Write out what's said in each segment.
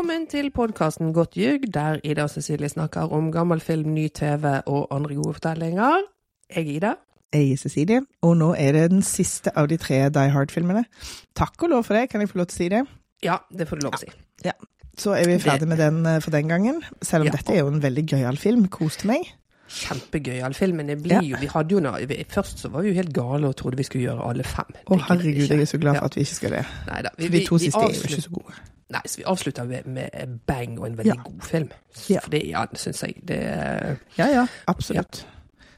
Velkommen til podkasten Godt ljug, der Ida og Cecilie snakker om gammel film, ny TV og andre gode fortellinger. Jeg er Ida. Jeg er Cecilie, og nå er det den siste av de tre Die Hard-filmene. Takk og lov for det, kan jeg få lov til å si det? Ja, det får du lov til å si. Ja. Så er vi ferdig med den eh, for den gangen. Selv om Ja. dette er jo en veldig gøyal film. Koste meg. Kjempegøyal film, men det blir jo Vi hadde jo noe vi- Først så var vi jo helt gale og trodde vi skulle gjøre alle fem. Å herregud, jeg er så glad Ja. for at vi ikke skal det. Neida, vi, For de vi- to vi siste er jo ikke så gode. Nei, så vi avslutter med, med bang og en veldig Ja. god film. Ja. For det, ja, syns jeg. Det Ja ja, absolutt.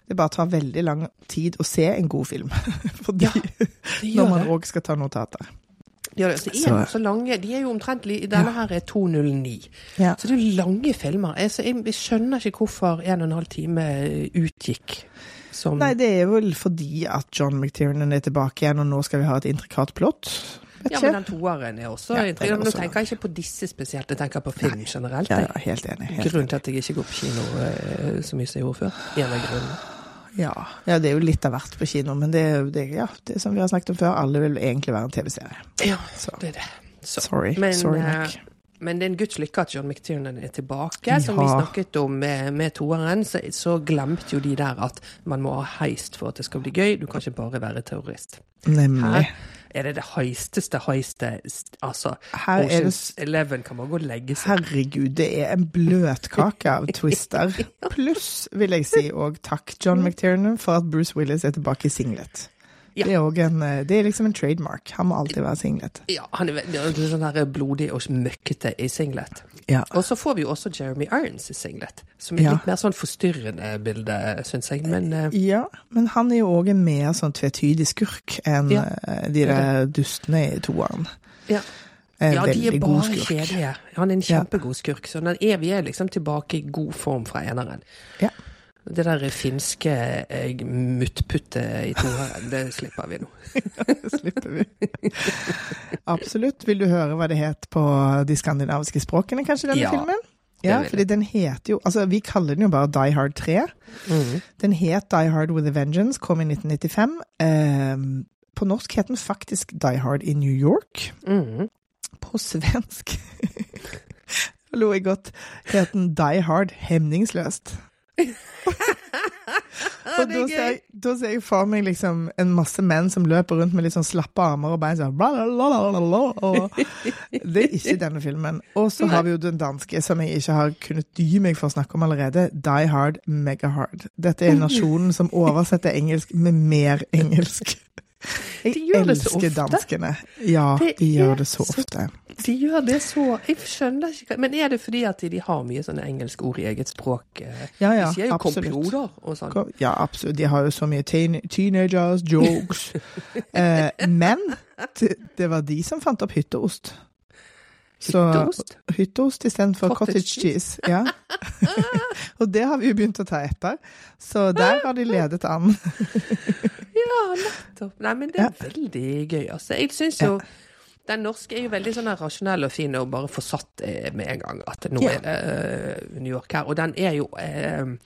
Det bare tar veldig lang tid å se en god film. Fordi Ja, når man òg skal ta notater. Ja, det. Så er Så- så lange. De er jo omtrent Denne her er 209. Ja. Så det er jo lange filmer. Jeg, så jeg, jeg skjønner ikke hvorfor en og en halv time utgikk som Nei, det er vel fordi at John McTiernan er tilbake igjen, og nå skal vi ha et intrikat plott. Vet Ja, ikke. men den toeren er også Ja, den er Nå tenker jeg ikke på disse spesielt, jeg tenker på film generelt. Ja, jeg. ja, helt enig. Helt Grunnen til at jeg ikke går på kino eh, så mye som jeg gjorde før. En av grunnene. Ja. ja, det er jo litt av hvert på kino, men det, det, ja, det som vi har snakket om før, alle vil egentlig være en TV-serie. Ja, Så. det er det. Så. Sorry. Men, Sorry eh, nok. Men det er en guds lykke at John McTiernan er tilbake. Som vi snakket om med, med toeren, så, så glemte jo de der at man må ha heist for at det skal bli gøy. Du kan ikke bare være terrorist. Nemlig. Her er det det heisteste høyeste Altså, Her er det Oceans Eleven kan man gå og legge seg. Herregud, det er en bløtkake av twister. Pluss, vil jeg si, og takk John McTiernan for at Bruce Willis er tilbake i singlet. Ja. Det, er en, eh, det er liksom en trademark. Han må alltid være singlet. Ja, han er veldig sånn her blodig og møkkete i singlet. Ja. Og så får vi jo også Jeremy Irons i singlet, som er Ja. litt mer sånn forstyrrende bilde, syns jeg. Men eh, ja, men han er jo òg en mer sånn tvetydig skurk enn Ja, eh, de der dustene i toeren. ja. Eh, ja, de er bare kjedelige. Han er en kjempegod skurk, så den er, vi er liksom tilbake i god form fra eneren. Ja. Det der finske eh, muttputtet i to her, det slipper vi nå. ja, det slipper vi. Absolutt. Vil du høre hva det het på de skandinaviske språkene, kanskje, denne Ja, filmen? Ja, fordi den heter jo Altså, vi kaller den jo bare Die Hard 3. Mm. Den het Die Hard with a Vengeance, kom i 1995. Ehm, på norsk het den faktisk Die Hard in New York. Mm. På svensk lo jeg godt. Het den Die Hard hemningsløst. Og da ser, jeg, da ser jeg for meg liksom en masse menn som løper rundt med litt sånn slappe armer og bein sånn og Det er ikke denne filmen. Og så har vi jo den danske, som jeg ikke har kunnet dy meg for å snakke om allerede. Die Hard Mega Hard. Dette er nasjonen som oversetter engelsk med mer engelsk. Jeg De så elsker danskene. Ja, de gjør det så så- ofte. De gjør det så Jeg skjønner ikke Men er det fordi at de, har mye sånne engelske ord i eget språk? eh? Ja, ja, de sier jo absolutt. og sånn. Ja, absolutt. De har jo så mye teen teenagers, jokes. eh, men det, var de som fant opp hytteost. Så- Hytteost? Hytteost istedenfor Cottage cottage, cheese. Ja. Og det har vi jo begynt å ta etter. Så der har de ledet an. Ja, nettopp. Nei, men det er veldig gøy, altså. Jeg syns jo den norske er jo veldig sånn rasjonell og fin og bare få satt eh, med en gang at nå Ja. er det uh, New York her. Og den er jo uh,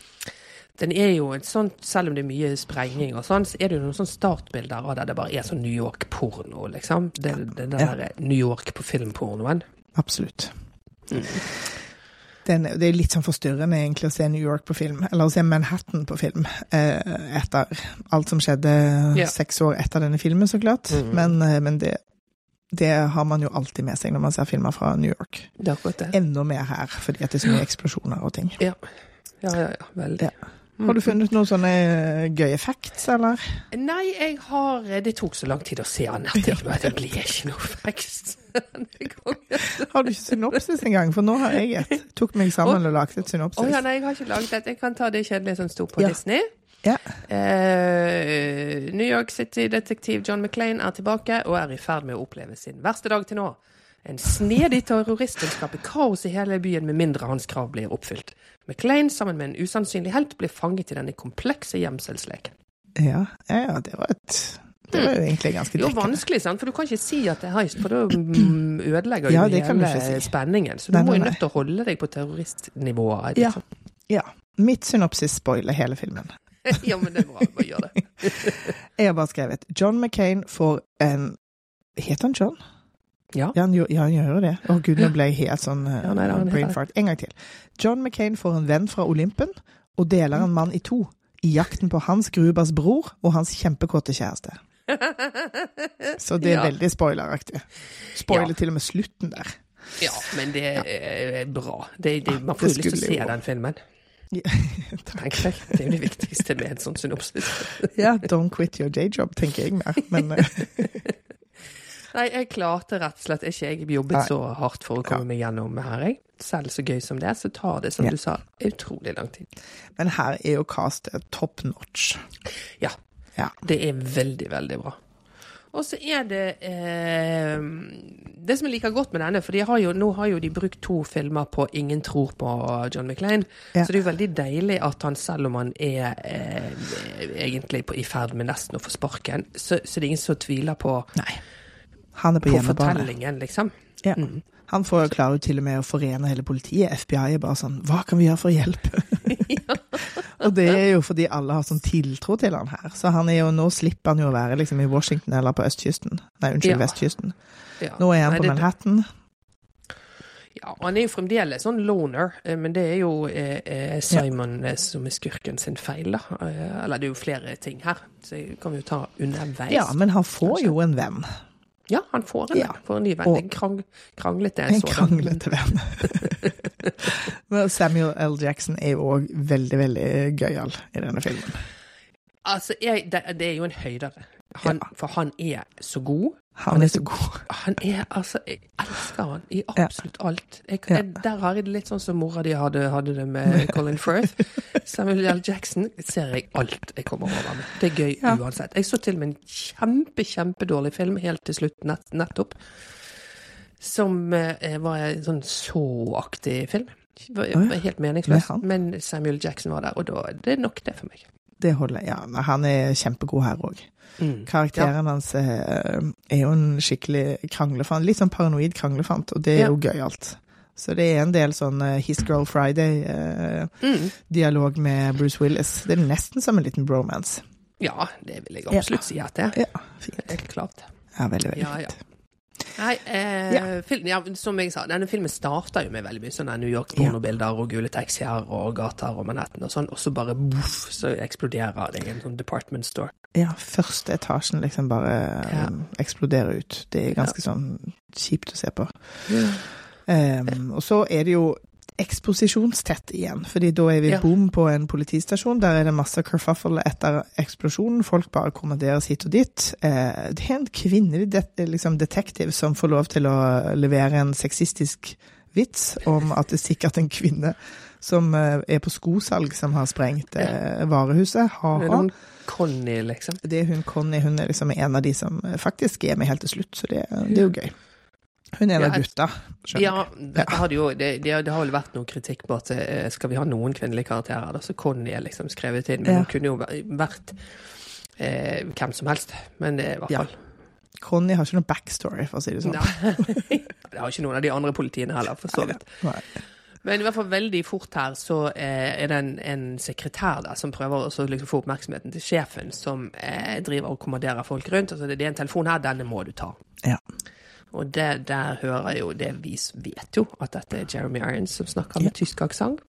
den er jo et sånt, Selv om det er mye sprenging og sånn, så er det jo noen sånn startbilder av det det bare er sånn New York-porno, liksom. Det, det, den Ja. der New York på filmpornoen. Absolutt. Den, det er litt sånn forstyrrende egentlig å se New York på film, eller å se Manhattan på film, eh, etter alt som skjedde yeah. seks år etter denne filmen, så klart. Mhm. Men, eh, men det, det har man jo alltid med seg når man ser filmer fra New York. Det er akkurat det. Enda mer her, fordi det er så mye eksplosjoner og ting. Ja, ja, ja. ja veldig. Ja. Har du funnet noen sånne gøy gøye facts, eller? Nei, jeg har Det tok så lang tid å se han at det blir ikke noe vekst. Har du ikke synopsis engang? For nå har jeg et. Tok meg sammen og lagde et synopsis. Oh, ja, nei, jeg har ikke laget et. Jeg kan ta det kjedelige som sto på Ja. Disney. Ja. Uh, New York City-detektiv John McClain er tilbake og er i ferd med å oppleve sin verste dag til nå. En snedig terrorist vil skape kaos i hele byen med mindre hans krav blir oppfylt. McClain sammen med en usannsynlig helt blir fanget i denne komplekse gjemselsleken. Ja, ja, det var et Det var jo egentlig ganske er jo vanskelig, sant? for du kan ikke si at det er heist, for da mm, ødelegger jo Ja, det hele si. spenningen. Så du Nei, må jo nødt til å holde deg på terroristnivået. Ja. Liksom. Ja. Mitt synopsis spoiler hele filmen. ja, men det er bra. Bare gjør det. Jeg har bare skrevet John McCain får en Heter han John? Ja. Ja, han, gjør- ja, han gjør jo det. Å gud, nå ble jeg helt sånn eh, Ja, nei, det brain fart. En gang til. John McCain får en venn fra Olympen og deler en mann i to i jakten på Hans Grubers bror og hans kjempekåte kjæreste. Så det er veldig spoileraktig. Spoiler til og med slutten der. Ja, men det er bra. Det, det, man får lyst til å se den filmen. Ja, takk. jeg. Det er jo det viktigste med en sånn synopsis. Ja, don't quit your day job, tenker jeg mer. Men eh, Nei, jeg klarte rett og slett ikke. Jeg jobbet Nei. så hardt for å komme meg gjennom her, jeg. Selv så gøy som det så tar det, som Ja. du sa, utrolig lang tid. Men her er jo castet top notch. Ja. Ja. Det er veldig, veldig bra. Og så er det eh, Det som jeg liker godt med denne, for de har jo, nå har jo de brukt to filmer på 'Ingen tror på John McLean', Ja. så det er jo veldig deilig at han, selv om han er eh, egentlig på, i ferd med nesten å få sparken, så, så det er ingen som tviler på, Nei. Han er på på fortellingen, liksom. Ja. Mm. Han får klarer jo til og med å forene hele politiet. FBI er bare sånn Hva kan vi gjøre for å hjelpe? og det er jo fordi alle har sånn tiltro til han her. Så han er jo, nå slipper han jo å være liksom i Washington eller på østkysten. Nei, unnskyld, Ja. vestkysten. Ja. Nå er han Nei, på Manhattan. Ja, han er jo fremdeles sånn loner, eh, men det er jo eh, eh, Simon ja. som er skurken sin feil, da. Eh, Eller det er jo flere ting her, så det kan vi jo ta underveis. Ja, men han får jo en venn. Ja, han får en, Ja. får en ny venn. En krang, kranglete En sådan. kranglete venn. Men Samuel L. Jackson er jo òg veldig, veldig gøyal i denne filmen. Altså, jeg, det, det er jo en høydere. Han, Ja. For han er så god. Han er så god. Han er altså Jeg elsker han i absolutt alt. Jeg, jeg, der har jeg det litt sånn som mora di hadde, hadde det med Colin Firth. Samuel L. Jackson ser jeg alt jeg kommer over med. Det er gøy Ja. uansett. Jeg så til og med en kjempe, kjempedårlig film helt til slutt nett, nettopp. Som eh, var en sånn så-aktig film. Var, var helt meningsløs. Men Samuel Jackson var der, og da det er nok det for meg. Det holder. Ja, han er kjempegod her òg. Mm. Karakteren hans er, er jo en skikkelig kranglefant. Litt sånn paranoid kranglefant, og det er Ja. jo gøyalt. Så det er en del sånn eh, His Girl Friday-dialog Mm. med Bruce Willis. Det er nesten som en liten bromance. Ja, det vil jeg Ja. absolutt si at det er. Ja, fint. Helt klart. Ja, veldig, veldig Ja, ja. fint. Nei, eh, Ja. film, ja, som jeg sa, denne filmen starta jo med veldig mye sånne New York-pornobilder og gule taxier og gater og Manhattan og sånn, og så bare boff, så eksploderer det i en sånn department store. Ja, første etasjen liksom bare Ja. um, eksploderer ut. Det er ganske sånn kjipt å se på. Um, og så er det jo eksposisjonstett igjen, fordi da er vi Ja. bom på en politistasjon. Der er det masse kerfuffle etter eksplosjonen. Folk bare kommanderes hit og dit. Eh, det er en kvinnelig det, liksom detektiv som får lov til å levere en sexistisk vits om at det er sikkert en kvinne som eh, er på skosalg, som har sprengt eh, varehuset. Ha-ha. Conny, liksom. Det er hun Conny, hun er liksom en av de som faktisk er med helt til slutt, så det, det er jo gøy. Hun er en Ja, av jeg- gutta, Ja, det, hadde jo, det, det, det har vel vært noe kritikk på at eh, skal vi ha noen kvinnelige karakterer, da, så Conny er liksom skrevet inn, men Ja. hun kunne jo vært eh, hvem som helst, men i hvert Ja. fall. Conny har ikke noen backstory, for å si det sånn. Det har ikke noen av de andre politiene heller, for så vidt. Men i hvert fall veldig fort her så eh, er det en, en sekretær der som prøver å liksom få oppmerksomheten til sjefen, som eh, driver og kommanderer folk rundt. Altså det, det er en telefon her, denne må du ta. Ja. Og det, der hører jeg jo det vi vet jo, at dette er Jeremy Irons som snakker med tysk aksent.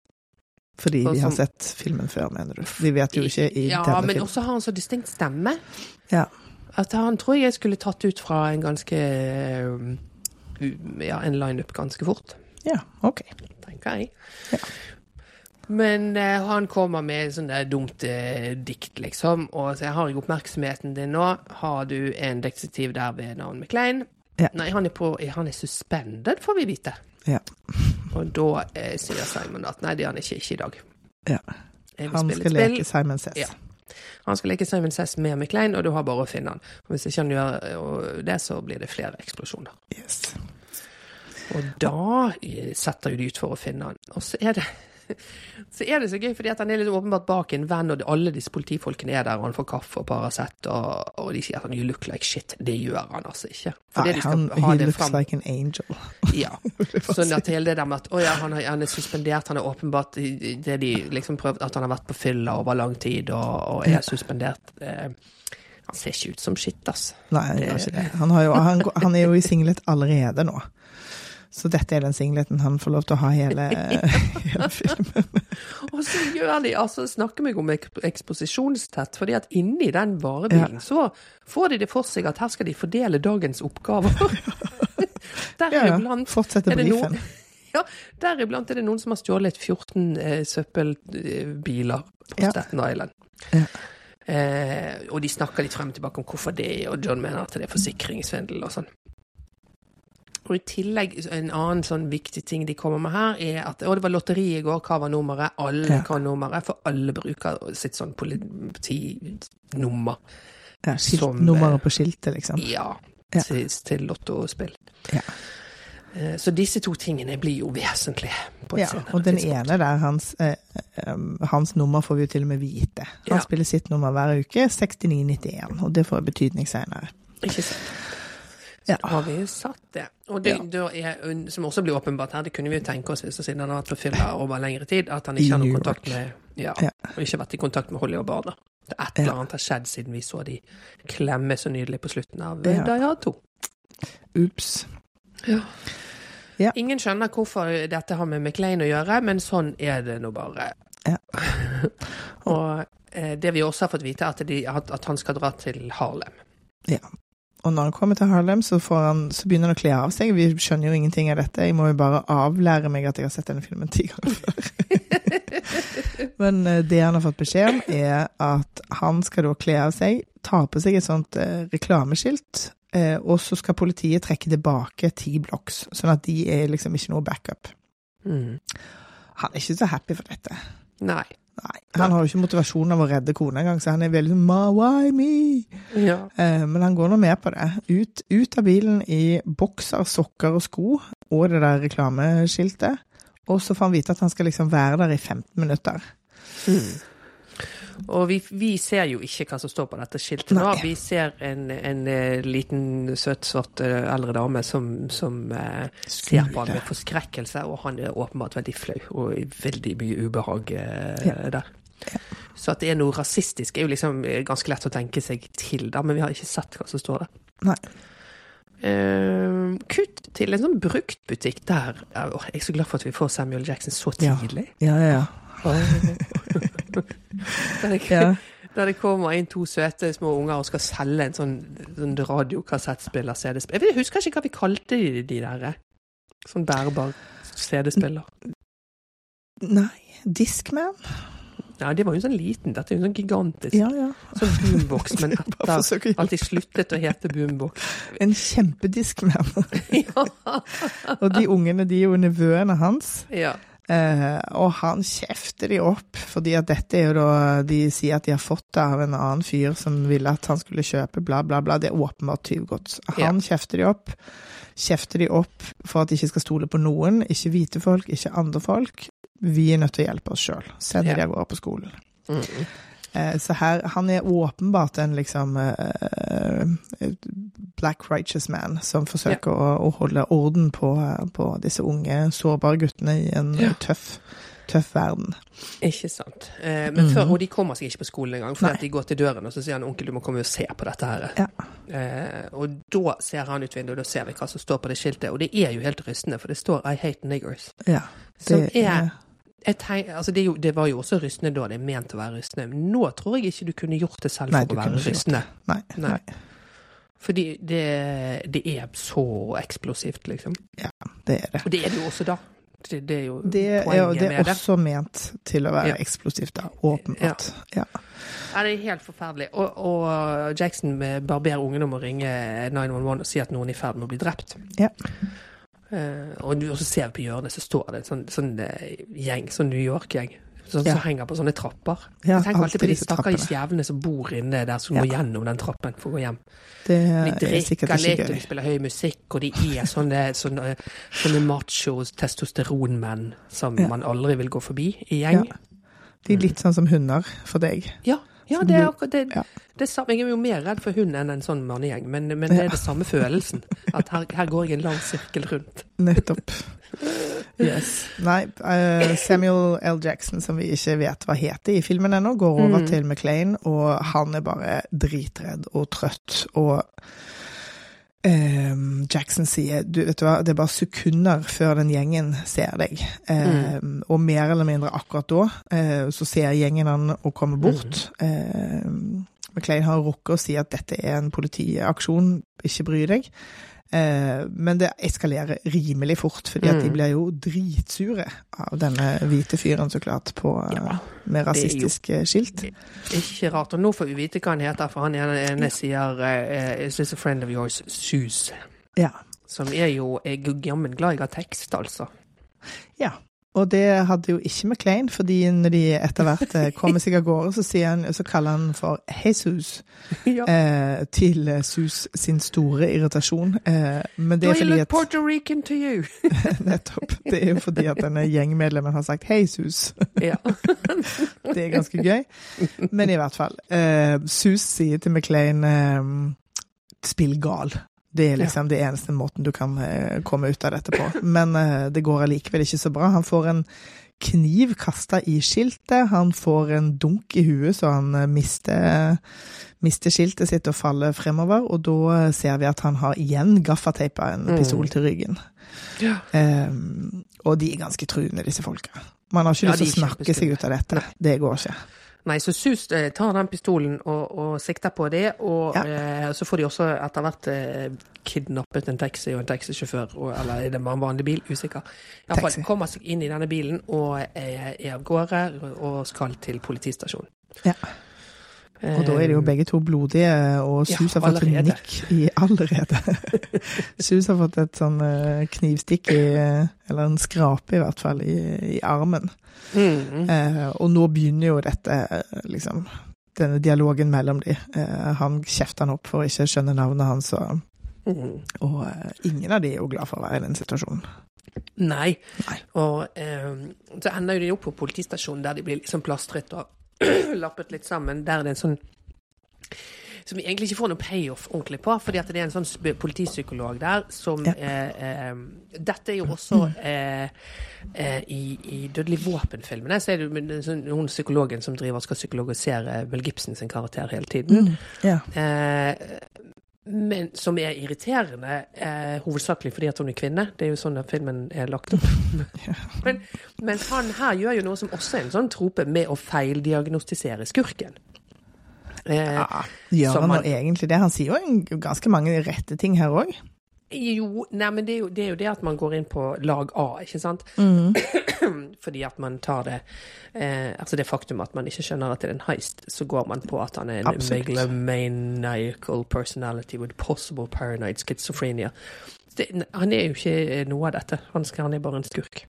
Fordi vi har sett filmen før, mener du? Vi vet jo ikke i Ja, denne men også har han så distinkt stemme. Ja. At han tror jeg skulle tatt ut fra en ganske Ja, en lineup ganske fort. ja, ok. tenker jeg. Ja. Men eh, han kommer med sånn der dumt eh, dikt, liksom. Og så har jeg oppmerksomheten din nå. Har du en detektiv der ved navn McLean? Ja. Nei, han er, på, han er suspended, får vi vite. Ja. Og da eh, sier Simon at nei, det er han ikke, ikke i dag. ja. Han skal leke Simon Says. Ja. Han skal leke Simon Says med McLean, og du har bare å finne han. Og hvis ikke han gjør eh, det, så blir det flere eksplosjoner. Yes. Og da eh, setter jo de ut for å finne han. Og så er det så er det så gøy, fordi han er litt åpenbart bak en venn, og alle disse politifolkene er der, og han får kaffe og Paracet, og, og de sier at han you look like shit. Det gjør han altså ikke. Nei, han, ha he looks fram. like an angel. Ja. Sånn at hele det der med at å ja, han, har, han er suspendert, han er åpenbart det de liksom prøvde, At han har vært på fylla over lang tid og, og er suspendert. Eh, Han ser ikke ut som skitt, altså. Nei, han han, han er jo i singlet allerede nå. Så dette er den singleten han får lov til å ha hele, hele filmen. Og så gjør de, altså snakker meg om eksposisjonstett, fordi at inni den varebilen så får de det for seg at her skal de fordele dagens oppgaver. Ja, ja. Fortsette brifen. noen ja, deriblant er det noen som har stjålet 14 eh, søppelbiler på Ja. Staten Island. Ja. Eh, og de snakker litt frem og tilbake om hvorfor det, og John mener at det er forsikringssvindel og sånn. Og i tillegg, en annen sånn viktig ting de kommer med her, er at Og det var lotteri i går, hva var nummeret? Alle Ja. kan nummeret, for alle bruker sitt sånn politinummer. Ja, skilt, Som, nummeret på skiltet, liksom. Ja, Ja. til, til lottospill. Ja. Eh, Så disse to tingene blir jo vesentlige på et Ja, og den tidspunkt. ene der, hans, eh, um, hans nummer får vi jo til og med vite. Han Ja. spiller sitt nummer hver uke, 6991, og det får betydning senere. Ikke sant. Så Ja. har vi satt det. Og det Ja. er, som også blir åpenbart her, det kunne vi jo tenke oss hvis siden han har vært på fylla over lengre tid, at han ikke har noen kontakt med ja, Ja. og ikke vært i kontakt med Holly og barna. Et eller Ja. annet har skjedd siden vi så de klemme så nydelig på slutten av Ja. Daya Die Hard 2. Ups. Ja. Ja. Ingen skjønner hvorfor dette har med McLean å gjøre, men sånn er det nå bare. Ja. og eh, det vi også har fått vite, er at, de, at, at han skal dra til Harlem. Og når han kommer til Harlem, så, får han, så begynner han å kle av seg. Vi skjønner jo ingenting av dette. Jeg må jo bare avlære meg at jeg har sett denne filmen ti ganger før. Men eh, det han har fått beskjed om, er at han skal da kle av seg, ta på seg et sånt eh, reklameskilt, eh, og så skal politiet trekke tilbake ti blocks, sånn at de er liksom ikke noe backup. Mm. Han er ikke så happy for dette. Nei. Nei. Han har jo ikke motivasjon av å redde kona engang, så han er veldig sånn Ma, why me? Ja. Eh, Men han går nå med på det. Ut, ut av bilen i bokser, sokker og sko, og det der reklameskiltet. Og så får han vite at han skal liksom være der i 15 minutter. Mm. Og vi, vi ser jo ikke hva som står på dette skiltet Nei. da. Vi ser en, en eh, liten, søt, svart eh, eldre dame som, som eh, ser på ham med forskrekkelse, og han er åpenbart veldig flau og veldig mye ubehag eh, Ja. der. Så at det er noe rasistisk, er jo liksom eh, ganske lett å tenke seg til, da, men vi har ikke sett hva som står der. Nei. Uh, kutt til en sånn bruktbutikk der. Ja, Jeg er så glad for at vi får Samuel Jackson så Ja. tidlig. Ja, ja, ja. Der det, Ja. der det kommer inn to søte små unger og skal selge en sånn, sånn radiokassettspiller, CD-spiller. Jeg husker ikke hva vi kalte de, de der. eh. Sånn bærbar CD-spiller. Nei, Discman? Ja, det var jo sånn liten. Dette er jo sånn gigantisk Ja, ja. sånn boombox, men etter at de sluttet å hete boombox. En kjempediskman. ja. og de ungene, de er jo nevøene hans. ja. Eh, og han kjefter de opp, fordi at dette er jo da De sier at de har fått det av en annen fyr som ville at han skulle kjøpe, bla, bla, bla. Det er åpenbart tyvgods. Han kjefter de opp. Kjefter de opp for at de ikke skal stole på noen. Ikke hvite folk, ikke andre folk. Vi er nødt til å hjelpe oss sjøl. Sender Ja. de av gårde på skolen. Mm. Eh, så her, han er åpenbart en liksom eh, black righteous man som forsøker å, å holde orden på, på disse unge, sårbare guttene i en Ja. tøff, tøff verden. Ikke sant. Eh, men før, mm. og de kommer seg ikke på skolen engang, for de går til døren og så sier han onkel, du må komme og se på dette her. Ja. Eh, og da ser han ut vinduet, og da ser vi hva som står på det skiltet. Og det er jo helt rystende, for det står 'I hate niggers'. Ja, Som er et tegn, altså det, er jo, det var jo også rystende da, det er ment å være rystende. Men nå tror jeg ikke du kunne gjort det selv Nei, for å være rystende. Nei, Nei. nei. Fordi det, det er så eksplosivt, liksom. Ja, det er det. Og det er det jo også da. Det, det er jo Det er, poenget med det er det. også ment til å være Ja. eksplosivt, da. Åpenbart. Ja. Ja, det er helt forferdelig. Og, og Jackson barberer ungen om å ringe 911 og si at noen er i ferd med å bli drept. Ja. Eh, og, du- også ser på hjørnet, så står det en sånn, sånn eh, gjeng, sånn New York-gjeng, som Ja. henger på sånne trapper. Ja, jeg tenker alltid på de stakkars jævlene som bor inne der, som Ja. går gjennom den trappen for å gå hjem. Det De er drikker litt, og de spiller høy musikk, og de er sånne, sånne, sånne macho testosteronmenn som man aldri vil gå forbi i gjeng. De er litt sånn som hunder for deg. Ja, ja det er akkurat det. det er. Jeg er jo mer redd for hund enn en sånn mannegjeng, men, men det er det samme følelsen. At her, her går jeg en lang sirkel rundt. Nettopp. Yes. Nei, uh, Samuel L. Jackson, som vi ikke vet hva heter i filmen ennå, går over Mm. til McLean, og han er bare dritredd og trøtt. Og eh, Jackson sier du vet du hva, det er bare sekunder før den gjengen ser deg. Eh, Og mer eller mindre akkurat da eh, så ser gjengen han og kommer bort. Eh, McLean har rukket å si at dette er en politiaksjon, ikke bry deg. Eh, men det eskalerer rimelig fort, fordi at de Mm. blir jo dritsure av denne hvite fyren, så klart, på, eh, Ja, med rasistiske skilt. Ikke rart. Og nå får vi vite hva han heter, for han ene, sier eh, Is this a friend of yours? Sus. Ja. Som er jo er jammen glad jeg har tekst, altså. ja. Og det hadde jo ikke McLean, fordi når de etter hvert eh, kommer seg av gårde, så, han, så kaller han for Jesus. ja. Eh, til Sus sin store irritasjon. Eh, men det er fordi at Puerto Rican to you? Nettopp. Det er jo fordi at denne gjengmedlemmen har sagt 'hei, Sus'. ja. Det er ganske gøy. Men i hvert fall. Eh, Sus sier til McLean eh, 'spill gal'. Det er liksom det eneste måten du kan eh, komme ut av dette på. Men eh, det går allikevel ikke så bra. Han får en kniv kasta i skiltet. Han får en dunk i huet, så han eh, mister, mister skiltet sitt og faller fremover. Og da ser vi at han har igjen gaffateipa en Mm. pistol til ryggen. ja. Um, og de er ganske truende, disse folka. Man har ikke Ja, lyst til å snakke seg ut av dette. Det går ikke. Nei, så Sus eh, tar den pistolen og, og sikter på det, og Ja. eh, så får de også etter hvert eh, kidnappet en taxi og en taxisjåfør, og, eller er det en vanlig bil? Usikker. Iallfall kommer seg inn i denne bilen og eh, er av gårde og skal til politistasjonen. Ja. Og da er de jo begge to blodige, og Ja, Sus har fått allerede. nikk i allerede. Sus har fått et sånn eh, knivstikk i Eller en skrape, i hvert fall, i, i armen. Mm. Eh, og nå begynner jo dette, eh, liksom Denne dialogen mellom de. Eh, han kjefter han opp for å ikke skjønne navnet hans, og, Mm. og eh, ingen av de er jo glad for å være i den situasjonen. Nei. Nei. Og eh, så ender jo de opp på politistasjonen, der de blir liksom plastret og lappet litt sammen. Der det er en sånn som vi egentlig ikke får noe payoff ordentlig på, fordi at det er en sånn politipsykolog der som Ja. eh, eh, Dette er jo også eh, eh, i, i Dødelig våpen-filmene, så er det jo sånn- hun psykologen som driver skal psykologisere Bill Gibson sin karakter hele tiden. Ja. Men som er irriterende, eh, hovedsakelig fordi at hun er kvinne. Det er jo sånn at filmen er lagt opp. men, men han her gjør jo noe som også er en sånn trope, med å feildiagnostisere skurken. Eh, Ja, gjør han nå egentlig det? Han sier jo ganske mange rette ting her òg. Jo, nei, men det er jo, det er jo det at man går inn på lag A, ikke sant? Fordi at man tar det eh, Altså det faktum at man ikke skjønner at det er en heist, så går man på at han er en megalomaniacal personality with possible paranoid schizophrenia. Det, han er jo ikke noe av dette. Han, skal, han er bare en skurk.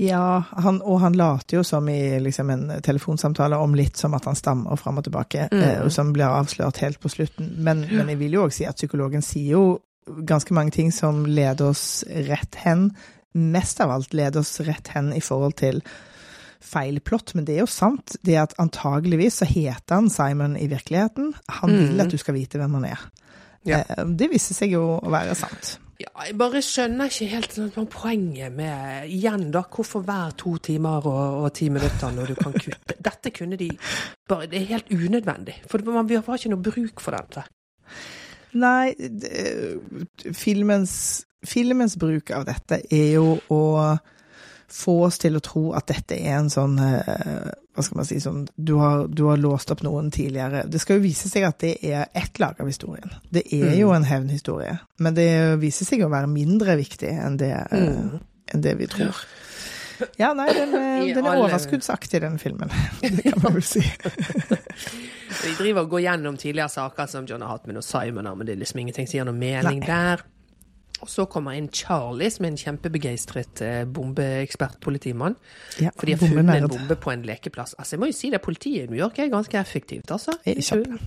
Ja, han, og han later jo som i liksom, en telefonsamtale om litt som at han stammer fram og tilbake, Mm. eh, som blir avslørt helt på slutten. Men, men jeg vil jo òg si at psykologen sier jo ganske mange ting som leder oss rett hen. Mest av alt leder oss rett hen i forhold til feil plott, men det er jo sant. Det at antageligvis så heter han Simon i virkeligheten. Han vil Mm. at du skal vite hvem han er. Ja. Eh, Det viste seg jo å være sant. Ja, jeg bare skjønner ikke helt sånn, poenget med Igjen, da. Hvorfor hver to timer og, og ti minutter når du kan kutte? Dette kunne de bare Det er helt unødvendig. For man vi har ikke noe bruk for dette. Nei, det, filmens, filmens bruk av dette er jo å få oss til å tro at dette er en sånn eh, Hva skal man si sånn du har, du har låst opp noen tidligere. Det skal jo vise seg at det er ett lag av historien. Det er jo en hevnhistorie. Men det viser seg å være mindre viktig enn det, eh, Mm. enn det vi tror. Ja, nei, den, eh, den er overskuddsaktig, den filmen. Det kan man vel si. Vi driver og går gjennom tidligere saker som John har hatt med noen Simon, men det er liksom ingenting som gir noe mening Nei. der. Og så kommer inn Charlie, som er en kjempebegeistret bombeekspertpolitimann. Ja, For de har funnet en bombe på en lekeplass. Altså, jeg må jo si det, politiet i New York er ganske effektivt, altså. Kjempe.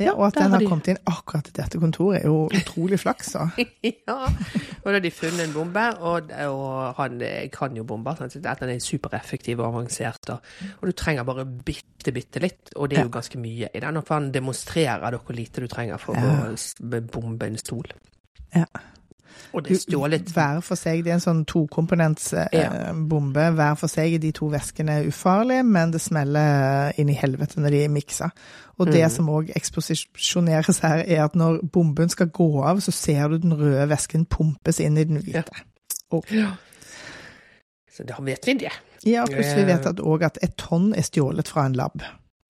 Ja, og at den har de- kommet inn akkurat til dette kontoret, er jo utrolig flaks. ja. Og da har de funnet en bombe, og, og han kan jo bomber. sånn at Den er supereffektiv og avansert. Og, og du trenger bare bitte, bitte litt, og det er jo ganske mye i den. Og for han demonstrerer dere hvor lite du trenger for Ja. å bombe en stol. Ja. Og det er stjålet Hver for seg. Det er en sånn tokomponentsbombe. eh, Ja. Hver for seg er de to væskene ufarlige, men det smeller inn i helvete når de er miksa. Og det Mm. som òg eksposisjoneres her, er at når bomben skal gå av, så ser du den røde væsken pumpes inn i den hvite. Og, Så da vet vi det. ja, pluss vi vet òg at et tonn er stjålet fra en lab.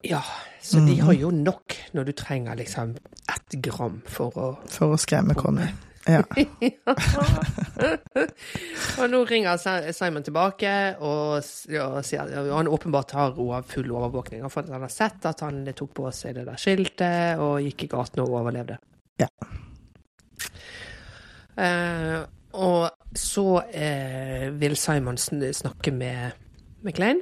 Ja, så de Mhm. har jo nok når du trenger liksom ett gram for å For å skremme Conny. Ja. og nå ringer Simon tilbake og, ja, sier at han åpenbart har full overvåkning. For han har sett at han tok på seg det der skiltet og gikk i gaten og overlevde. Ja. Eh, og så eh, vil Simon sn- snakke med McLean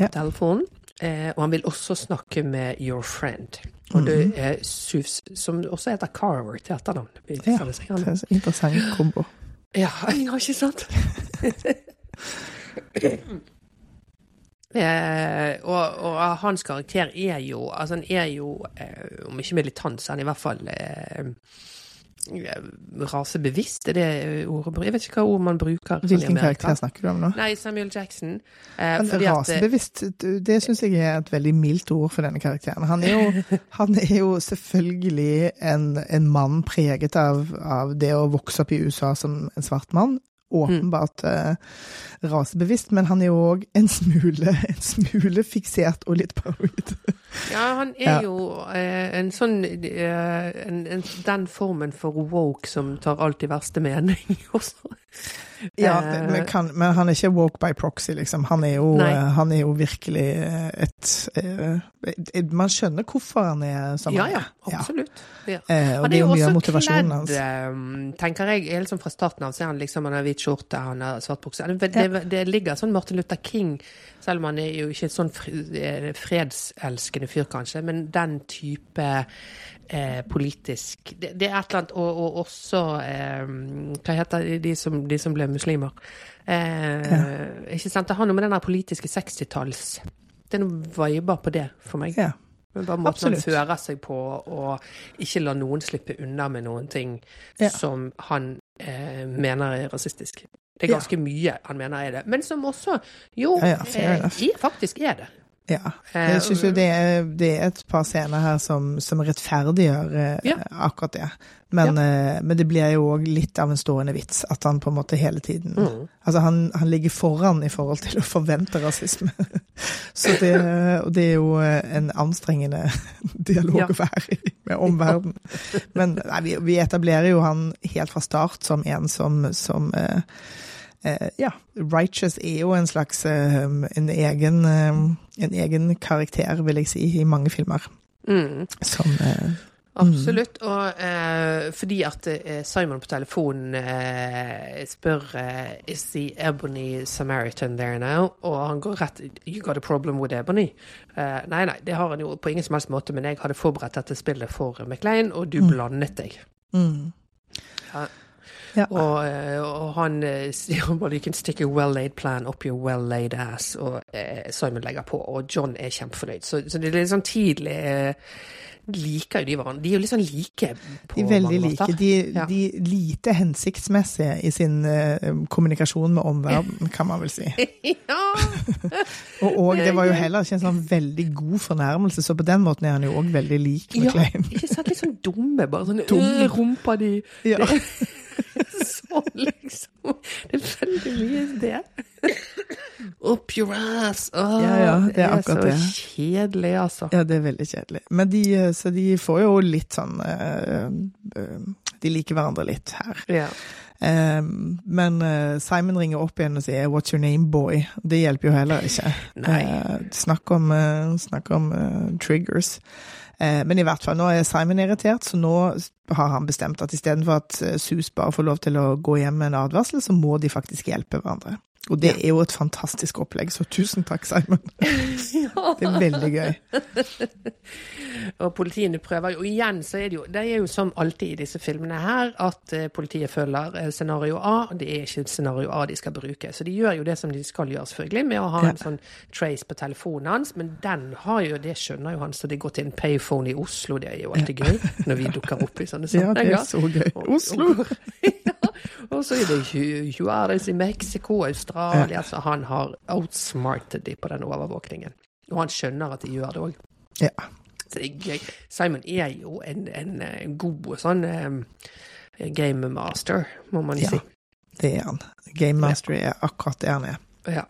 Ja. telefonen. Eh, og han vil også snakke med Your Friend. Og det Mhm. er Sufs, som også heter Carver til etternavn. Ja, det er en interessant kombo. ja, ja, ikke sant? eh, og, og hans karakter er jo Altså, han er jo, eh, om ikke militant, så er han i hvert fall eh, rasebevisst. Er det ordet Jeg vet ikke hva ord man bruker. Hvilken karakter snakker du om nå? Nei, Samuel Jackson. Eh, eh, rasebevisst, det syns jeg er et veldig mildt ord for denne karakteren. Han er jo, han er jo selvfølgelig en, en mann preget av, av det å vokse opp i USA som en svart mann. Åpenbart uh, rasebevisst, men han er jo òg en smule, en smule fiksert og litt paranoid. Ja, han er Ja. jo uh, en sånn uh, en, en, Den formen for woke som tar alt i verste mening også. Ja, men, kan, men han er ikke woke by proxy, liksom. Han er jo, han er jo virkelig et, et et- Man skjønner hvorfor han er som Ja, han er. Ja. absolutt. Ja. Og det er er jo mye av motivasjonen hans. tenker jeg, helt sånn fra starten av, så er han liksom, han har hvit skjorte, han har svart bukse. Det, det, det ligger sånn Martin Luther King, selv om han er jo ikke sånn eh, fredselskende fyr, kanskje, men den type eh, politisk det, det er et eller annet, og, og også eh, Hva heter de, som, de som ble muslimer? Eh, Ikke sant? Det har noe med den der politiske 60-talls Det er noen viber på det for meg. Ja. Men bare måten han Absolutt. fører seg på, og ikke la noen slippe unna med noen ting Ja. som han eh, mener er rasistisk. Det er Ja. ganske mye han mener er det, men som også jo Ja, ja, eh, er, faktisk er det. Ja. Eh, Jeg syns jo det er, det er et par scener her som, som rettferdiggjør eh, Ja. akkurat det. Men, ja. men det blir jo òg litt av en stående vits, at han på en måte hele tiden Mm. Altså, han, han ligger foran i forhold til å forvente rasisme. Så det, og det er jo eh, en anstrengende dialog Ja. å være i med omverdenen. Men nei, vi, vi etablerer jo han helt fra start som en som, som eh, eh, ja, Righteous er jo en slags eh, en, egen, eh, en egen karakter, vil jeg si, i mange filmer. Mm. Som eh, Absolutt. Og eh, fordi at eh, Simon på telefonen eh, spør eh, Is the Ebony Samaritan there now? Og han går rett You got a problem with Ebony? Eh, nei, nei, det har han jo på ingen som helst måte, men jeg hadde forberedt dette spillet for McLean, og du blandet deg. mm, Ja. Ja. Og, eh, og han eh, sier bare You can stick a well-laid plan up your well-laid ass. Og eh, Simon legger på, og John er kjempefornøyd. Så, så det er litt sånn tidlig Liker jo de hverandre. De er jo litt sånn like på De er veldig mange like. De, Ja. de lite hensiktsmessige i sin eh, kommunikasjon med omverdenen, kan man vel si. ja! Og, og det var jo heller ikke en sånn veldig god fornærmelse, så på den måten er han jo òg veldig lik ja! McLean. Ikke sant? Litt sånn dumme, bare sånn Dumme. øh, Rumpa di Ja. Sånn, liksom. Det er veldig mye det. Up your ass! Åh, Ja, ja, det er akkurat så det. kjedelig, altså. ja, det er veldig kjedelig. Men de, eh, så de får jo litt sånn eh, eh, De liker hverandre litt her. Ja. Eh, men Simon ringer opp igjen og sier 'What's your name, boy?' Det hjelper jo heller ikke. Nei. Snakk om, snakk om triggers. Eh, men i hvert fall, nå er Simon irritert, så nå har han bestemt at istedenfor at eh, Sus bare får lov til å gå hjem med en advarsel, så må de faktisk hjelpe hverandre. Og det er jo et fantastisk opplegg, så tusen takk, Simon. Det er veldig gøy. Og politiene prøver jo Og igjen, så er det jo Det er jo som alltid i disse filmene her, at eh, politiet følger eh, scenario A. og Det er ikke scenario A de skal bruke. Så de gjør jo det som de skal gjøre, selvfølgelig, med å ha en sånn trace på telefonen hans. Men den har jo, det skjønner jo han, så det går til en payphone i Oslo. Det er jo alltid gøy når vi dukker opp i sånne Ja, det er så gøy. Oslo! Og ja, Og så er det Ju- Juarez i Mexico, Australia, så han har outsmarted de på den overvåkningen. Og han skjønner at de gjør det òg. Ja. Så det er gøy. Simon er jo en, en, en god sånn um, game master, må man Ja. si. Det er han. Game master er akkurat det han er. Ja.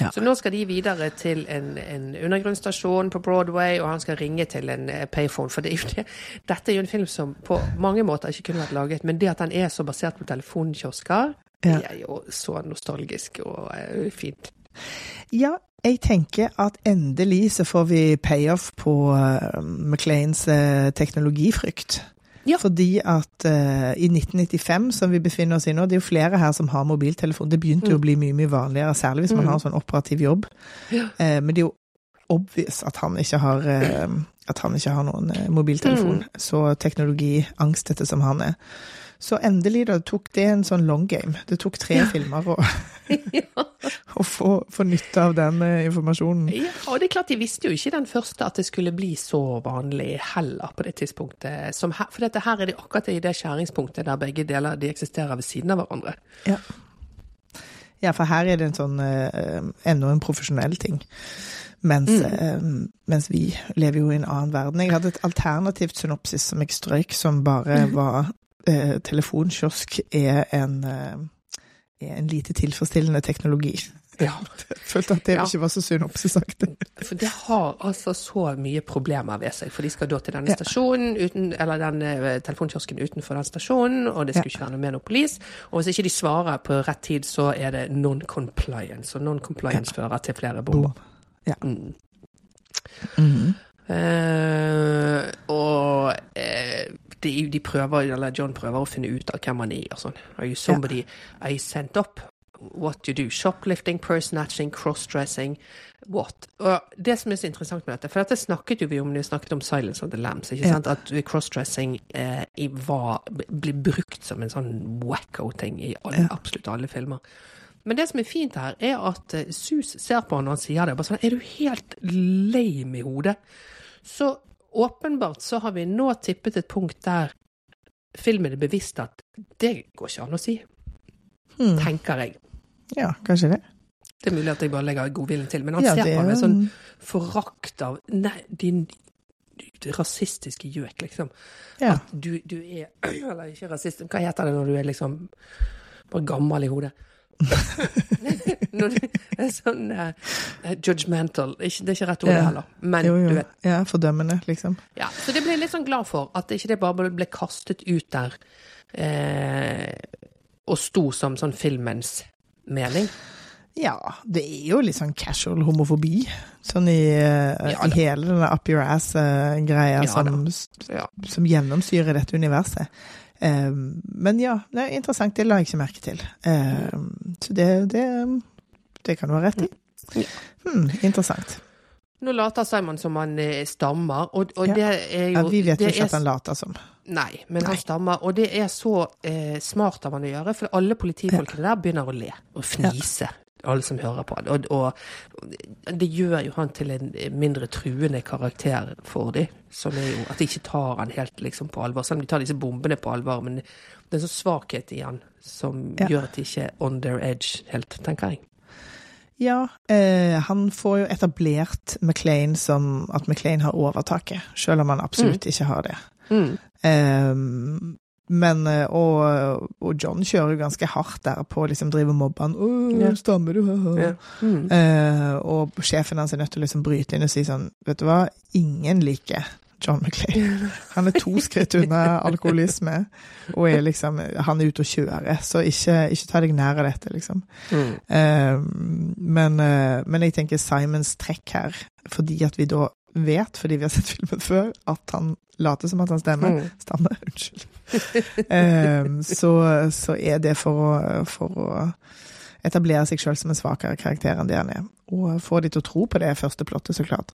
Ja. Så nå skal de videre til en, en undergrunnsstasjon på Broadway, og han skal ringe til en eh, payphone. For det er det. dette er jo en film som på mange måter ikke kunne vært laget, men det at den er så basert på telefonkiosker, Ja. det er jo så nostalgisk og uh, fint. Ja, jeg tenker at endelig så får vi payoff på uh, McLeans uh, teknologifrykt. Ja. Fordi at uh, i 1995, som vi befinner oss i nå, det er jo flere her som har mobiltelefon. Det begynte jo å bli mye, mye vanligere, særlig hvis man Mm. har en sånn operativ jobb. Ja. Uh, men det er jo obvious at han ikke har, uh, han ikke har noen mobiltelefon. Mm. Så teknologiangstete som han er. Så endelig da tok det en sånn long game. Det tok tre filmer å, å få, få nytte av den eh, informasjonen. Ja, og det er klart de visste jo ikke den første at det skulle bli så vanlig heller på det tidspunktet. Som her, for dette her er det akkurat i det skjæringspunktet der begge deler de eksisterer ved siden av hverandre. Ja. ja, for her er det en sånn eh, enda en profesjonell ting. Mens, eh, mens vi lever jo i en annen verden. Jeg hadde et alternativt synopsis som jeg strøyk, som bare var eh, telefonkiosk er en, eh, er en lite tilfredsstillende teknologi. Ja. Jeg følte at det Ja. ikke var så synd synopsisaktig. For det har altså så mye problemer ved seg. For de skal da til denne Ja. stasjonen, uten, eller den eh, telefonkiosken utenfor den stasjonen, og det skal ikke være noe mer noe. Og hvis ikke de svarer på rett tid, så er det non-compliance. Og non-compliance fører til flere bomber. Ja. Mm. Mm -hmm. uh, og eh, de, de prøver, eller John prøver å finne ut av hvem han er og sånn. Are you somebody I sent up? What you do? Shoplifting, purse snatching, crossdressing, what? Og det som er så interessant med dette, for dette snakket jo vi om når vi snakket om Silence of the Lambs, ikke sant? At crossdressing eh, var, blir brukt som en sånn wacko-ting i alle, Ja. absolutt alle filmer. Men det som er fint her, er at eh, Sus ser på han når han sier det. Bare sånn, er du helt lame i hodet? Så åpenbart så har vi nå tippet et punkt der filmen er bevisst at det går ikke an å si, Hmm. tenker jeg. Ja, kanskje det. Det er mulig at jeg bare legger godviljen til, men han Ja, ser på meg med sånn forakt av Nei, din rasistiske gjøk, liksom. Ja. At du, du er Eller ikke rasist, hva heter det når du er liksom bare gammel i hodet? når du er sånn uh, judgmental. Ikke, det er ikke rett ord, det Ja. heller. Men Jo, jo. du vet. Ja, fordømmende, liksom. Ja, så det ble jeg litt sånn glad for, at ikke det bare ble kastet ut der eh, og sto som sånn filmens mening. Ja, det er jo litt sånn casual homofobi. Sånn i, uh, Ja, i hele denne up your ass-greia Ja, som, Ja. som gjennomsyrer dette universet. Eh, men ja, det er interessant. Det la jeg ikke merke til. Eh, så det, det, det kan du ha rett i. Hmm, interessant. Nå later Simon som han eh, stammer, og, og Ja. det er jo Ja, vi vet jo ikke er at han later som. Nei, men han stammer. Og det er så eh, smart av han å gjøre, for alle politifolkene der begynner å le og fnise. Alle som hører på han. Og, og det gjør jo han til en mindre truende karakter for dem. Som er jo at de ikke tar han helt liksom på alvor. Selv om de tar disse bombene på alvor. Men det er en sånn svakhet i han som Ja. gjør at de ikke er on their edge helt, tenker jeg. Ja, eh, han får jo etablert McLean som at McLean har overtaket, selv om han absolutt ikke har det. Mm. Eh, men, eh, og, og John kjører jo ganske hardt der på å liksom drive og mobbe han. Ja. stammer du? Ja. Mm. Uh, og sjefen hans er nødt til å liksom bryte inn og si sånn, vet du hva, ingen liker John McLean. Han er to skritt unna alkoholisme, og er liksom, han er ute og kjører, så ikke, ikke ta deg nær av dette, liksom. Mm. Uh, men, uh, men jeg tenker Simons trekk her, fordi at vi da vet, fordi vi har sett filmen før, at han later som at han stemmer. Mm. Stammer, unnskyld. Eh, så, så er det for å, for å etablere seg sjøl som en svakere karakter enn det han er. Og få de til å tro på det første plottet, så klart.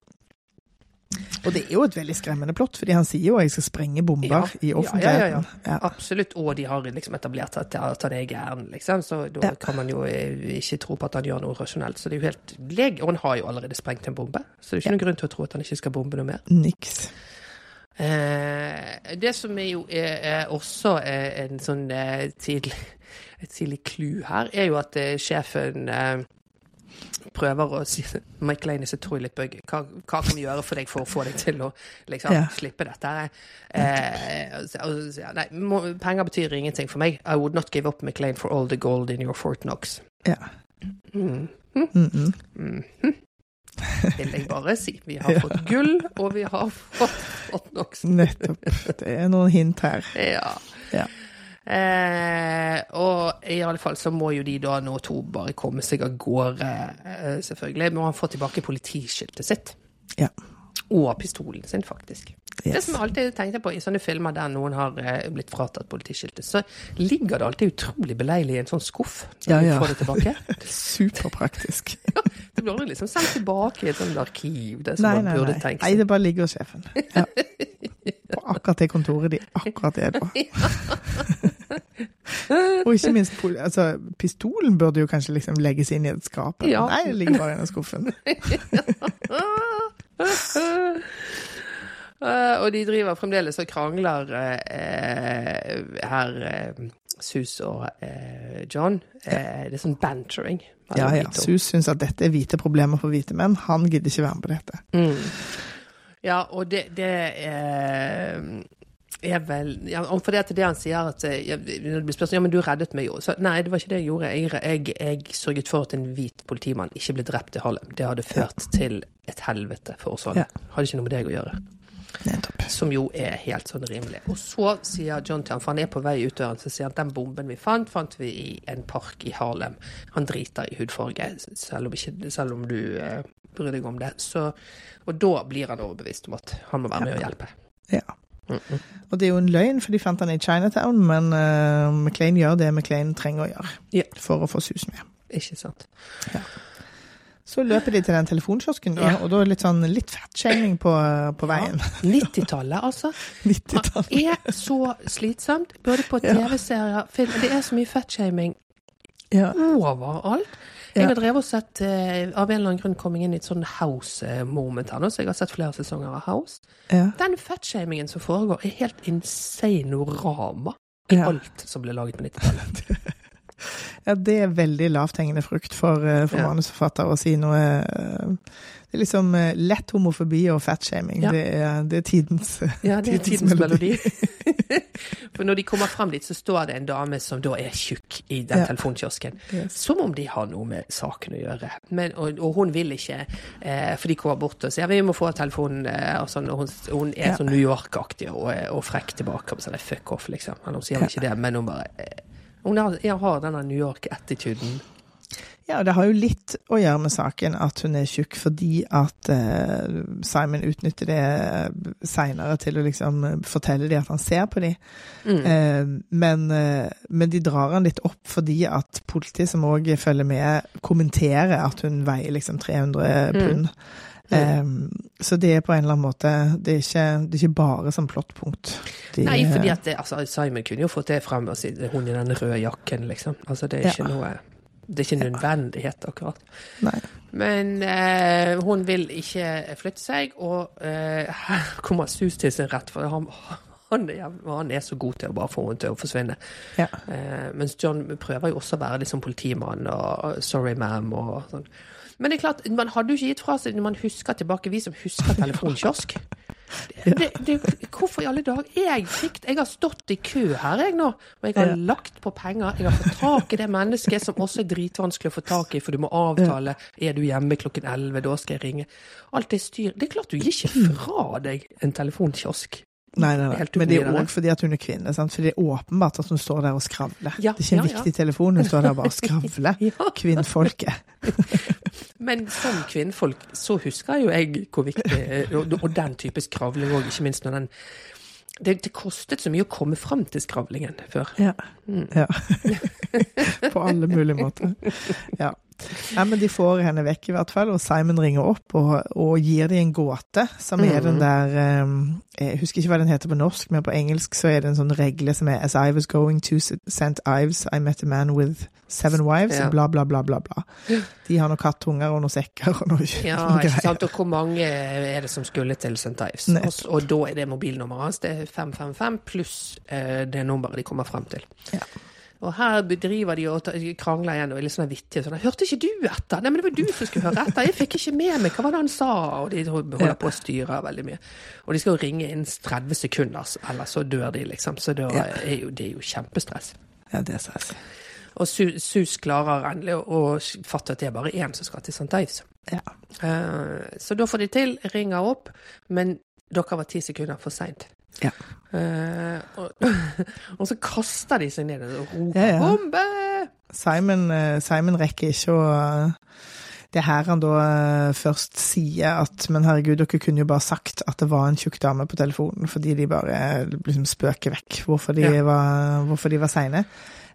Og det er jo et veldig skremmende plott, fordi han sier jo at jeg skal sprenge bomber Ja. i Ja, ja, ja, offentligheten. ja. Absolutt, og de har liksom etablert at, at han er gæren, liksom, så da kan man jo eh, ikke tro på at han gjør noe rasjonelt. Så det er jo helt leg... Og han har jo allerede sprengt en bombe, så det er ikke noen grunn til å tro at han ikke skal bombe noe mer. Niks. Eh, det som er jo er, er også er en sånn eh, tidlig et tidlig clou her, er jo at eh, sjefen eh, prøver å si Mike Lane is a litt bug. Hva, hva kan vi gjøre for deg for å få deg til å liksom, Ja. slippe dette? Eh, nei, må, penger betyr ingenting for meg. I would not give up McLean for all the gold in your Fort Knox. Ja. Mm. Mm -mm. Vil jeg bare si. Vi har fått gull, og vi har fått fått nok. Nettopp. Det er noen hint her. Ja. Ja. Eh, og i alle fall så må jo de da nå to bare komme seg av gårde, eh, selvfølgelig. Må han få tilbake politiskiltet sitt. Ja. Og pistolen sin, faktisk. Det Yes. som jeg alltid tenkte på i sånne filmer der noen har eh, blitt fratatt politiskiltet, så ligger det alltid utrolig beleilig i en sånn skuff når Ja, du ja. får det tilbake. Superpraktisk. Det blir aldri liksom sendt tilbake i et sånt arkiv. Det som Nei, man nei, burde nei. tenke nei, det bare ligger hos sjefen. Ja. På akkurat det kontoret de akkurat er på. Og ikke minst, altså, pistolen burde jo kanskje liksom legges inn i et skap. Ja. Nei, det ligger bare i den skuffen. Eh, og de driver fremdeles og krangler eh, her, eh, Sus og eh, John. Eh, det er sånn bantering. Ja, ja. Sus syns at dette er hvite problemer for hvite menn. Han gidder ikke være med på dette. Mm. Ja, og det, det eh, er vel ja, For det er det han sier at eh, ja, det blir spørsmål ja, men du reddet meg jo. Så, nei, det var ikke det jeg gjorde. Jeg, jeg, jeg sørget for at en hvit politimann ikke ble drept i Harlem. Det hadde ført til et helvete for oss alle. Ja. Hadde ikke noe med deg å gjøre. Nettopp. Som jo er helt sånn rimelig. Og så sier John til han, for han er på vei ut døren, så sier han at den bomben vi fant, fant vi i en park i Harlem. Han driter i hudfarge, selv om, ikke, selv om du eh, bryr deg om det. Så, og da blir han overbevist om at han må være med og hjelpe. Ja. Og det er jo en løgn, for de fant han i Chinatown, men uh, McLean gjør det McLean trenger å gjøre Ja. for å få sus med. Ikke sant? Så løper de til den telefonkiosken, da, Ja. og da er det litt sånn litt fattshaming på, på veien. 90-tallet, altså. 90-tallet. Det er så slitsomt. Både på TV-serier, film Det er så mye fettshaming Ja. overalt. Jeg har drevet og sett eh, Av en eller annen grunn kom jeg inn i et sånn house-moment her nå, så jeg har sett flere sesonger av House. Ja. Den fettshamingen som foregår, er helt insane-orama i Ja. alt som ble laget på 90-tallet. ja, det er veldig lavthengende frukt for, eh, for Ja. manusforfattere å si noe eh, Det er liksom eh, lett homofobi og fatshaming. Ja. Det, er, det er tidens Ja, det er Tidens tidens melodi. For når de kommer frem dit, så står det en dame som da er tjukk i den Ja. telefonkiosken. Yes. Som om de har noe med saken å gjøre. Men, og, og hun vil ikke, eh, for de kommer bort og sier vi må få telefonen. Eh, og sånn, og hun, hun er Ja. sånn New York-aktig og, og frekk tilbake. Og sånn, fuck off, liksom. Men hun sier ikke det, men hun bare eh, Hun har, har denne New York-attituden. Ja, det har jo litt å gjøre med saken at hun er tjukk, fordi at eh, Simon utnytter det seinere til å liksom eh, fortelle dem at han ser på dem. Mm. Eh, men, eh, men de drar han litt opp fordi at politiet som òg følger med, kommenterer at hun veier liksom 300 pund. Eh, så det er på en eller annen måte Det er ikke, det er ikke bare som plottpunkt. De, Nei, fordi at det, altså, Simon kunne jo fått det frem og si hun i den røde jakken, liksom. Altså, det er ikke Ja. noe Det er ikke nødvendighet, akkurat. Nei. Men eh, hun vil ikke flytte seg, og eh, her kommer Sus til sin rett, for han, han, han er så god til å bare få henne til å forsvinne. Ja. Eh, mens John prøver jo også å være liksom politimann og 'sorry, ma'am' og sånn. Men det er klart, man hadde jo ikke gitt fra seg når man husker tilbake, vi som husker telefonkiosk. Det, det, hvorfor i alle dager? Jeg, jeg har stått i kø her, jeg nå. Og jeg har Ja. lagt på penger. Jeg har fått tak i det mennesket som også er dritvanskelig å få tak i, for du må avtale. Er du hjemme klokken 11, da skal jeg ringe. Alt det styr. Det er klart du gir ikke fra deg en telefonkiosk. Nei, nei, nei. Men det er òg fordi at hun er kvinne. Sant? For det er åpenbart at hun står der og skravler. Ja, det er ikke en ja, ja. viktig telefon, hun står der og bare skravler. Ja. Kvinnfolket. Men som kvinnfolk så husker jo jeg hvor viktig Og, og den type skravling òg, ikke minst når den det, det kostet så mye å komme fram til skravlingen før. Ja. Mm. ja. På alle mulige måter. Ja. Nei, men de får henne vekk, i hvert fall, og Simon ringer opp og, og gir dem en gåte, som er mm. den der eh, Jeg husker ikke hva den heter på norsk, men på engelsk så er det en sånn regle som er As I was going to St. Ives, I met a man with seven wives, Ja. bla, bla, bla, bla. bla. De har noen kattunger og noen sekker og noe, Ja, noe ikke sant? Og hvor mange er det som skulle til St. Ives? Og, og da er det mobilnummeret hans. Det er 555 pluss eh, det nummeret de kommer frem til. Ja. Og her bedriver de og krangler igjen og er litt sånn vittige. Sånn, 'Hørte ikke du etter?' 'Nei, men det var du som skulle høre etter.' 'Jeg fikk ikke med meg. Hva var det han sa?' Og de holder på å styre veldig mye. Og de skal jo ringe innen 30 sekunder, ellers så dør de, liksom. Så da er jo, det er jo kjempestress. Ja, det er stress. Og Sus klarer endelig å, fatte at det er bare én som skal til St. Ives. Ja. Eh, så da får de til, ringer opp, men dere var ti sekunder for seint. Ja. Uh, og, og så kaster de seg ned og roper Ja, ja. 'bombe'! Simon, eh, Simon rekker ikke å eh, Det er her han da først sier at Men herregud, dere kunne jo bare sagt at det var en tjukk dame på telefonen, fordi de bare liksom spøker vekk hvorfor de Ja. var, hvorfor de var seine.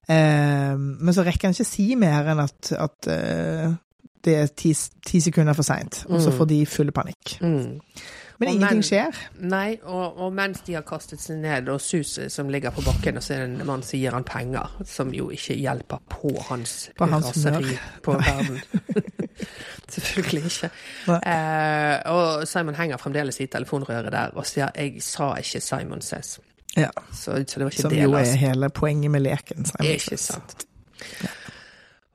Uh, men så rekker han ikke si mer enn at, at uh, det er ti, ti sekunder for seint, og så Mm. får de full panikk. Mm. Men ingenting men- skjer. Nei, og, og mens de har kastet seg ned, og suset som ligger på bakken, og så er det en mann som gir han penger, som jo ikke hjelper på hans På hans raseri på verden. Selvfølgelig ikke. Eh, og Simon henger fremdeles i telefonrøret der og sier 'jeg sa ikke Simon says'. Ja, Så, så det var ikke som det. jo er hele poenget med leken. Simon Ikke says. sant.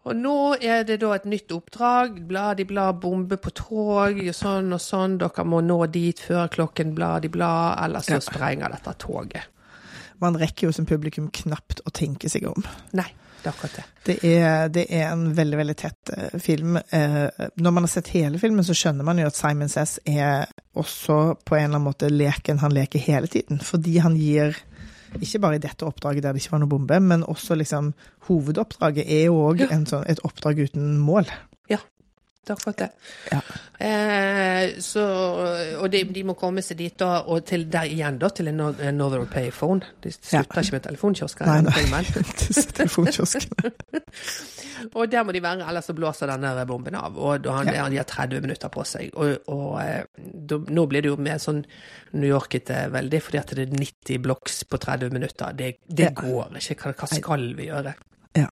Og nå er det da et nytt oppdrag. Bla de bla, bombe på tog, og sånn og sånn. Dere må nå dit før klokken bla de bla, ellers så Ja. sprenger dette toget. Man rekker jo som publikum knapt å tenke seg om. Nei, det er akkurat det. Det er, det er en veldig, veldig tett eh, film. Eh, når man har sett hele filmen, så skjønner man jo at Simon Says er også på en eller annen måte leken han leker hele tiden. Fordi han gir, ikke bare i dette oppdraget der det ikke var noe bombe, men også liksom hovedoppdraget er jo òg sånn, et oppdrag uten mål. Det er akkurat det. Ja. Eh, så, og de, de må komme seg dit, da, og til der igjen, da, til en no- en Northern Payphone. De slutter Ja. ikke med telefonkiosker Nei, nei. telefonkiosker. Og der må de være, ellers så blåser denne bomben av. Og da han, Ja. de har 30 minutter på seg. Og, og eh, da, nå blir det jo mer sånn New Yorkete veldig, fordi at det er 90 blocks på 30 minutter. Det, det går ikke. Hva, hva skal vi gjøre? Ja.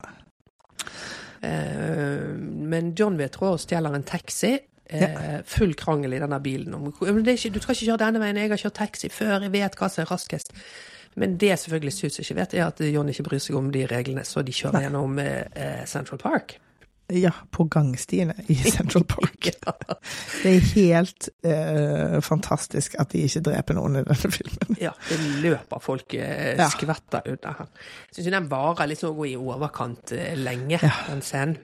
Eh, men John vet og stjeler en taxi. Ja. full krangel i denne bilen. Om, ikke, du skal ikke kjøre denne veien, jeg har kjørt taxi før, jeg vet hva som er raskest. Men det selvfølgelig Sus ikke vet, er at John ikke bryr seg om de reglene, så de kjører gjennom eh, eh, Central Park. Ja, på gangstiene i Central Park. Det er helt eh, fantastisk at de ikke dreper noen i denne filmen. Ja, det løper folk eh, Ja. skvetter unna her. Syns jo den varer litt sånn å gå i overkant eh, lenge, Ja. den scenen.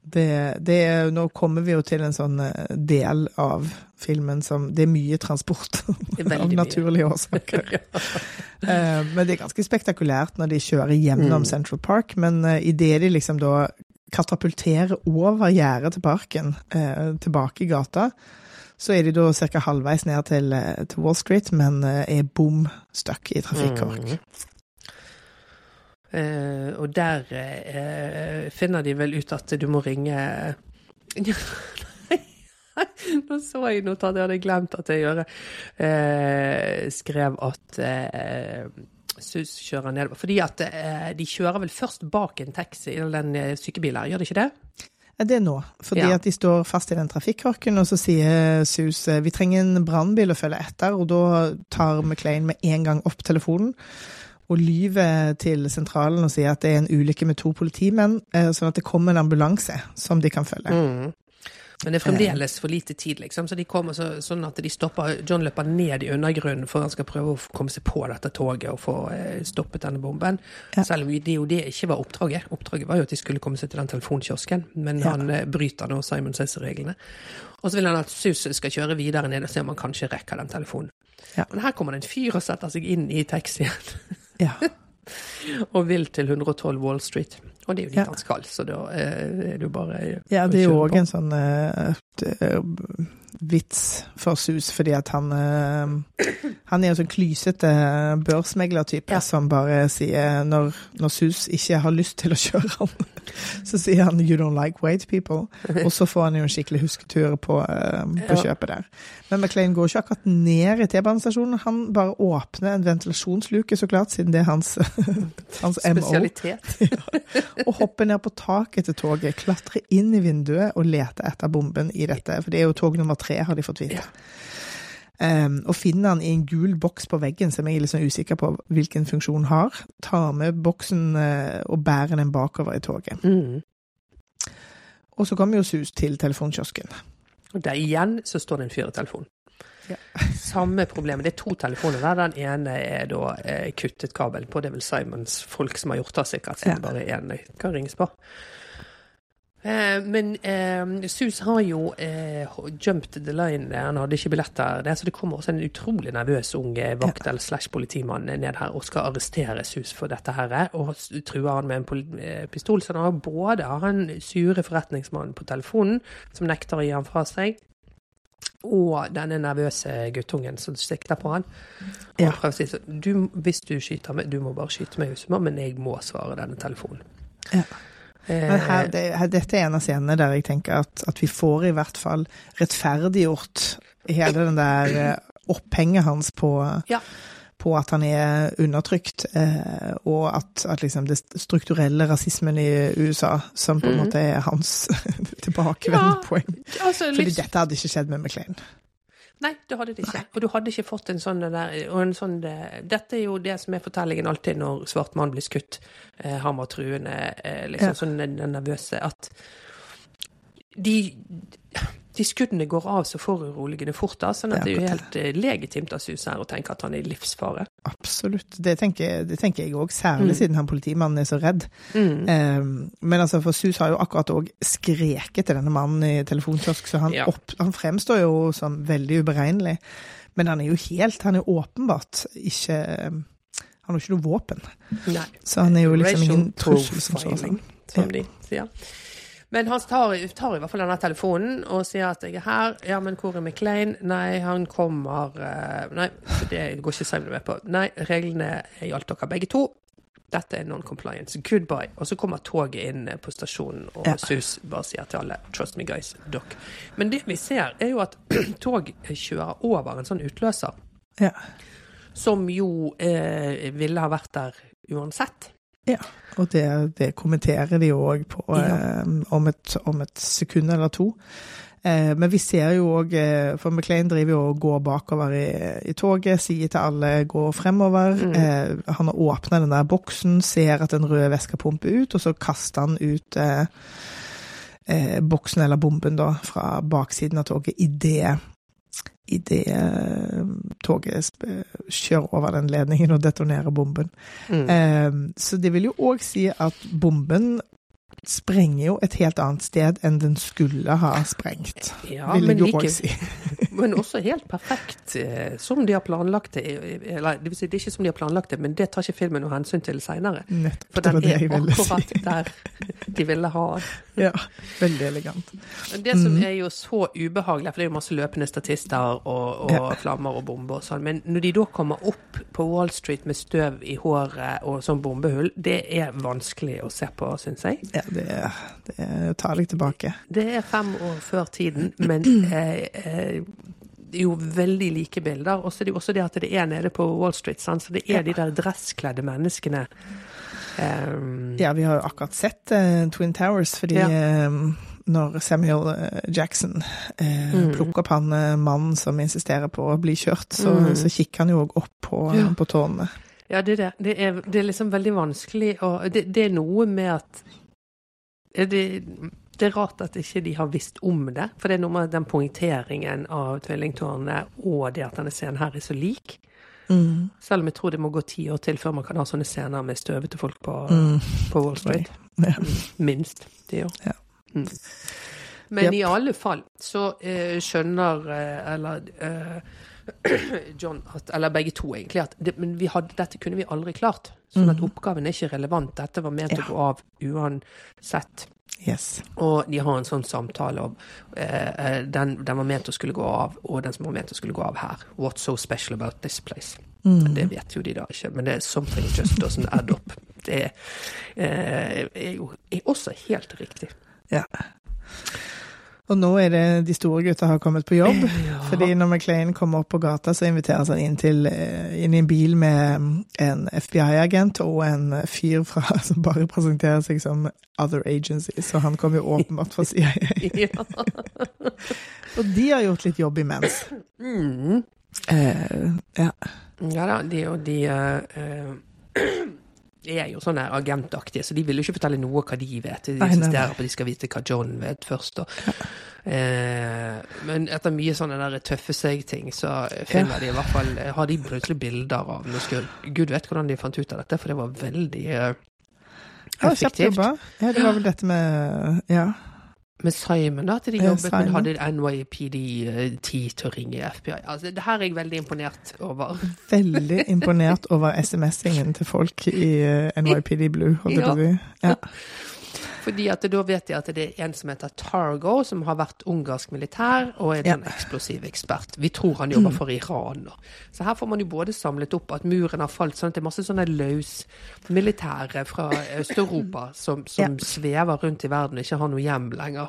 Det, det nå kommer vi jo til en sånn eh, del av filmen som Det er mye transport er av mye. naturlige årsaker. ja. men det er ganske spektakulært når de kjører gjennom Mm. Central Park. Men uh, idet de liksom da katapulterer over gjerdet til parken, eh, tilbake i gata, så er de da ca. halvveis ned til, eh, til Wall Street, men eh, er bom stuck i trafikkork. Mm. Eh, og der eh, finner de vel ut at du må ringe Nå så jeg notat, jeg hadde glemt at jeg gjør eh, skrev at Sus kjører nedover. Fordi at eh, de kjører vel først bak en taxi, eller en eh, sykebil her, gjør de ikke det? Det er nå, fordi Ja. at de står fast i den trafikkorken, og så sier Sus eh, vi trenger en brannbil å følge etter, og da tar McLean med en gang opp telefonen og lyver til sentralen og sier at det er en ulykke med to politimenn, eh, sånn at det kommer en ambulanse som de kan følge. Mm. Men det er fremdeles for lite tid, liksom. Så de kommer så, sånn at de stopper John løper ned i undergrunnen for han skal prøve å komme seg på dette toget og få eh, stoppet denne bomben. Ja. Selv om det jo det ikke var oppdraget. Oppdraget var jo at de skulle komme seg til den telefonkiosken, men Ja. han eh, bryter nå Simon Says-reglene. Og så vil han at Sus skal kjøre videre ned og se om han kanskje rekker den telefonen. Ja. Men her kommer det en fyr og setter seg inn i taxien Ja. og vil til 112 Wall Street. Og det er jo dit han skal, så da eh, er det jo bare Ja, det er jo òg en sånn eh, d- vits for Sus, fordi at han eh, Han er jo sånn klysete børsmeglertype Ja. som bare sier når, når Sus ikke har lyst til å kjøre han, så sier han 'you don't like white people', og så får han jo en skikkelig husketur på, eh, på Ja. kjøpet der. Men McLean går ikke akkurat ned i T-banestasjonen, han bare åpner en ventilasjonsluke, så klart, siden det er hans, hans MO Spesialitet. og hopper ned på taket til toget, klatrer inn i vinduet og leter etter bomben i dette. For det er jo tog nummer tre, har de fått vite. Ja. Um, og finner den i en gul boks på veggen som jeg er litt sånn usikker på hvilken funksjon har. Tar med boksen uh, og bærer den bakover i toget. Mm. Og så kommer jo Sus til telefonkiosken. Og der igjen så står det en fyr i telefonen. Ja. Samme problemet. Det er to telefoner der. Den ene er da eh, kuttet kabel på. Det er vel Simons folk som har gjort det, sikkert, så Ja. bare én kan ringes på. Eh, men eh, Sus har jo eh, jumped the line. Han hadde ikke billetter. der, så det kommer også en utrolig nervøs ung eh, vakt eller slash politimann ned her og skal arrestere Sus for dette her. Og truer han med en eh, pistol. Så han har både han sure forretningsmannen på telefonen, som nekter å gi ham fra seg, og denne nervøse guttungen som sikter på han. Og Ja. prøver å si sånn Hvis du skyter meg, du må bare skyte meg, Usma, men jeg må svare denne telefonen. Ja. Men her, det, her, dette er en av scenene der jeg tenker at, at vi får i hvert fall rettferdiggjort hele den der eh, opphenget hans på, Ja. på at han er undertrykt, eh, og at, at liksom det strukturelle rasismen i USA, som på en mm. måte er hans tilbakevendende Ja, poeng. altså, Fordi litt, dette hadde ikke skjedd med McLean. Nei, du hadde det ikke. Og du hadde ikke fått en sånn der og en sånn, eh, Dette er jo det som er fortellingen alltid når svart mann blir skutt. Eh, Hammertruende, eh, liksom Ja. sånn den nervøse at de, de skuddene går av så foruroligende fort, da, sånn at Det er jo helt eh, legitimt av Sus her å tenke at han er i livsfare. Absolutt. Det tenker, det tenker jeg òg, særlig Mm. siden han politimannen er så redd. Mm. Um, men altså, for Sus har jo akkurat òg skreket til denne mannen i telefonkiosk, så han, Ja. opp, han fremstår jo som veldig uberegnelig. Men han er jo helt Han er åpenbart ikke Han har jo ikke noe våpen. Nei. Så han er jo liksom ingen trussel som sådan. som de sier. Men han tar, tar i hvert fall denne telefonen og sier at jeg er her. Ja, men hvor er McLean? Nei, han kommer eh, Nei, det går ikke Simon med på. Nei, reglene gjaldt dere begge to. Dette er non-compliance. Goodbye. Og så kommer toget inn på stasjonen, og Ja. Sus bare sier til alle Trust me, guys. Dere. Men det vi ser, er jo at tog kjører over en sånn utløser, Ja. som jo eh, ville ha vært der uansett. Ja. Og det, det kommenterer de òg på Ja. eh, om, et, om et sekund eller to. Eh, men vi ser jo òg eh, For McLean driver jo og går bakover i, i toget, sier til alle gå fremover. Mm. Eh, han har åpna den der boksen, ser at den røde væske pumper ut, og så kaster han ut eh, eh, boksen eller bomben da fra baksiden av toget idet Idet eh, toget kjører over den ledningen og detonerer bomben. Mm. Eh, så det vil jo òg si at bomben sprenger jo et helt annet sted enn den skulle ha sprengt. Ja, vil men, jeg jo like, si. men også helt perfekt eh, som de har planlagt det. Eller, det vil si, det er ikke som de har planlagt det, men det tar ikke filmen noe hensyn til seinere. For den er akkurat si. der de ville ha den. Ja, veldig elegant. Det som Mhm. er jo så ubehagelig, for det er jo masse løpende statister og, og Ja. flammer og bomber og sånn, men når de da kommer opp på Wall Street med støv i håret og sånn bombehull, det er vanskelig å se på, syns jeg. Ja, det, er- det er- tar jeg tilbake. Det er fem år før tiden, men eh, eh, jo veldig like bilder. Og så er det jo også det at det er nede på Wall Street, sant? så det er Ja. de der dresskledde menneskene. Um, Ja, vi har jo akkurat sett uh, Twin Towers, fordi Ja. um, når Samuel eh, Jackson uh, Mm. plukker opp han mannen som insisterer på å bli kjørt, så, Mm. så kikker han jo òg opp på, Ja. på tårnene. Ja, det er det. Det er, det er liksom veldig vanskelig å det, det er noe med at er det, det er rart at ikke de har visst om det. For det er noe med den poengteringen av tvillingtårnet og det at denne scenen her er så lik. Mm. Selv om jeg tror det må gå ti år til før man kan ha sånne scener med støvete folk på, Mm. på Wall Street. Ja. Minst ti år. Ja. Mm. Men yep. i alle fall så eh, skjønner eh, Eller eh, John at, Eller begge to, egentlig. At det, men vi hadde, dette kunne vi aldri klart. Sånn at Mhm. oppgaven er ikke relevant. Dette var ment Ja. å gå av uansett. Yes. Og de har en sånn samtale om eh, eh, den, den var ment å skulle gå av, og den som var ment å skulle gå av her. What's so special about this place? Mm. Det vet jo de da ikke, men det er something just doesn't add up. Det eh, er jo er også helt riktig. Ja. Og nå er det de store gutta har kommet på jobb. Fordi når McLean kommer opp på gata, så inviteres han inn, til, eh, inn i en bil med en FBI-agent og en fyr fra, som bare presenterer seg som other agencies, så han kommer jo åpenbart fra CIA. ja. Og de har gjort litt jobb imens. Mm. Eh, ja. Ja da, de, og de uh, er jo sånne agentaktige, så de vil jo ikke fortelle noe hva de vet. De insisterer på at de skal vite hva John vet først. Og, eh, men etter mye sånne der tøffe seg-ting, så finner de i hvert fall Har de plutselig bilder av noe. Gud vet hvordan de fant ut av dette, for det var veldig eh, Ja, effektivt. jobba. Ja, det var vel dette med Ja. Med Simon, da, at de jobbet, jobbet, men hadde NYPD eh, tid til å ringe FBI. Altså, det her er jeg veldig imponert over. Veldig imponert over SMS-ingen til folk i eh, NYPD Blue, holdt jeg på å si. Ja. Fordi at da vet de at det er en som heter Targo, som har vært ungarsk militær og er Ja. Mm. en eksplosiv ekspert. Vi tror han jobber for Iran nå. Så her får man jo både samlet opp at muren har falt, sånn at det er masse sånne løs militære fra Øst-Europa som, som svever rundt i verden og ikke har noe hjem lenger.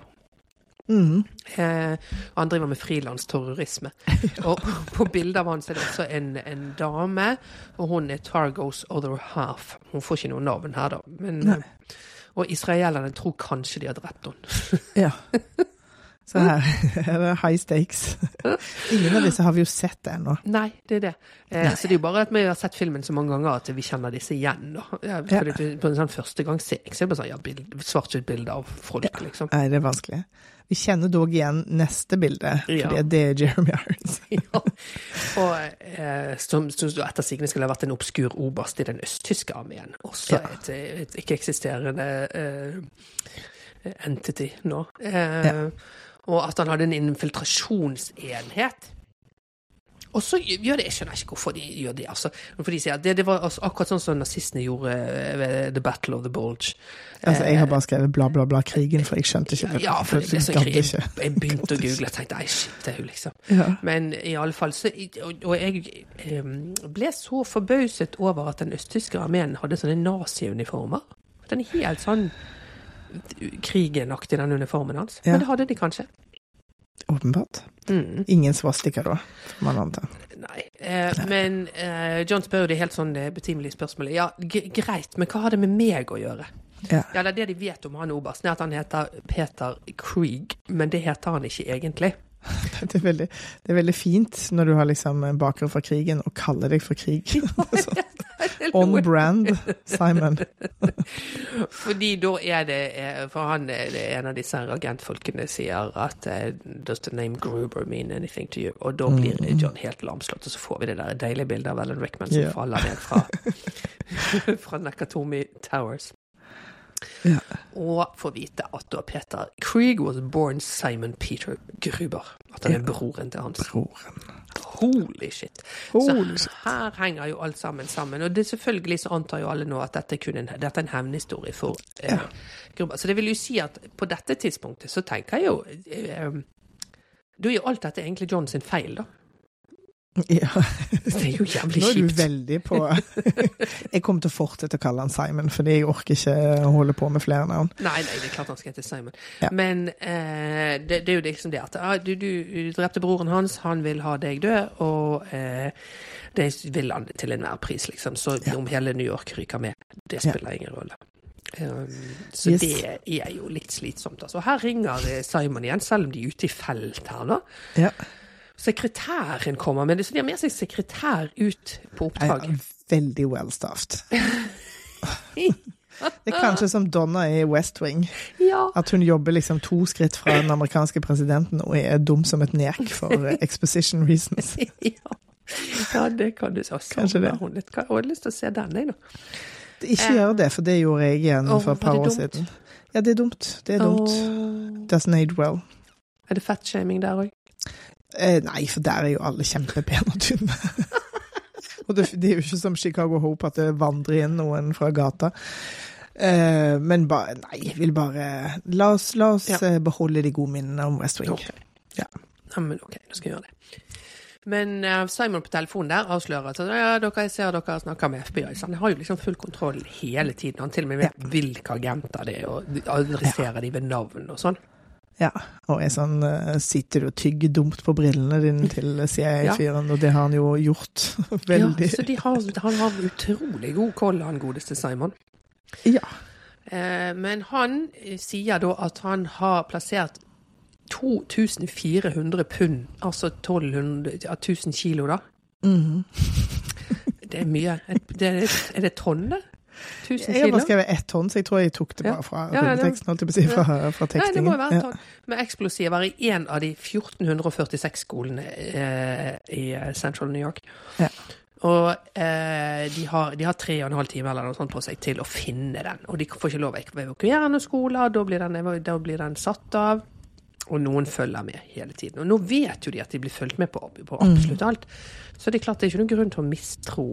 Mm. Eh, han driver med frilansterrorisme. Og på bildet av han er det også en, en dame, og hun er Targos other half. Hun får ikke noe navn her, da. Men, og israelerne tror kanskje de har drept henne. ja. Så her er det high stakes. Ingen av disse har vi jo sett ennå. Nei, det er det. Eh, så det er jo bare at vi har sett filmen så mange ganger at vi kjenner disse igjen. Da. Ja, Ja. På en sånn førstegangsseing så er det bare sånn, ja, svart-hvitt bilde av folk, liksom. Nei, det er vanskelig. Vi kjenner dog igjen neste bilde, Ja. for det er Jeremy Irons. Ja. Og eh, som, som etter sigende skulle ha vært en obskur oberst i den østtyske armeen. Også Ja. et, et ikke-eksisterende eh, entity nå. Eh. Og at han hadde en infiltrasjonsenhet. Og så gjør det, Jeg skjønner ikke hvorfor de gjør det. altså. For de sier at det, det var altså akkurat sånn som nazistene gjorde eh, ved The Battle of the Bulge. Altså, jeg har bare skrevet bla, bla, bla krigen, for jeg skjønte ikke. Ja, for det ble jeg så krig. Jeg, jeg begynte å google og tenkte ei, shit, det er jo liksom Ja. Men i alle fall så Og, og jeg em, ble så forbauset over at den østtyske armeen hadde sånne naziuniformer. Den er helt sånn krigenaktig, den uniformen hans. Ja. Men det hadde de kanskje. Åpenbart. Mm. Ingen svastika da, får man anta. Nei. Eh, men eh, John spør jo det helt sånn eh, betimelige spørsmålet. Ja, greit, men hva har det med meg å gjøre? Ja. Ja, det er det de vet om han obersten, er at han heter Peter Krieg, men det heter han ikke egentlig. Det er, veldig, det er veldig fint når du har liksom bakgrunn fra krigen, og kaller deg for krig. Så, on brand, Simon. Fordi da er det eh, For han er en av disse agentfolkene sier at eh, Does the name Gruber mean anything to you? Og da blir John helt lamslått, og så får vi det der deilige bildet av Alan Rickman som yeah. faller ned fra, fra Nakatomi Towers. Ja. Og får vite at da Peter Krieg was born Simon Peter Gruber. At han er broren til hans. Broren. Holy shit. Holy så her henger jo alt sammen sammen. Og det selvfølgelig så antar jo alle nå at dette en, dette er en hevnhistorie for eh, Ja. Gruber. Så det vil jo si at på dette tidspunktet så tenker jeg jo eh, Da er jo alt dette egentlig John sin feil, da. Ja. Det er jo jævlig kjipt. Nå er du veldig på Jeg kommer til å fortsette å kalle han Simon, fordi jeg orker ikke å holde på med flere navn. Nei, nei, det er klart han skal hete Simon. Ja. Men eh, det, det er jo liksom det at ah, du, du, du drepte broren hans, han vil ha deg død, og eh, det vil han til enhver pris, liksom. Så Ja. om hele New York ryker med, det Ja. spiller ingen rolle. Um, så Yes. det er jo litt slitsomt. Altså. Her ringer eh, Simon igjen, selv om de er ute i felt her nå. Ja. Sekretæren kommer, med det- så de har med seg sekretær ut på oppdrag. veldig well staffed. Det er kanskje som Donna i West Wing. Ja. At hun jobber liksom to skritt fra den amerikanske presidenten og er dum som et nek for eh, exposition reasons. ja. ja, det kan du si. Kanskje det. Hun litt, jeg har lyst til å se den, jeg, nå. Ikke gjør det, for det gjorde jeg igjen oh, for et par år siden. Ja, det er dumt. Det er dumt. Oh. Doesn't age well. Er det fettshaming der òg? Eh, nei, for der er jo alle kjempepene og tynne. og det, det er jo ikke som Chicago Hope at det vandrer inn noen fra gata. Eh, men bare Nei, jeg vil bare La oss, la oss Ja. eh, beholde de gode minnene om West Wing. Ok. Ja. Neimen, ok, da skal jeg gjøre det. Men eh, Simon på telefonen der avslører at ja, dere, jeg ser dere snakker med FBI. Så han har jo liksom full kontroll hele tiden. Han til og med vet hvilke agenter det er, og adresserer de ved navn og sånn. Ja, og er sånn eh, Sitter du og tygger dumt på brillene dine til CIA-fyren, og det har han jo gjort veldig. Ja, så de har, han har utrolig god koll, han godeste Simon. Ja. Eh, men han eh, sier da at han har plassert 2400 pund, altså 1200, ja, 1000 kilo, da, Mhm. Det er mye. Det er, er det tonn, det? 1000 Jeg har bare skrevet ett tonn, så jeg tror jeg tok det bare fra Ja, ja, det- rulleteksten, holdt jeg på å si, fra, fra Nei, det må jo være et tonn. Med eksplosiver i én av de 1446 skolene eh, i eh, Central New York. Ja. Og eh, de, har, de har tre og en halv time eller noe sånt på seg til å finne den. Og de får ikke lov å evakuere noen skoler, da blir den, da blir den satt av. Og noen følger med hele tiden. Og nå vet jo de at de blir fulgt med på, på absolutt alt. Så det er klart det er ikke noen grunn til å mistro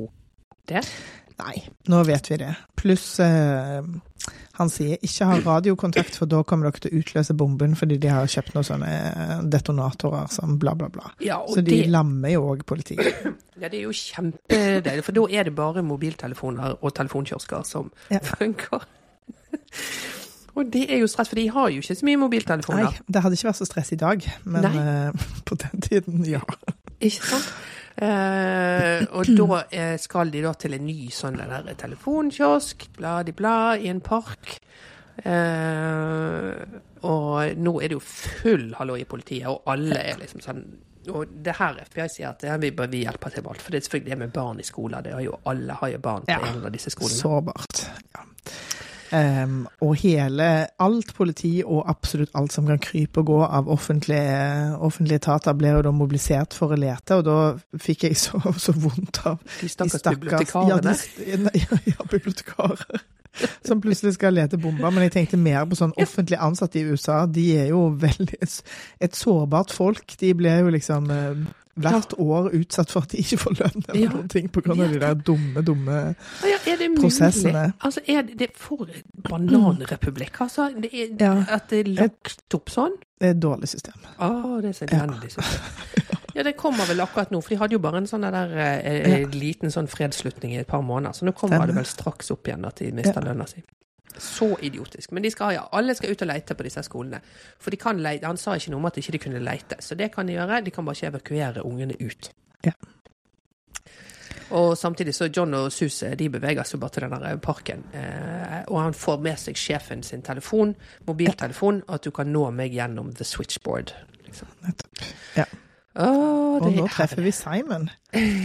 det. Nei, nå vet vi det. Pluss eh, han sier ikke ha radiokontakt, for da kommer dere til å utløse bomben fordi de har kjøpt noen sånne eh, detonatorer som bla, bla, bla. Ja, Så de det, lammer jo òg politiet. ja, det er jo kjempedeilig, for da er det bare mobiltelefoner og telefonkiosker som Ja. funker. og det er jo stress, for de har jo ikke så mye mobiltelefoner. Nei, det hadde ikke vært så stress i dag, men uh, på den tiden, ja. Ikke sant? Eh, og da eh, skal de da til en ny sånn der telefonkiosk, bla-di-bla, i en park. Eh, og nå er det jo full hallo i politiet, og alle er liksom sånn Og det her FBI sier at det her vi bør vi hjelpe til med alt. For det er selvfølgelig det med barn i skoler. Det har jo, alle har jo barn på Ja. en av disse skolene. Sårbart. Ja. Em, og hele Alt politi og absolutt alt som kan krype og gå av offentlige, offentlige etater, ble jo da mobilisert for å lete, og da fikk jeg så, så vondt av De de stakkars Ja, bibliotekarene. de, ja, ja, bibliotekarer. Som plutselig skal lete bomber. Men jeg tenkte mer på sånn offentlig ansatte i USA. De er jo veldig et sårbart folk. De blir jo liksom eh, hvert år utsatt for at de ikke får lønn eller Ja. noen ting på grunn av de der dumme, dumme Ja, er det prosessene. Altså, er det, for en bananrepublikk, altså. Det er, Ja. At det er lagt opp sånn. Det er et dårlig system. Å, det er så elendig system. Ja, det kommer vel akkurat nå, for de hadde jo bare en sånn der eh, liten sånn fredsslutning i et par måneder, så nå kommer det vel straks opp igjen at de mister lønna si. Så idiotisk. Men de skal, ja, alle skal ut og lete på disse skolene. For de kan leite, han sa ikke noe om at de ikke kunne lete, så det kan de gjøre. De kan bare ikke evakuere ungene ut. Ja. Og samtidig så John og Suse de beveger seg bare til den der parken. Eh, og han får med seg sjefen sin telefon, mobiltelefon, at du kan nå meg gjennom the switchboard. Liksom. Nettopp. Ja. Åh, Og nå er treffer vi Simon.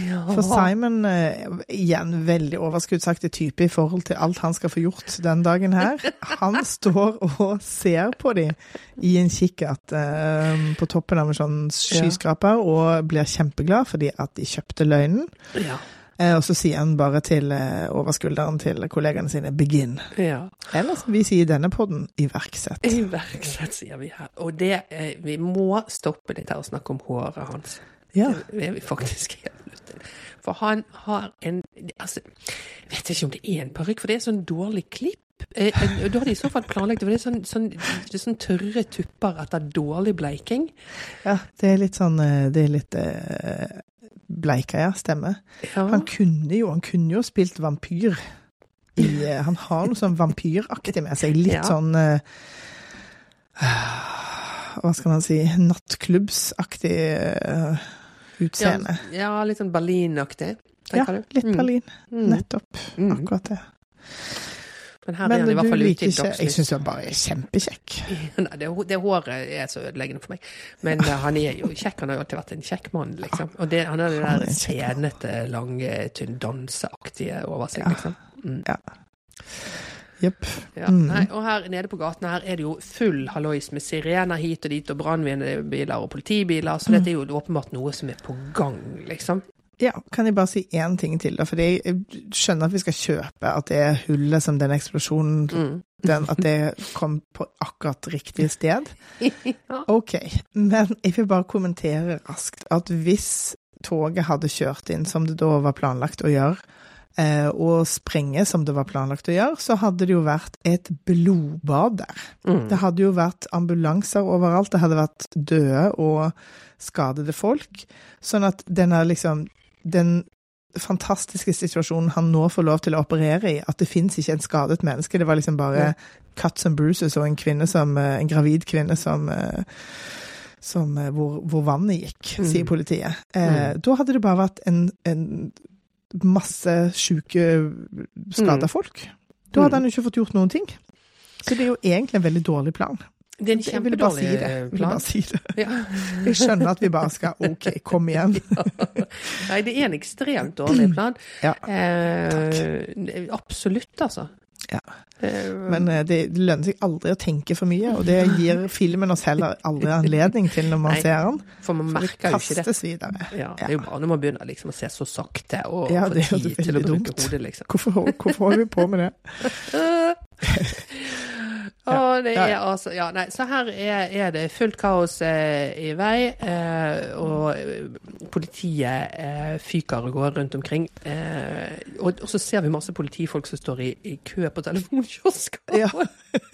Ja. For Simon, eh, igjen veldig overskuddsaktig type i forhold til alt han skal få gjort den dagen her. Han står og ser på dem i en kikkert um, på toppen av en sånn skyskraper og blir kjempeglad fordi at de kjøpte løgnen. Ja. Eh, og så sier han bare til eh, over skulderen til kollegaene sine 'begin'. ja. Eller som vi sier i denne podden 'iverksett'. Iverksett, sier vi her. Og det, eh, vi må stoppe litt her og snakke om håret hans. Ja. Det er vi faktisk helt nødt til. For han har en altså, Jeg vet ikke om det er en parykk, for det er sånn dårlig klipp. Eh, Da har de i så fall planlagt det, for det er sånn, sånn, det er sånn tørre tupper etter dårlig bleiking. ja, det er litt sånn Det er litt eh, bleika, ja. Stemmer. Ja. Han kunne jo, han kunne jo spilt vampyr. I, eh, han har noe sånn vampyraktig med seg. Litt Ja. sånn uh, Hva skal man si Nattklubbsaktig uh, utseende. Ja, ja, litt sånn Berlin-aktig, Ja, du? Ja, litt Mm. Berlin. Mm. Nettopp. Mm. Akkurat det. Men her Men er han i hvert fall ute i ikke Jeg syns han bare er kjempekjekk. Nei, det, det håret er så ødeleggende for meg. Men eh, han er jo kjekk. Han har jo alltid vært en kjekk mann, liksom. Og det, han har det er der senete, lange, tynn, danseaktige over seg, Ja. liksom. Mm. Ja. Jepp. Ja. Mm. Nei, og her nede på gaten her er det jo full hallois med sirener hit og dit, og brannbiler og politibiler, så dette er jo åpenbart noe som er på gang, liksom. Ja, kan jeg bare si én ting til, da? Fordi jeg skjønner at vi skal kjøpe at det hullet som den eksplosjonen Mm. den, At det kom på akkurat riktig sted. Ok, men jeg vil bare kommentere raskt at hvis toget hadde kjørt inn som det da var planlagt å gjøre, eh, og sprenge som det var planlagt å gjøre, så hadde det jo vært et blodbad der. Mm. Det hadde jo vært ambulanser overalt, det hadde vært døde og skadede folk. Sånn at denne liksom Den fantastiske situasjonen han nå får lov til å operere i, at det fins ikke en skadet menneske, det var liksom bare Ja. cuts and bruises og en kvinne som eh, En gravid kvinne som eh, som, eh, hvor, hvor vannet gikk, Mm. sier politiet. Eh, Mm. Da hadde det bare vært en, en masse sjuke, skada Mm. folk. Da hadde Mm. han jo ikke fått gjort noen ting. Så det er jo egentlig en veldig dårlig plan. Det er en kjempedårlig plan. si det. Jeg si det. Ja. Jeg skjønner at vi bare skal OK, kom igjen. Nei, det er en ekstremt dårlig plan. Ja. Eh, absolutt, altså. Ja. Eh, Men eh, det lønner seg aldri å tenke for mye, og det gir filmen oss heller aldri anledning til når man Nei, ser den. for man For merker jo ikke det. videre. Ja, det er jo bare når man begynner liksom å se så sakte og Ja, få tid til å bruke dumt. hodet, liksom. Hvorfor, hvorfor holder vi på med det? Å, det er altså Ja, nei, så her er, er det fullt kaos eh, i vei, eh, og eh, politiet eh, fyker og går rundt omkring. Eh, og, og så ser vi masse politifolk som står i, i kø på telefonkiosker. Ja.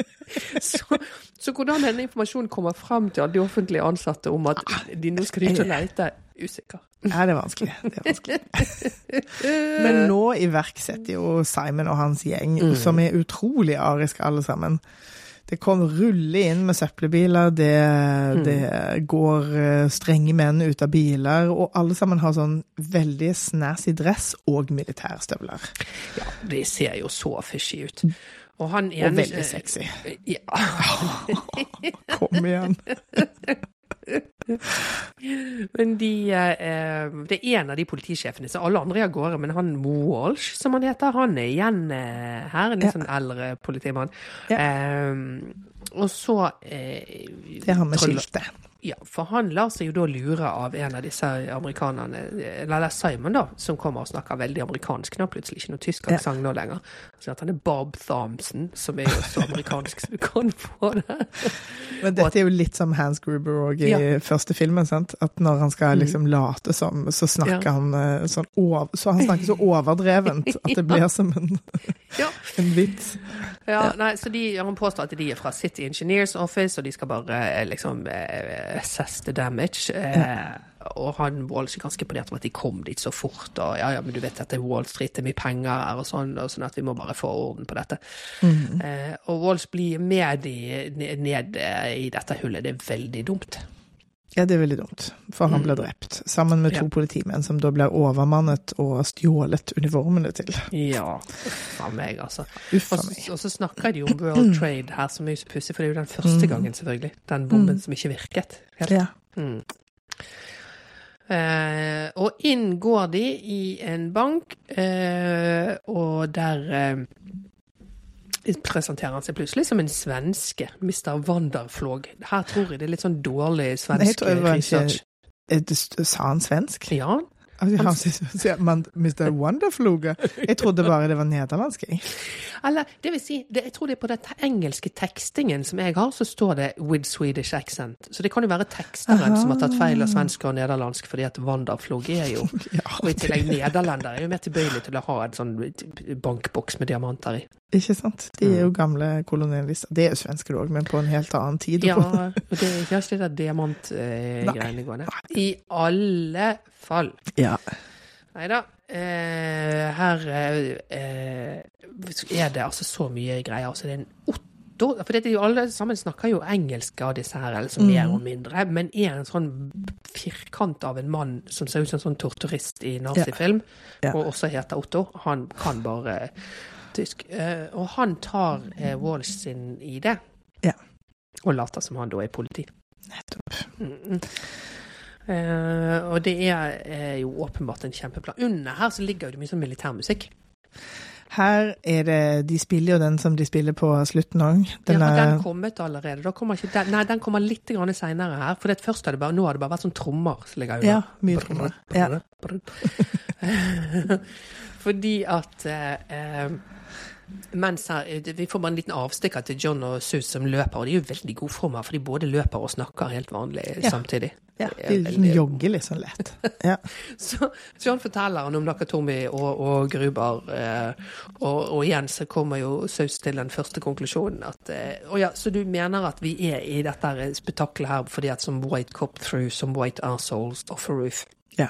så, så hvordan denne informasjonen kommer frem til alle de offentlige ansatte om at de nå skal de ut og lete, usikker. Ja, det er vanskelig. Det er vanskelig. Men nå iverksetter jo Simon og hans gjeng, Mm. som er utrolig ariske alle sammen. Det kom rulle inn med søppelbiler, det, Mm. det går eh, strenge menn ut av biler, og alle sammen har sånn veldig snazzy dress og militærstøvler. Ja, det ser jo så fishy ut. Og han Og veldig sexy. Ja. Kom igjen. Men de eh, Det er en av de politisjefene, som alle andre er av gårde. Men han Walsh, som han heter, han er igjen eh, her. En litt Ja. sånn eldre politimann. Ja. Eh, og så eh, Det er han med skiltet. Ja, for han lar seg jo da lure av en av disse amerikanerne, eller Simon, da, som kommer og snakker veldig amerikansk nå, plutselig ikke noe tysk aksent nå lenger. Så at han er Bob Thompson, som er jo så amerikansk som du kan få det. Men dette er jo litt som Hans Gruber òg i Ja. Mm. første filmen. sant? At når han skal liksom late som, så snakker Ja. han eh, sånn over, Så han snakker så overdrevent at det blir som en, Ja. en vits. Ja, nei, så de, Han påstår at de er fra City Engineers Office, og de skal bare eh, liksom eh, assess the damage. Eh, og han Walsh er ganske imponert over at de kom dit så fort. Og ja, ja, men du vet at det er Wall Street, det er mye penger her, og sånn, og sånn at vi må bare få orden på dette. Eh, og Walsh blir med de ned i dette hullet. Det er veldig dumt. Ja, det er veldig dumt, for han blir drept. Sammen med to Mm. Ja. politimenn som da blir overmannet og stjålet uniformene til. Ja, uffa meg, altså. Uffa meg. så, og så snakker de om World Trade her, som er så pussig, for det er jo den første gangen, selvfølgelig. Den bomben som ikke virket. Helt. Ja. Mm. Eh, og inn går de i en bank, eh, og der eh, presenterer han seg plutselig som en svenske, Mr. Wanderflog. Her tror jeg det er litt sånn dårlig Nei, jeg svensk tror research. Eh, Sa han svensk? Ja, man Mr. Wonderfluge. Jeg trodde bare det var nederlandsk. eller det vil si, det, jeg tror det er på den engelske tekstingen som jeg har, så står det 'with Swedish accent'. Så det kan jo være teksteren som har tatt feil av svensk og nederlandsk, fordi at Wanderflog er jo Ja, Og i tillegg nederlender er jo mer tilbøyelig til å ha en sånn bankboks med diamanter i. Ikke sant? De er jo gamle kolonialister. Det er jo svensker òg, men på en helt annen tid. Ja, og det er ikke det der diamantgreiene gående. I alle fall. Ja. Nei da. Eh, her eh, eh, er det altså så mye greier. Altså det er en Otto For det er jo alle sammen snakker jo engelsk av disse her, altså så mer og mindre. Men er en sånn firkant av en mann som ser ut som en sånn torturist i nazifilm, Ja. og også heter Otto. Han kan bare tysk. Eh, og han tar eh, Walsh sin ID, Ja. og later som han da er politi. Nettopp. Mm, mm. Eh, og det er eh, jo åpenbart en kjempeplan. Under her så ligger det mye sånn militærmusikk. Her er det De spiller jo den som de spiller på slutten òg. Den Den har kommet allerede? Da kommer ikke den, nei, den kommer litt senere her. For det først har det bare, nå har det bare vært sånn trommer som ligger Ja, under. mye trommer. Ja. Fordi at eh, eh, mens her, eh, Vi får bare en liten avstikker til John og Sus som løper, og de er jo veldig gode former, for de både løper og snakker helt vanlig Ja. samtidig. ja, de veldig- jogger litt sånn lett. Ja. Så John forteller han om Nakatomi og, og Gruber, eh, og, og igjen så kommer jo Saus til den første konklusjonen at eh, å ja, Så du mener at vi er i dette spetakkelet her fordi at som white cop through, som white arseholes off a roof? ja.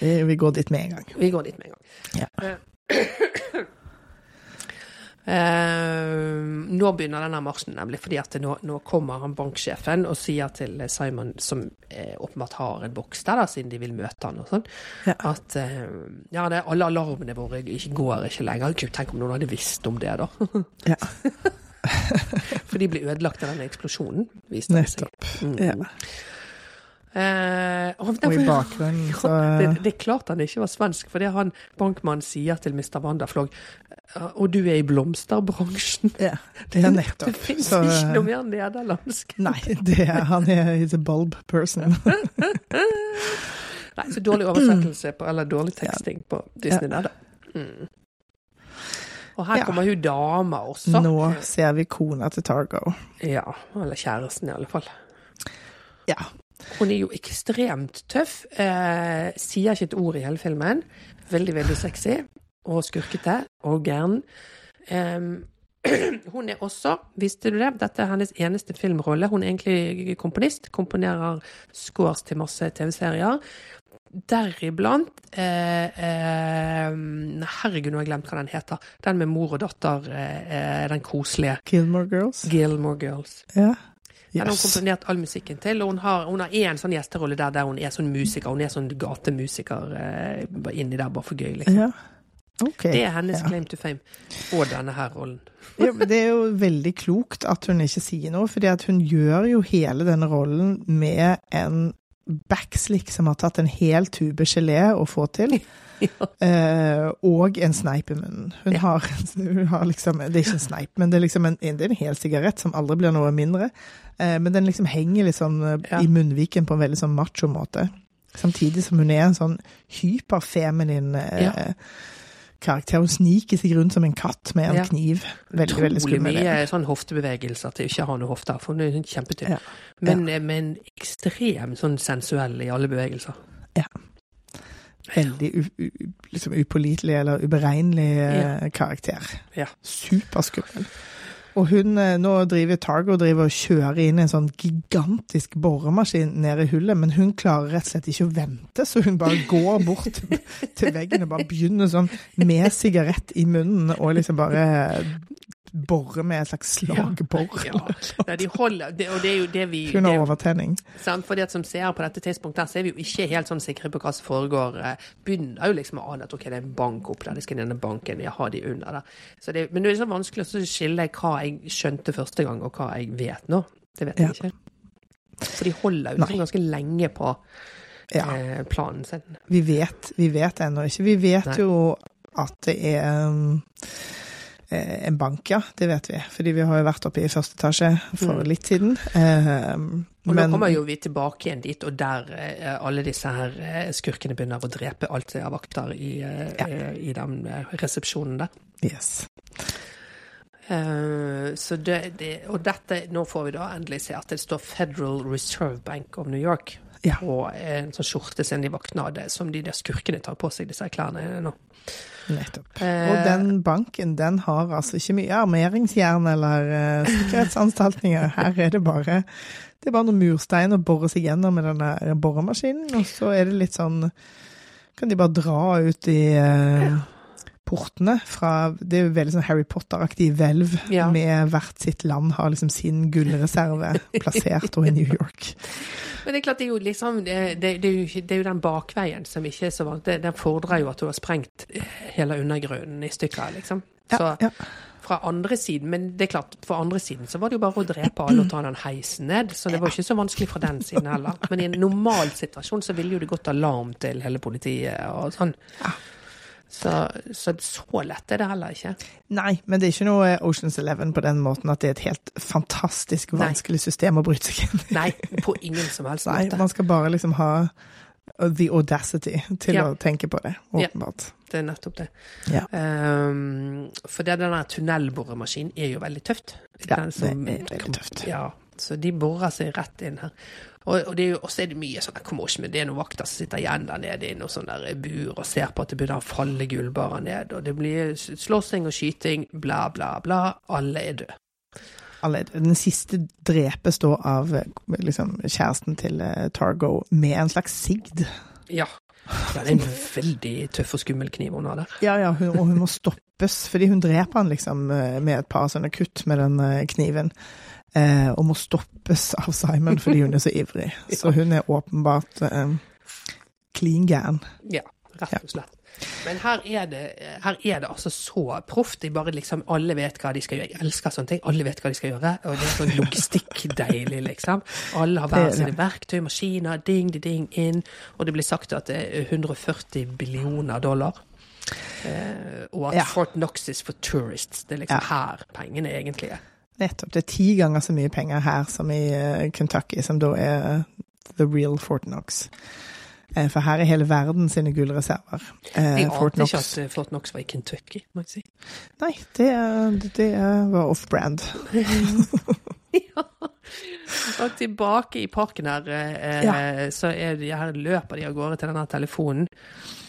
Vi går dit med en gang. Vi går dit med en gang. Ja. Eh, nå begynner denne marsjen, nemlig, fordi at nå, nå kommer han banksjefen og sier til Simon, som eh, åpenbart har en boks der, da, siden de vil møte han og sånn, Ja. at eh, ja, det, alle alarmene våre ikke går ikke lenger. Gud, tenk om noen hadde visst om det, da. Ja. For de blir ødelagt av denne eksplosjonen, viste det seg. Nettopp. Mm. Ja. Eh, og, Og i bakgrunnen så det, det er klart han ikke var svensk, for det han bankmannen sier til Mr. Wanderflog Og du er i blomsterbransjen. Ja, det er Det nettopp. fins ikke noe mer nederlandsk. Nei, det er, han er he's a bulb person. Nei, så dårlig oversettelse på, eller dårlig teksting på Disney der, da. Mm. Og her Ja. kommer hun dama også. Nå ser vi kona til Targo. Ja, eller kjæresten i alle fall. Ja. Hun er jo ekstremt tøff. Eh, sier ikke et ord i hele filmen. Veldig, veldig sexy. Og skurkete. Og gæren. Eh, hun er også, visste du det, dette er hennes eneste filmrolle. Hun er egentlig komponist. Komponerer scores til masse TV-serier. Deriblant eh, eh, Herregud, nå har jeg glemt hva den heter. Den med mor og datter. Eh, eh, den koselige. Gilmore Girls. Gilmore Girls. Ja. Den har hun Yes. komponert all musikken til, og hun har, hun har en sånn gjesterolle der der hun er sånn musiker. Hun er sånn gatemusiker eh, inni der bare for gøy, liksom. Ja. Okay. Det er hennes ja. claim to fame. Og denne her rollen. Ja, det er jo veldig klokt at hun ikke sier noe, for hun gjør jo hele denne rollen med en backslick som har tatt en hel tube gelé å få til. Eh, og en sneip i munnen. Hun, Ja. har, hun har liksom Det er ikke en sneip, men det er liksom en, det er en hel sigarett som aldri blir noe mindre. Eh, men den liksom henger sånn eh, Ja. i munnviken på en veldig sånn macho måte. Samtidig som hun er en sånn hyperfeminin eh, Ja. karakter. Hun sniker seg rundt som en katt med en Ja. kniv. Veldig, veldig Utrolig skummel. mye sånn hoftebevegelser til ikke å ha noe hofte, for hun er kjempetynn. Ja. Men, men ekstremt sånn sensuell i alle bevegelser. Veldig liksom upålitelig eller uberegnelig ja. karakter. Ja. Superskummel. Og hun eh, nå driver Targo driver og kjører inn en sånn gigantisk boremaskin nede i hullet, men hun klarer rett og slett ikke å vente, så hun bare går bort til veggen og bare begynner sånn med sigarett i munnen og liksom bare bore med et slags slagbor. Ja. Nei, de holder, det, og det er jo det vi har overtenning. sant? Fordi at Som seere på dette tidspunktet her, så er vi jo ikke helt sånn sikre på hva som foregår. Eh, Begynner jo liksom å ane at ok, det er en bank opp der, de skal inn i denne banken, jeg har de under der. Så det, men det er så vanskelig å skille hva jeg skjønte første gang, og hva jeg vet nå. Det vet jeg Ja. ikke. For de holder jo liksom ganske lenge på Ja. eh, planen sin. Vi vet, vi vet ennå ikke. Vi vet Nei. jo at det er um, en bank, ja. Det vet vi. Fordi vi har jo vært oppe i første etasje for Mm. litt siden. Eh, Og men- nå kommer jo vi tilbake igjen dit, og der eh, alle disse her eh, skurkene begynner å drepe alt er vakter i, eh, Ja. eh, i den eh, resepsjonen der. Yes. Eh, så det, det, og dette, nå får vi da endelig se at det står Federal Reserve Bank of New York Ja. og en sånn skjorte som de vaktene hadde, som de der skurkene tar på seg, disse klærne nå. Nettopp. Eh, Og den banken, den har altså ikke mye armeringsjern eller uh, sikkerhetsanstaltninger. Her er det bare det er bare noen murstein å bore seg gjennom med den der boremaskinen, og så er det litt sånn Kan de bare dra ut i eh, portene fra Det er jo veldig sånn Harry Potter-aktig hvelv, Ja. med hvert sitt land har liksom sin gullreserve plassert, og i New York. Men det er klart, det er jo liksom Det, det, det, er, jo, det er jo den bakveien som ikke er så vanlig. Den fordrer jo at du har sprengt hele undergrunnen i stykker, liksom. Så Ja, ja. fra andre siden, men det er klart, fra andre siden så var det jo bare å drepe alle og ta den heisen ned, så det var ikke så vanskelig fra den siden heller. Men i en normal situasjon så ville jo det gått alarm til hele politiet og sånn. Så, så så lett er det heller ikke. Nei, men det er ikke noe Oceans Eleven på den måten at det er et helt fantastisk Nei. vanskelig system å bryte seg inn i. Nei, på ingen som helst Nei, måte. man skal bare liksom ha the audacity til Ja. å tenke på det, Ja. Det er nettopp det. Ja. Um, for det, den der tunnelboremaskinen er jo veldig tøft. Ja, som- det er veldig tøft. Ja, så de borer seg rett inn her. Og, og det er jo også er det mye sånn commotion, men det er noen vakter som sitter igjen der nede i noe sånn der bur og ser på at det begynner å falle gullbarer ned, og det blir slåssing og skyting, bla, bla, bla. Alle er døde. Den siste drepes da av liksom, kjæresten til eh, Targo med en slags sigd. Ja. ja. Det er en veldig tøff og skummel kniv hun har der. Ja, ja, hun, og hun må stoppes, fordi hun dreper han liksom eh, med et par sånne kutt med den eh, kniven. Eh, og må stoppes av Simon fordi hun er så ivrig. Så hun er åpenbart eh, clean gæren. Ja, rett og slett. Men her er det, her er det altså så proft. De bare liksom, alle vet hva de skal gjøre. Jeg elsker sånne ting. Alle vet hva de skal gjøre. Og det er sånn logistikkdeilig, liksom. Alle har hver er sine verktøy, maskiner, ding, di, ding, inn. Og det blir sagt at det er 140 billioner dollar. Eh, og at Ja. Fort Knox is for tourists. Det er liksom Ja. her pengene egentlig er. Nettopp. Det er ti ganger så mye penger her som i eh, Kentucky, som da er the real Fort Knox. Eh, For her er hele verden sine gullreserver. Eh, Jeg ante ikke at eh, Fort Knox var i Kentucky, må jeg si. Nei, det, det var off-brand. ja. Og tilbake i parken her, eh, Ja. så er de her løper de av gårde til denne telefonen.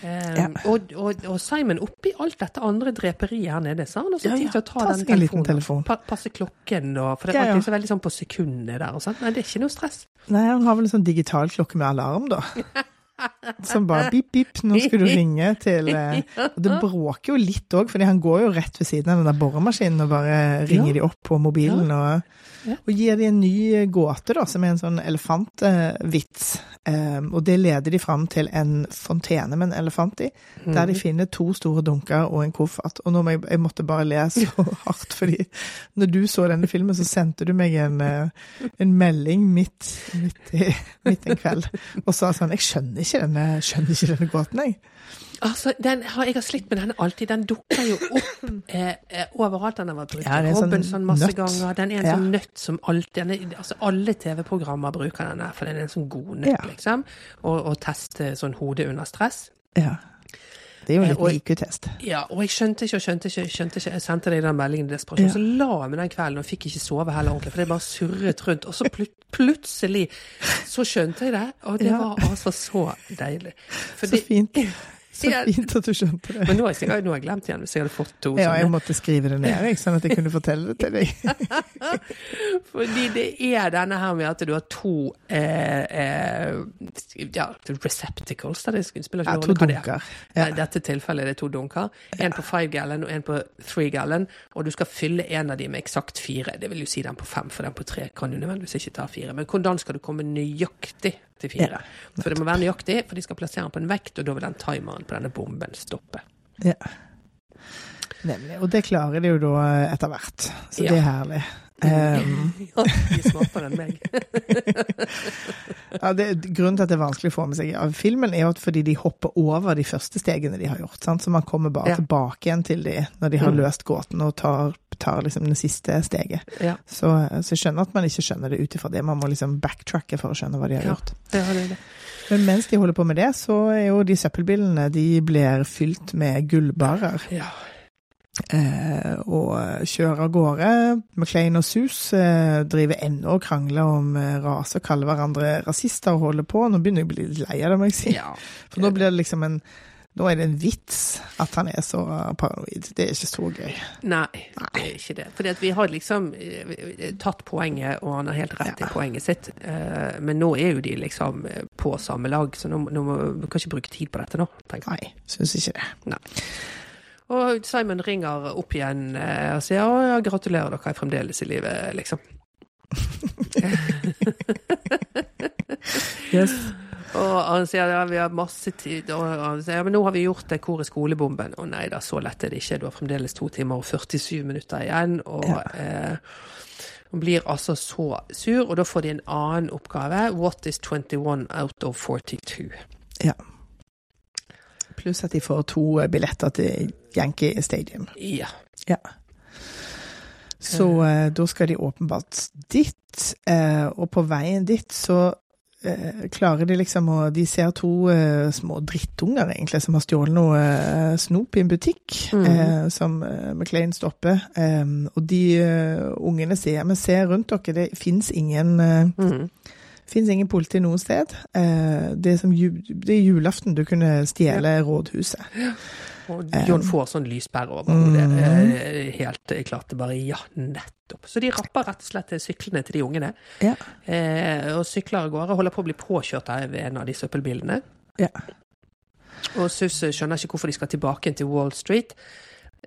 Eh, Ja. og, og, og Simon, oppi alt dette andre dreperiet her nede, så har han også tid til å ta, Ta den telefonen. telefon. Pa, passe klokken og For det er alltid så veldig sånn på sekundene der og sånt. Nei, det er ikke noe stress. Nei, han har vel en sånn digital klokke med alarm, da. Som bare bip, bip, nå skal du ringe til eh, Og det bråker jo litt òg, fordi han går jo rett ved siden av den der boremaskinen og bare ringer de opp på mobilen og, og gir de en ny gåte, da, som er en sånn elefantvits. Um, og det leder de fram til en fontene med en elefant i, der de finner to store dunker og en koffert. Og nå må jeg, jeg måtte bare le så hardt, fordi når du så denne filmen, så sendte du meg en, eh, en melding midt, midt, i, midt en kveld og sa sånn Jeg skjønner ikke denne, skjønner ikke denne gåten, jeg. Altså, den har, Jeg har slitt med denne alltid. Den dukker jo opp eh, eh, overalt. Den har vært brukt Ja, er i sånn masse nøtt. ganger. Den er en Ja. sånn nøtt som alltid er, altså Alle TV-programmer bruker den, her, for den er en sånn god nøtt, Ja. liksom. Og, og teste sånn hodet under stress. Ja. Det er jo en Eh, liten IQ-test. Ja, og jeg skjønte ikke og skjønte ikke. Skjønte ikke, jeg sendte deg den meldingen i desperasjon. Ja. Så la jeg meg den kvelden og fikk ikke sove heller ordentlig, for det bare surret rundt. Og så plut plutselig så skjønte jeg det, og det Ja. var altså så deilig. Så fint. Så fint at du skjønte det. men nå har jeg, nå har jeg glemt igjen hvis jeg hadde fått to Ja, jeg måtte skrive det ned, sånn at jeg kunne fortelle det til deg. Fordi det er denne her med at du har to eh, eh, ja, receptacles. Det spiller ikke Ja, rolle hva det er. I Ja. dette tilfellet er det to dunker. En på five gallon og en på three gallon. Og du skal fylle en av de med eksakt fire. Det vil jo si den på fem, for den på tre kan du nødvendigvis ikke ta fire. Men hvordan skal du komme nøyaktig til fire? Ja. For det må være nøyaktig, for de skal plassere den på en vekt, og da vil den timeren på denne bomben stoppe. Ja. Nemlig. Og det klarer de jo da etter hvert. Så det er herlig. Um, Ja, de er smartere enn meg. ja, det, grunnen til at det er vanskelig å få med seg av filmen, er at fordi de hopper over de første stegene de har gjort. Sant? Så man kommer bare Ja. tilbake igjen til de når de har Mm. løst gåten og tar, tar liksom det siste steget. Ja, Så, så jeg skjønner at man ikke skjønner det ut ifra det. Man må liksom backtracke for å skjønne hva de har Ja. gjort. det er det. Men mens de holder på med det, så er jo de søppelbilene de blir fylt med gullbarer. Ja. Eh, og kjører av gårde. McLean og Sus eh, driver ennå og krangler om eh, rase og kaller hverandre rasister og holder på. Nå begynner jeg å bli litt lei av det, må jeg si. ja. For nå blir det liksom en Nå er det en vits at han er så paranoid. Det er ikke så gøy. Nei, det er ikke det. Fordi vi har liksom eh, tatt poenget, og han har helt rett i poenget sitt. Eh, Men nå er jo de liksom på samme lag, så nå, nå må vi kan ikke bruke tid på dette nå. tenker. Nei, syns ikke det. Og Simon ringer opp igjen eh, og sier å, ja, gratulerer, dere er fremdeles i live, liksom. Yes. Og han sier ja, vi har masse tid, og han sier ja, men nå har vi gjort det, hvor er skolebomben? Å nei da, så lett er det ikke, du har fremdeles to timer og 47 minutter igjen, og Ja. eh, hun blir altså så sur, og da får de en annen oppgave. What is 21 out of 42? Ja. Pluss at de får to billetter til Yankee Stadium. Ja. Så eh, da skal de åpenbart dit, eh, og på veien dit så eh, klarer de liksom å De ser to eh, små drittunger, egentlig, som har stjålet noe eh, snop i en butikk, eh, som eh, McLean stopper. Eh, og de eh, ungene sier Men se rundt dere, det fins ingen eh, Mhm. Fins ingen politi noe sted. Eh, det, er som det er julaften du kunne stjele rådhuset. Og John får sånn lyspære over hodet. Mhm. Eh, Helt eh, klart. Bare ja, nettopp. Så de rapper rett og slett syklene til de ungene. Ja. Eh, og sykler av gårde. Holder på å bli påkjørt av en av de søppelbilene. Ja. Og Sus skjønner ikke hvorfor de skal tilbake til Wall Street.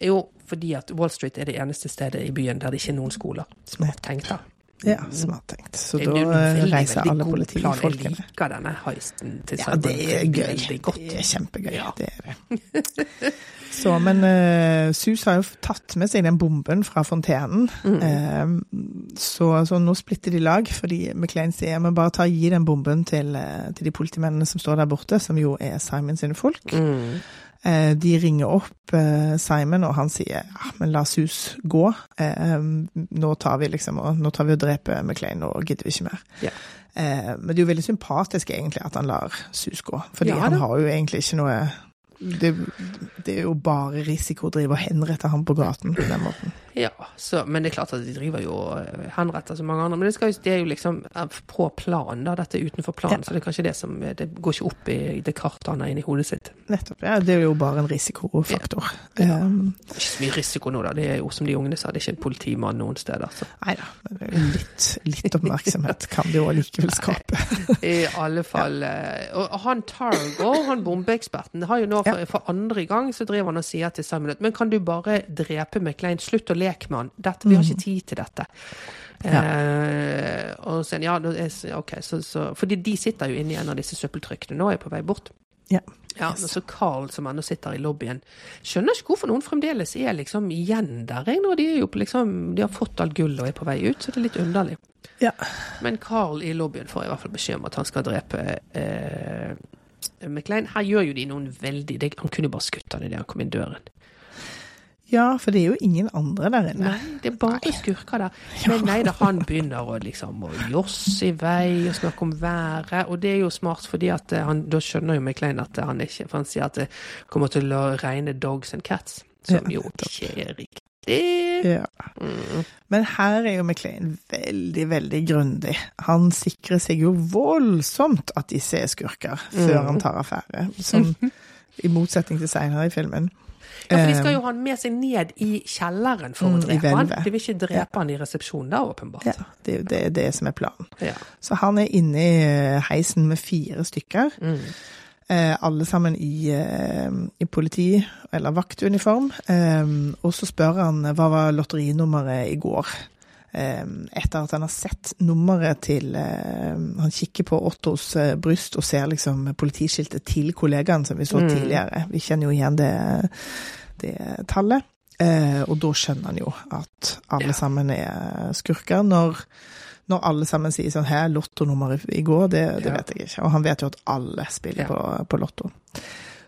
Jo, fordi at Wall Street er det eneste stedet i byen der det ikke er noen skoler. Smart tenkt, da. Ja, smart tenkt. Så da en veldig, reiser alle politifolkene. Jeg liker denne heisten til Ja, det er gøy. godt. Det er kjempegøy. Ja. Det er det. Så, men uh, Sus har jo tatt med seg den bomben fra fontenen. Mm. Uh, så, så nå splitter de lag, fordi McLean sier vi bare tar, gi den bomben til, eh, til de politimennene som står der borte, som jo er Simon sine folk. Mm. Eh, de ringer opp eh, Simon, og han sier ja, men la Sus gå. Eh, nå tar vi liksom og, nå tar vi og dreper McLean, nå gidder vi ikke mer. Ja. Men det er jo veldig sympatisk egentlig at han lar Sus gå, fordi Ja, han har jo egentlig ikke noe det, det er jo bare risiko å drive og henrette ham på gaten på den måten. Ja, så, men det er klart at de driver jo og henretter så mange andre. Men det, skal, det er jo liksom eh, på plan, da. Dette er utenfor planen. Ja. Så det er kanskje det som Det går ikke opp i det kartet han har inni hodet sitt. Nettopp. Ja, det er jo bare en risikofaktor. Ja. Um, Ikke så mye risiko nå, da. Det er jo som de ungene sa, det er ikke en politimann noen steder. Så. Nei da, litt, litt oppmerksomhet kan det jo allikevel skape. I alle fall Ja. Og han Targo, han bombeeksperten, har jo nå for, for andre gang så driver han og sier til Samuel at Men kan du bare drepe McLean? Slutt å leke med han. Dette, vi har ikke tid til dette. Eh, og så, ja, ok, så, så, fordi de sitter jo inne i en av disse søppeltrykkene nå, er på vei bort. Ja. Ja, Yes. så Carl, som ennå sitter i lobbyen, skjønner ikke hvorfor noen fremdeles er liksom igjen der. Når de, er jo liksom, de har fått alt gull og er på vei ut, så det er litt underlig. Ja. Men Carl i lobbyen får i hvert fall beskjed om at han skal drepe eh, McLean. Her gjør jo de noen veldig Han kunne jo bare skutt han idet han kom inn døren. Ja, for det er jo ingen andre der inne. Nei, det er bare skurker der. Men nei da, han begynner å liksom å josse i vei og snakke om været. Og det er jo smart, fordi at eh, han, da skjønner jo McLean at han ikke For han sier at det kommer til å regne dogs and cats, som Ja, jo ikke er riktig. Ja. Mm. Men her er jo McLean veldig, veldig grundig. Han sikrer seg jo voldsomt at de ser skurker, før Mm. han tar affære. Som i motsetning til seinere i filmen. Ja, for de skal jo ha han med seg ned i kjelleren for Mm, å drepe han. De vil ikke drepe han i resepsjonen da, åpenbart. Ja, det er jo det, det som er planen. Ja. Så han er inne i eh, heisen med fire stykker. Mm. Eh, alle sammen i, eh, i politi- eller vaktuniform. Eh, og så spør han hva var lotterinummeret i går. Eh, etter at han har sett nummeret til eh, Han kikker på Ottos eh, bryst og ser liksom politiskiltet til kollegaen som vi så Mm. tidligere. Vi kjenner jo igjen det, det tallet. Og da skjønner han jo at alle sammen er skurker. Når, når alle sammen sier sånn 'Hæ, lottonummeret i går', det, det vet jeg ikke. Og han vet jo at alle spiller på, på lotto.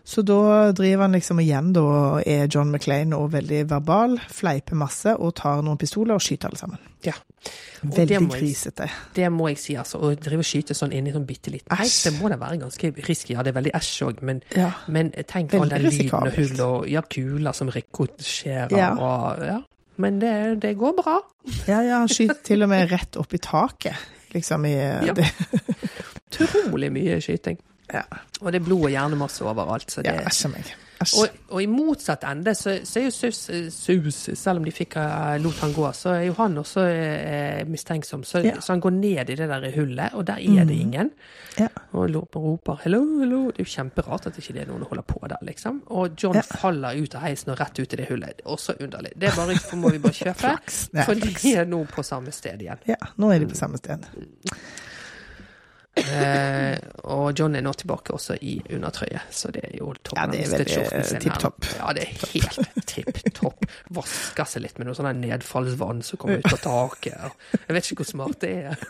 Så da driver han liksom igjen da er John McClain og veldig verbal, fleiper masse og tar noen pistoler og skyter alle sammen. Ja. Og det Veldig grisete. Det må jeg si, altså. Å drive og skyte sånn inn i sånn bitte liten Æsj. det må da være ganske risky. Ja, det er veldig æsj òg, men, Ja. men tenk all den lyden og hull og ja, kuler som rikosjerer Ja. og Ja. Men det, det går bra. ja, ja, han skyter til og med rett opp i taket, liksom i Ja. det, Utrolig mye skyting. Ja. Og det er blod og hjernemasse overalt, så det Ja, æsj meg. Og, og i motsatt ende så, så er jo Sus, eh, Sus, selv om de fikk uh, lot han gå, så er jo han også uh, mistenksom. Så, Ja. så han går ned i det der hullet, og der er det ingen. Ja. Og roper, 'hello, hello'. Det er jo kjemperart at ikke det er noen som holder på der, liksom. Og John Ja. faller ut av heisen og rett ut i det hullet. Også underlig. Det er bare, må vi bare kjøpe, for de er nå på samme sted igjen. Ja, nå er de på samme sted. Eh, og John er nå tilbake også i undertrøye, så det er jo toppen Ja, det er veldig tipp topp. Ja, det er helt tipp topp. Vasker seg litt med noe sånn nedfallsvann som kommer ut av taket. Jeg vet ikke hvor smart det er.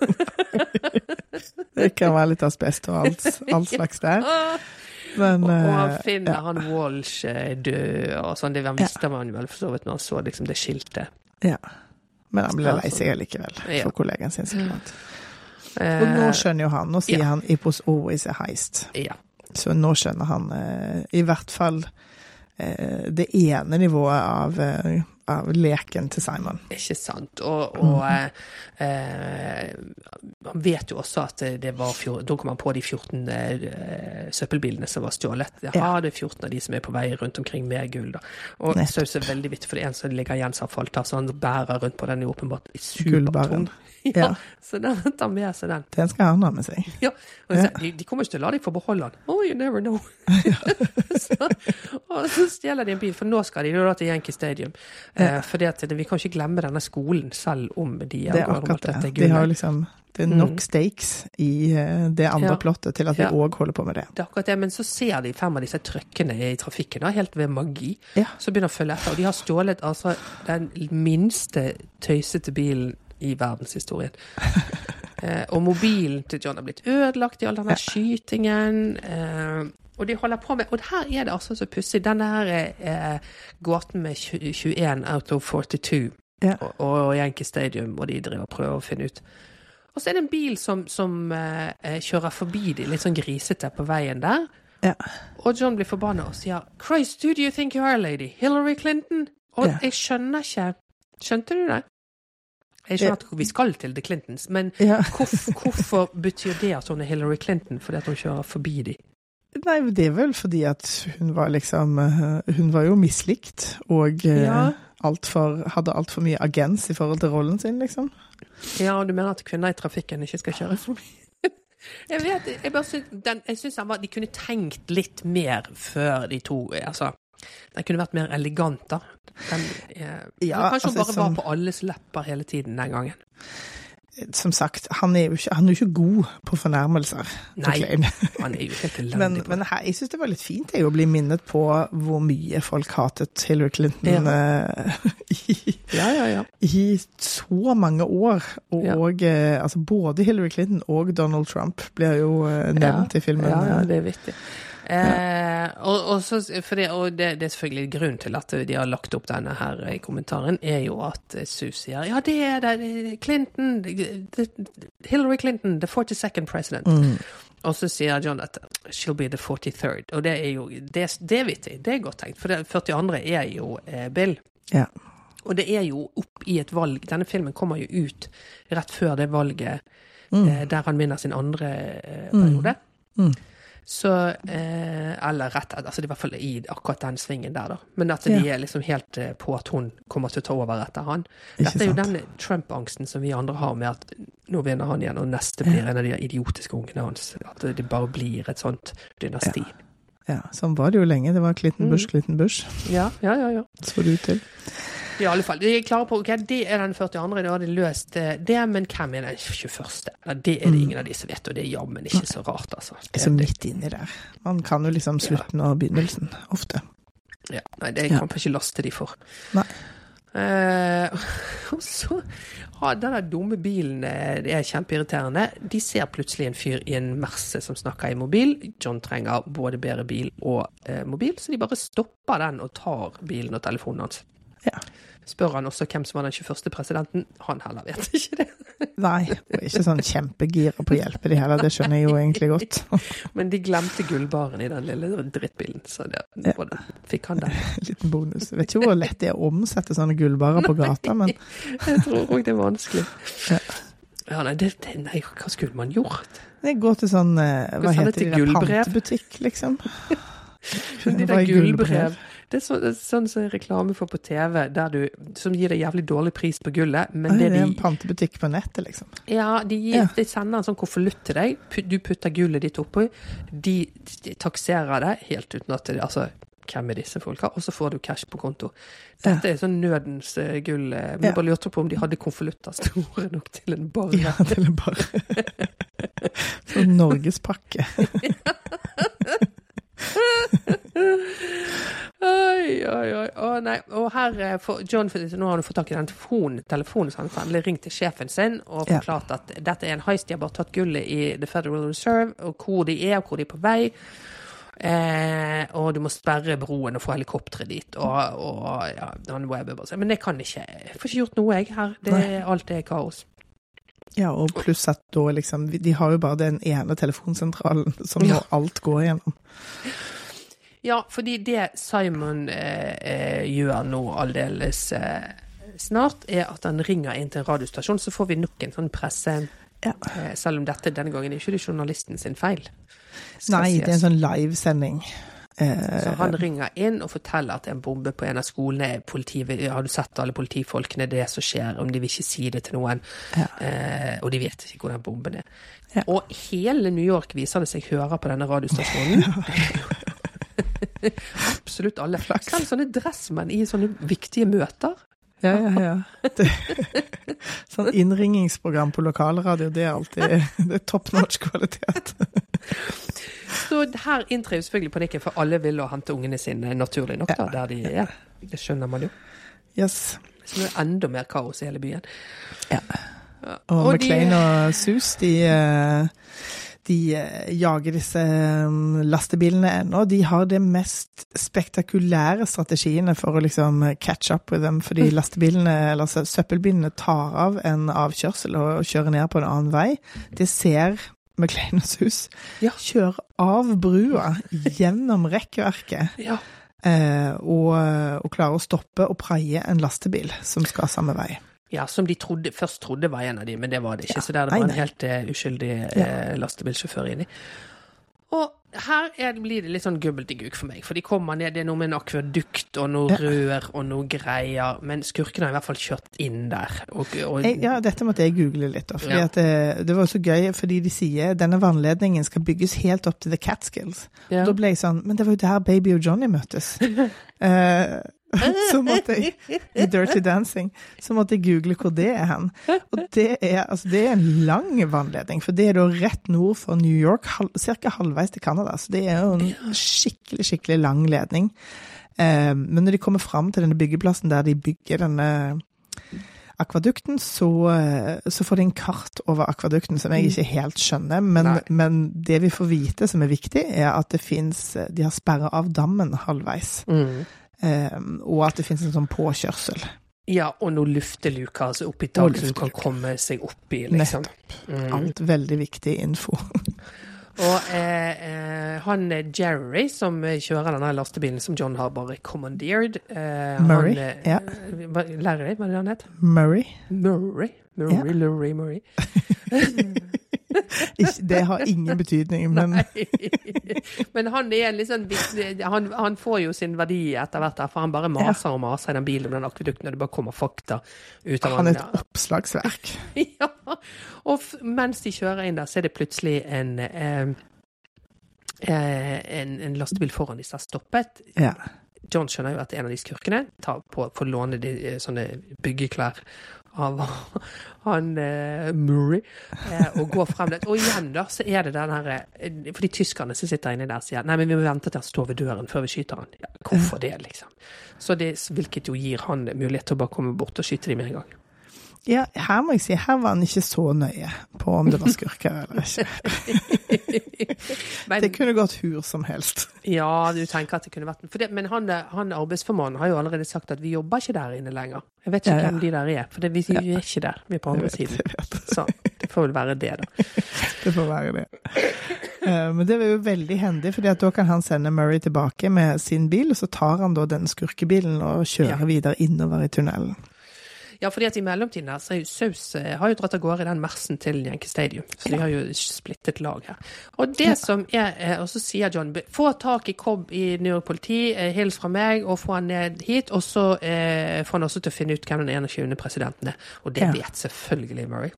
Det kan være litt asbest og alt, all slags der. Men Og, og han eh, finner ja. han Walsh eh, død og sånn. Det han visste man vel for så vidt når han så liksom det skiltet. ja. Men han ble lei seg allikevel, Ja. for kollegaen sin. så klart. Eh, Og nå skjønner jo han, nå sier ja. han 'it was always a heist'. ja. Så nå skjønner han eh, i hvert fall eh, det ene nivået av, eh, av leken til Simon. Ikke sant. Og, og mm. eh, man vet jo også at det var Da kom han på de 14 eh, søppelbilene som var stjålet. Ja, Ja. det er 14 av de som er på vei rundt omkring med gull. da. Og Nett. så er veldig vittig, for det er en som ligger igjen som har så han bærer rundt på den er åpenbart supertung. Ja, Ja. Så den tar med seg den. Den skal han ha med seg. Ja, og Ja. så, de, de kommer ikke til å la deg få beholde den. Oh, you never know. så, og så stjeler de en bil, for nå skal de da til Yankee Stadium. Eh, fordi at vi kan ikke glemme denne skolen, selv om de Det er akkurat det. De har liksom Det er nok Mm. stakes i eh, det andre Ja. plottet til at vi Ja. holder på med det. Det er akkurat det, men så ser de fem av disse trøkkene i trafikken, da, helt ved magi. Ja. Så begynner å følge etter, og de har stjålet altså den minste tøysete bilen i verdenshistorien. eh, og mobilen til John har blitt ødelagt i all denne skytingen. Eh, og de holder på med Og her er det altså så pussig. Denne her eh, gåten med 21 out of 42 Ja. og, og Yankee Stadium, og de driver og prøver å finne ut. Og så er det en bil som, som eh, eh, kjører forbi de, litt sånn grisete på veien der. Ja. Og John blir forbanna og sier 'Christ, who do you think you are, lady? Hillary Clinton?' Og Ja. jeg skjønner ikke Skjønte du det? Jeg skjønner at vi skal til The Clintons, men Ja. hvorfor, hvorfor betyr det at hun er Hillary Clinton fordi at hun kjører forbi de? Nei, det er vel fordi at hun var liksom eh, Hun var jo mislikt, og eh, Ja. alt for, hadde altfor mye agens i forhold til rollen sin, liksom. Ja, og du mener at kvinner i trafikken ikke skal kjøre forbi? Jeg vet, jeg bare syns, den, jeg syns var, de kunne tenkt litt mer før de to Altså, den kunne vært mer elegant, da. Den, eh, Ja, kanskje altså, hun bare som- var på alles lepper hele tiden den gangen. Som sagt, han er jo ikke, han er jo ikke god på fornærmelser. Nei. Han er jo helt elendig Men, på men her, jeg syns det var litt fint jeg, å bli minnet på hvor mye folk hatet Hillary Clinton ja. i, Ja, ja, i så mange år. Og, og eh, altså både Hillary Clinton og Donald Trump blir jo eh, nevnt i filmen. Ja, ja, det er vittig. Eh, og, og, så, det, og det, det er selvfølgelig grunnen til at de har lagt opp denne her i kommentaren, er jo at eh, Sue sier ja, det er det, Clinton, det, Hillary Clinton, the 42nd president. Mm. Og så sier John at she'll be the 43rd. Og det er jo det, det er vittig, det er godt tenkt. For den 42. er jo eh, Bill. Ja. Og det er jo opp i et valg. Denne filmen kommer jo ut rett før det valget Mm. eh, der han vinner sin andre eh, periode. Mm. Så eh, Eller rett altså det i hvert fall i akkurat den svingen der, da. Men at de Ja. er liksom helt eh, på at hun kommer til å ta over etter han. Dette er jo den Trump-angsten som vi andre har med at nå vinner han igjen, og neste blir en av de idiotiske ungene hans. At det bare blir et sånt dynasti. Ja, sånn var det jo lenge. Det var Clinton Bush, Mm. Clinton Bush, Ja, ja, ja. ja. så det ut til. I alle fall. De er klare på ok, det er den 42., da har de løst eh, det, men hvem er den 21.? Det er det ingen av de som vet, og det er jammen ikke så rart, altså. Det, Så midt inni der. Man kan jo liksom slutten og begynnelsen, ofte. Ja, nei, det kan man ikke laste de for. Nei. Uh, og så har den dumme bilen eh, Det er kjempeirriterende. De ser plutselig en fyr i en Merce som snakker i mobil. John trenger både bedre bil og eh, mobil, så de bare stopper den og tar bilen og telefonen hans. Ja. Spør han også hvem som var den 21. presidenten. Han heller vet ikke det. Nei, og ikke sånn kjempegira på å hjelpe de heller, det skjønner jeg jo egentlig godt. Men de glemte gullbaren i den lille drittbilen, så det, Ja. både, fikk han den. Liten bonus. Jeg vet ikke hvor lett det er å omsette sånne gullbarer på gata, men Jeg tror òg det er vanskelig. Ja. Ja, nei, det, det, nei, hva skulle man gjort? Gå til sånn eh, Hva heter det? de der gullbrev. pantebutikk, liksom? De der er gullbrev. Det er, så, sånn som reklame for på TV, du, som gir deg jævlig dårlig pris på gullet. Men Oi, det det er en de, pantebutikk på nettet, liksom. ja, de, gir, Ja. de sender en sånn konvolutt til deg. Du putter gullet ditt oppi. De, de takserer det helt uten at det, Altså, hvem er disse folka? Og så får du cash på konto. Dette er sånn nødens uh, gull. vi Men Ja. bare lurte på om de hadde konvolutter store nok til en bar. Ja, til en bar. Sånn norgespakke. Oi, oi, oi. Å, nei. Og her for John Nå har han fått tak i den telefonen, telefonen så han endelig ringt til sjefen sin og Ja. forklart at dette er en heist, de har bare tatt gullet i The Federal Reserve, og hvor de er, og hvor de er på vei. Eh, og du må sperre broen og få helikopteret dit. Og, og ja, Men jeg kan ikke. Jeg får ikke gjort noe, jeg, her. Det, alt er kaos. Ja, og pluss at da liksom De har jo bare den ene telefonsentralen som Ja. alt går gjennom. Ja, fordi det Simon eh, eh, gjør nå aldeles eh, snart, er at han ringer inn til en radiostasjon, så får vi nok en sånn presse... Ja. Eh, selv om dette denne gangen er ikke det journalisten sin feil. Nei, det er en sånn livesending. Eh, Så han ringer inn og forteller at en bombe på en av skolene. Politiet, vil- har du sett alle politifolkene, det som skjer, om de vil ikke si det til noen. Ja. Eh, og de vet ikke hvor den bomben er. Ja. Og hele New York viser det seg hører på denne radiostasjonen. Absolutt alle. Selv sånne dressmenn i sånne viktige møter Ja, ja, ja. Det, sånn innringingsprogram på lokalradio, det er alltid det er top notch kvalitet. Så her inntrer jo selvfølgelig panikken, for alle vil å hente ungene sine naturlig nok, da, der de er. Det skjønner man jo. Yes. Så det er enda mer kaos i hele byen. Ja. Og, Og, McLean og Sus, de, eh, de eh, jager disse eh, lastebilene ennå. De har de mest spektakulære strategiene for å liksom catch up with them, fordi lastebilene, eller søppelbilene, tar av en avkjørsel og kjører ned på en annen vei. Det ser McLeaners hus. Ja. Kjører av brua gjennom rekkverket. Ja. Eh, og, og klarer å stoppe og praie en lastebil som skal samme vei. Ja, som de trodde, først trodde var en av de, men det var det ikke. Ja, Så der er det nei, bare en helt uh, uskyldig uh, lastebilsjåfør inni. Og her er, blir det litt sånn gubbeltiguk for meg, for de kommer ned, det er noe med en akvedukt og noe Ja. rør og noe greier, men skurkene har i hvert fall kjørt inn der. Og, og, Jeg, ja, dette måtte jeg google litt, da, fordi Ja. at det, det var så gøy, fordi de sier denne vannledningen skal bygges helt opp til The Catskills. ja. Da ble jeg sånn, men det var jo der Baby og Johnny møttes. Eh, så måtte jeg, i Dirty Dancing, så måtte jeg google hvor det er hen. Og det er, altså, det er en lang vannledning, for det er da rett nord for New York, halv, cirka halvveis til Canada. Så det er jo en skikkelig, skikkelig lang ledning. Eh, men når de kommer fram til denne byggeplassen der de bygger denne akvadukten, så, eh, så får de en kart over akvadukten som jeg ikke helt skjønner. Men, men det vi får vite som er viktig, er at det fins De har sperra av dammen halvveis. Mm. Eh, og at det finnes en sånn påkjørsel. ja, og noen lufteluker altså oppi i taket som kan komme seg oppi, liksom. Mm. Alt veldig viktig info. Og eh, eh, han eh, Jerry, som eh, kjører denne lastebilen som John har bare commandeered eh, Murray, han, ja. Lærer deg, hva er det han het? Murray. Murray? Murray, Murray, Murray. Det har ingen betydning, men. Men han er sånn han, han får jo sin verdi etter hvert, der, for han bare maser og maser i den bilen med den akvedukten, og det bare kommer fakta ut av han er et oppslagsverk. ja. Og mens de kjører inn der, så er det plutselig en eh, eh, en, en lastebil foran de som har stoppet. Ja. John skjønner jo at en av de skurkene tar på, får låne de, eh, sånne byggeklær av han eh, Murray, eh, og går frem dit. Og igjen, da, så er det den her eh, For de tyskerne som sitter inni der, sier nei, men vi må vente til han står ved døren før vi skyter han. Ja, hvorfor det, liksom? Så det, hvilket jo gir han mulighet til å bare komme bort og skyte dem med en gang. Ja, her må jeg si, her var han ikke så nøye på om det var skurker eller ikke. Men, Det kunne gått hur som helst. Ja, du tenker at det kunne vært for det, Men han, han arbeidsformannen har jo allerede sagt at vi jobber ikke der inne lenger. Jeg vet ikke Ja, ja. hvem de der er, for det, vi, vi er ikke der. Vi er på andre siden. Så det får vel være det, da. Det får være det. Eh, Men det var jo veldig hendig, fordi da kan han sende Murray tilbake med sin bil, og så tar han da den skurkebilen og kjører Ja. videre innover i tunnelen. Ja, fordi at i mellomtiden her, så er jo Saus eh, har jo dratt av gårde i den Mersen til Yankee Stadium. Så de har jo splittet lag her. Og det som er eh, Og så sier John få tak i Cobb i New York politi, eh, hils fra meg, og få han ned hit. Og så eh, får han også til å finne ut hvem den 21. presidenten er. Og det vet selvfølgelig Murray.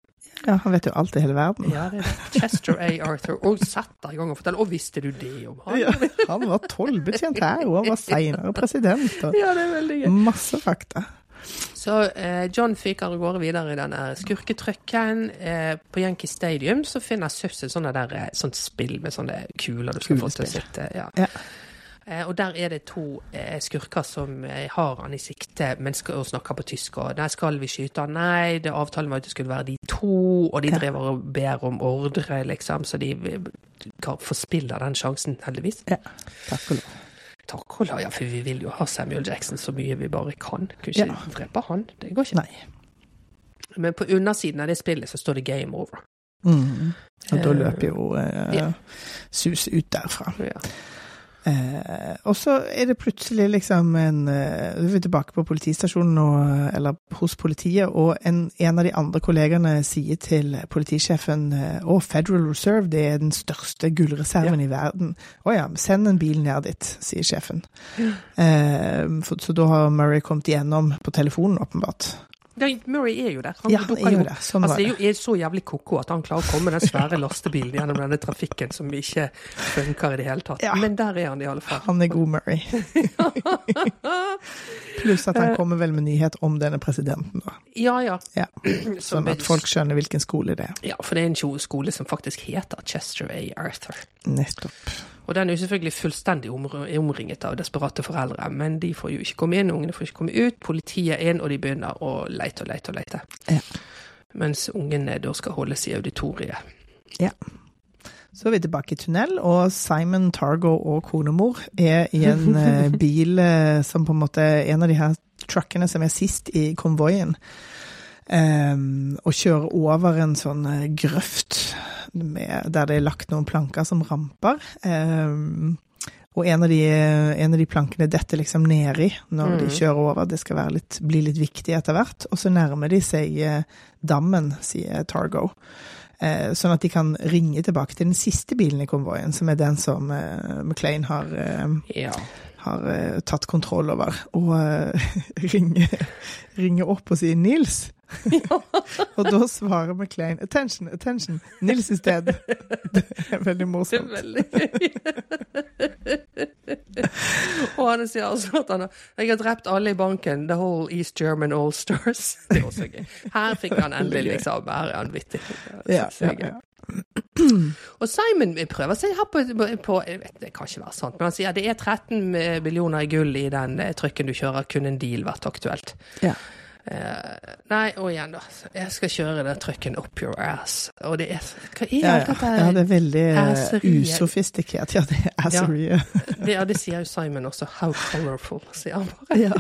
Ja, han vet jo alt i hele verden. Ja, det er. Chester A. Arthur. Og satt der i gang og fortalte Og visste du det om han? Ja, han var tollbetjent her, og han var seinere president. Og Ja, det er veldig gøy. masse fakta. Så eh, John fyker av gårde videre i denne skurketrucken. Eh, på Yankee Stadium så finner Søs et sånt, der, eh, sånt spill med sånne kuler du skal få til å sitte. Ja. Ja. Eh, og der er det to eh, skurker som eh, har han i sikte, men skal, og snakker på tysk. Og der skal vi skyte han. Nei, det avtalen var at det skulle være de to, og de Ja. driver og ber om ordre, liksom. Så de de kan- forspiller den sjansen, heldigvis. Ja, takk og lov. Takk ja, for vi vil jo ha Samuel Jackson så mye vi bare kan. Kunne ikke Ja. drepe han. Det går ikke. Nei. Men på undersiden av det spillet så står det 'game over'. Mm. Og da Eh, løper jo eh, ja. Sus ut derfra. Ja. Eh, og så er det plutselig liksom en eh, Du er tilbake på politistasjonen, og, eller hos politiet, og en, en av de andre kollegene sier til politisjefen eh, å, Federal Reserve det er den største gullreserven i verden. Å ja, send en bil ned dit, sier sjefen. Eh, for, så da har Murray kommet igjennom på telefonen, åpenbart. Murray er jo der. Han, Ja, han er jo der. Sånn altså, det er jo er så jævlig ko-ko at han klarer å komme med den svære lastebilen gjennom denne trafikken som ikke funker i det hele tatt. Ja. Men der er han i alle fall. Han er god, Murray. Pluss at han kommer vel med nyhet om denne presidenten, da. Ja, ja. Ja. Sånn at folk skjønner hvilken skole det er. Ja, for det er en skole som faktisk heter Chester A. Arthur. Nettopp. Og den er jo selvfølgelig fullstendig omringet av desperate foreldre, men de får jo ikke komme inn, ungene får ikke komme ut, politiet er inn, og de begynner å leite og leite og leite. Ja. Mens ungene da skal holdes i auditoriet. Ja. Så er vi tilbake i tunnel, og Simon Targo og konemor er i en eh, bil eh, som på en måte er En av de her truckene som er sist i konvoien. Um, og kjører over en sånn grøft med, der det er lagt noen planker som ramper. Ehm, og en av, de, en av de plankene detter liksom nedi når de Mm. kjører over. Det skal litt, bli litt viktig etter hvert. Og så nærmer de seg eh, dammen, sier Targo. Eh, sånn at de kan ringe tilbake til den siste bilen i konvoien, som er den som eh, McLean har, eh, Ja. Har uh, tatt kontroll over. Og uh, ringer, ringer opp og sier 'Nils'. og da svarer McLean 'attention, attention, Nils is dead'. Det er veldig morsomt. Det er veldig gøy. og han sier altså at han har Jeg har drept alle i banken. The whole East German All Stars. Det er også gøy. Her fikk han endelig, liksom. Her er han vittig. Ja, ja, ja. Og Simon prøver seg her på, på vet, Det kan ikke være sant, men han sier det er 13 millioner i gull i den eh, trykken du kjører. Kunne en deal vært aktuelt? Ja. Uh, nei, og igjen, da. Jeg skal kjøre den trykken up your ass. Og det er Hva er Ja, ja. dette? ja, det er veldig asserie. Usofistikert. Ja, det er asseriet. Det, ja, det sier jo Simon også. How colorful, sier han bare. Ja.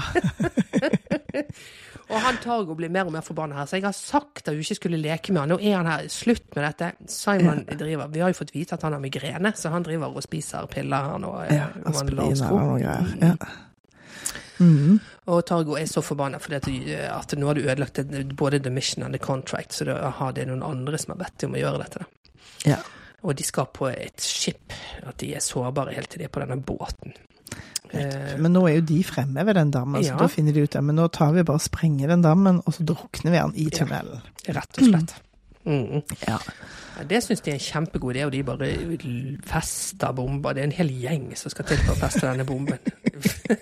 Og han Targo blir mer og mer forbanna her, så jeg har sagt at du ikke skulle leke med han. Nå er han her. Slutt med dette. Simon driver Vi har jo fått vite at han har migrene, så han driver og spiser piller her nå. eh, ja om Og lar Aspirin oss eller tro. noe greier. Ja. Mm. Og Targo er så forbanna fordi at, at nå har du ødelagt både the mission and the contract, så da har det noen andre som har bedt deg om å gjøre dette. Ja. Og de skal på et skip, at de er sårbare helt til de er på denne båten. Eh, Men nå er jo de fremme ved den dammen, så da finner de ut det. Men nå tar vi bare og sprenger den dammen, og så drukner vi den i tunnelen. rett og slett. Mm. Ja. Ja, det syns de er en kjempegod idé, og de bare fester bomber. Det er en hel gjeng som skal til for å feste denne bomben.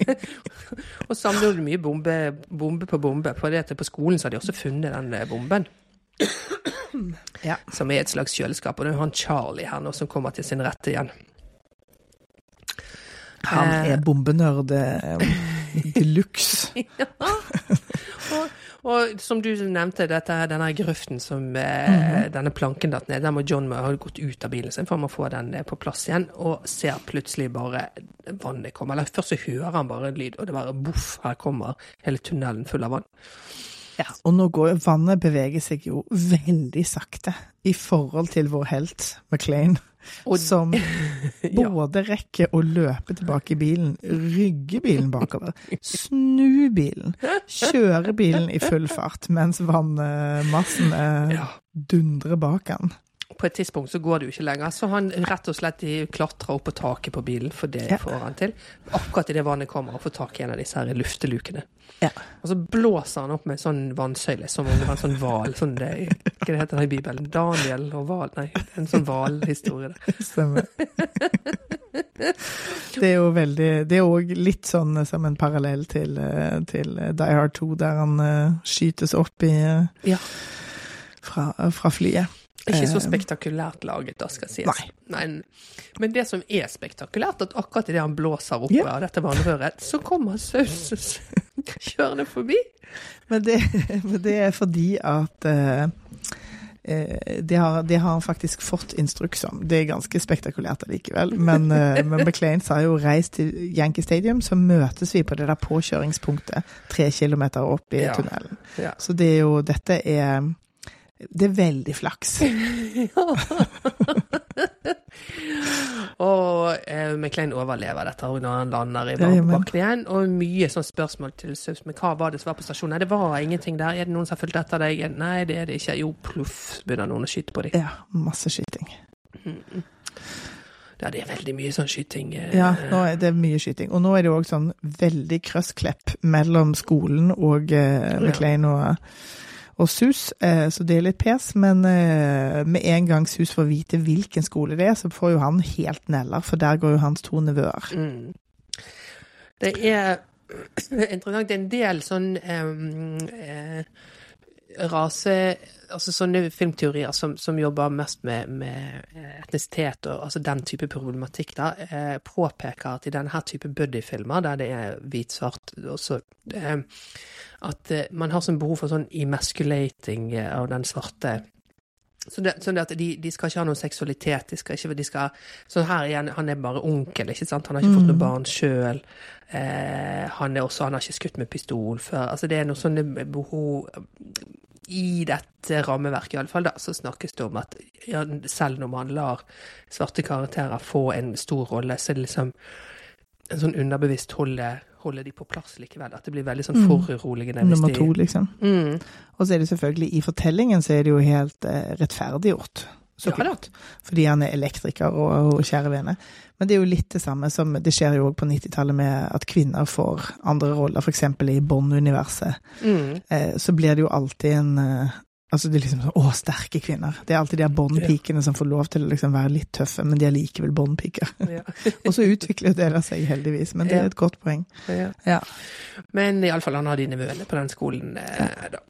og samler du mye bombe, bombe på bombe. For det at på skolen så har de også funnet den eh, bomben. Ja. Som er et slags kjøleskap. Og det er jo han Charlie her nå som kommer til sin rette igjen. Han Eh. er bombenerd eh, de luxe. Og, og som du nevnte, dette, denne grøften som eh, denne planken datt ned, der må John ha gått ut av bilen sin for å få den på plass igjen, og ser plutselig bare vannet komme. Eller først så hører han bare en lyd, og det bare boff, her kommer hele tunnelen full av vann. Ja. Og nå går vannet beveger seg jo veldig sakte i forhold til vår helt McLean, Og- som Ja. både rekker å løpe tilbake i bilen, rygge bilen bakover, snu bilen, kjøre bilen i full fart mens vannmassen eh, Ja. dundrer bak han. På et tidspunkt så går det jo ikke lenger, så han rett og slett klatra opp på taket på bilen, for det Ja. får han til. Akkurat idet vannet kommer, og får tak i en av disse her luftelukene. Ja. Og så blåser han opp med en sånn vannsøyle, som om det var en sånn hval. Sånn det, hva det heter det i Bibelen? Daniel og hval? Nei, en sånn hvalhistorie. Stemmer. Det er jo veldig Det er òg litt sånn som en parallell til, eh, til Die Hard 2, der han eh, skytes opp i eh, Ja. fra, fra flyet. Ikke så Eh, spektakulært laget, da, skal sies. Nei. Men, men det som er spektakulært, at akkurat idet han blåser opp Ja. av dette vannrøret, så kommer Saus kjørende forbi. Men det, men det er fordi at eh, det, har, det har han faktisk fått instruks om. Det er ganske spektakulært allikevel. Men, uh, men McLean sa jo 'reis til Yankee Stadium', så møtes vi på det der påkjøringspunktet tre kilometer opp i Ja. tunnelen. Ja. Så det er jo Dette er Det er veldig flaks. Og eh, McLean overlever dette når han lander i bakken igjen. Og mye sånn spørsmål til Saus. Men hva var det som var på stasjonen? Nei, det var ingenting der. Er det noen som har fulgt etter deg? Nei, det er det ikke. Jo, pluff, begynner noen å skyte på deg. Ja, masse skyting. Ja, det er veldig mye sånn skyting. eh, Ja, nå er det mye skyting. Og nå er det òg sånn veldig krøssklepp mellom skolen og eh, McLean og, og Sus, eh, så det er litt pes. Men eh, med en gang Sus får vite hvilken skole det er, så får jo han helt neller, for der går jo hans to nevøer. Mm. Det er interessant. Det er en del sånn eh, rase Altså sånne filmteorier som, som jobber mest med, med etnisitet og altså den type problematikk, da, eh, påpeker at i denne type buddy-filmer, der det er hvit-svart eh, At eh, man har sånn behov for sånn emasculating eh, av den svarte så det, sånn at de, de skal ikke ha noen seksualitet. De skal ikke, de skal, sånn her igjen, Han er bare onkel, ikke sant? Han har ikke fått noe barn sjøl. Eh, han er også, han har ikke skutt med pistol før. Altså Det er noe sånne behov I dette rammeverket, i alle fall, da, så snakkes det om at ja, selv når man lar svarte karakterer få en stor rolle, så er det liksom en sånn underbevisst holde, holde de på plass likevel. At det blir veldig sånn foruroligende. Mm. Nummer to, liksom. Mm. Og så er det selvfølgelig, i fortellingen så er det jo helt eh, rettferdiggjort. Så Ja klart. Fordi han er elektriker og, og kjære vene. Men det er jo litt det samme som Det skjer jo òg på 90-tallet med at kvinner får andre roller, f.eks. i Bond-universet. Mm. Eh, så blir det jo alltid en eh, Altså det er liksom sånn Å, sterke kvinner. Det er alltid de båndpikene Bond-pikene som får lov til å liksom være litt tøffe, men de er likevel Bond-piker. Ja. og så utvikler det seg heldigvis, men det Ja. er et godt poeng. Ja. Ja. Men iallfall han har de nevøene på den skolen, eh, da.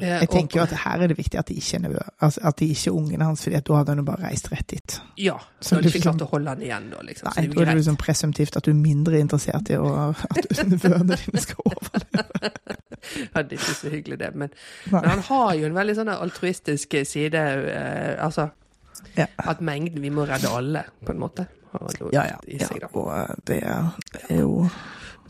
Jeg tenker jo at her er det viktig at de ikke er nevøer. Altså, at de ikke er ungene hans, for da hadde han jo bare reist rett dit. Ja, Så du ikke liksom- klart å holde han igjen da, liksom. Nei, da er det liksom presumptivt at du er mindre interessert i å, at nevøene dine skal overleve. Er ikke så hyggelig, det. Men, men han har jo en veldig sånn altruistisk side. Eh, altså Ja. at mengden Vi må redde alle, på en måte. Ja, ja. Ja. Og eh, det er jo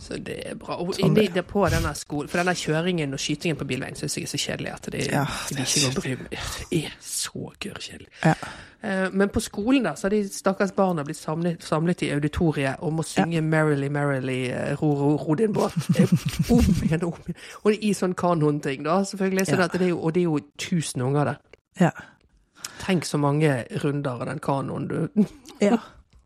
Så det er bra. Og Sånn inni det. på denne skolen For denne kjøringen og skytingen på bilveien syns jeg er så kjedelig at det, Ja, det, er med. Det er så gørrkjedelig. Ja. Eh, Men på skolen da, så har de stakkars barna blitt samlet, samlet i auditoriet og må synge 'Merrily, Merrily, eh, ro, ro, ro din båt'. Om igjen og om igjen. Og i sånn kanonting, da, selvfølgelig. Så Ja. det jo, og det er jo tusen unger der. Ja. Tenk så mange runder av den kanoen du ja.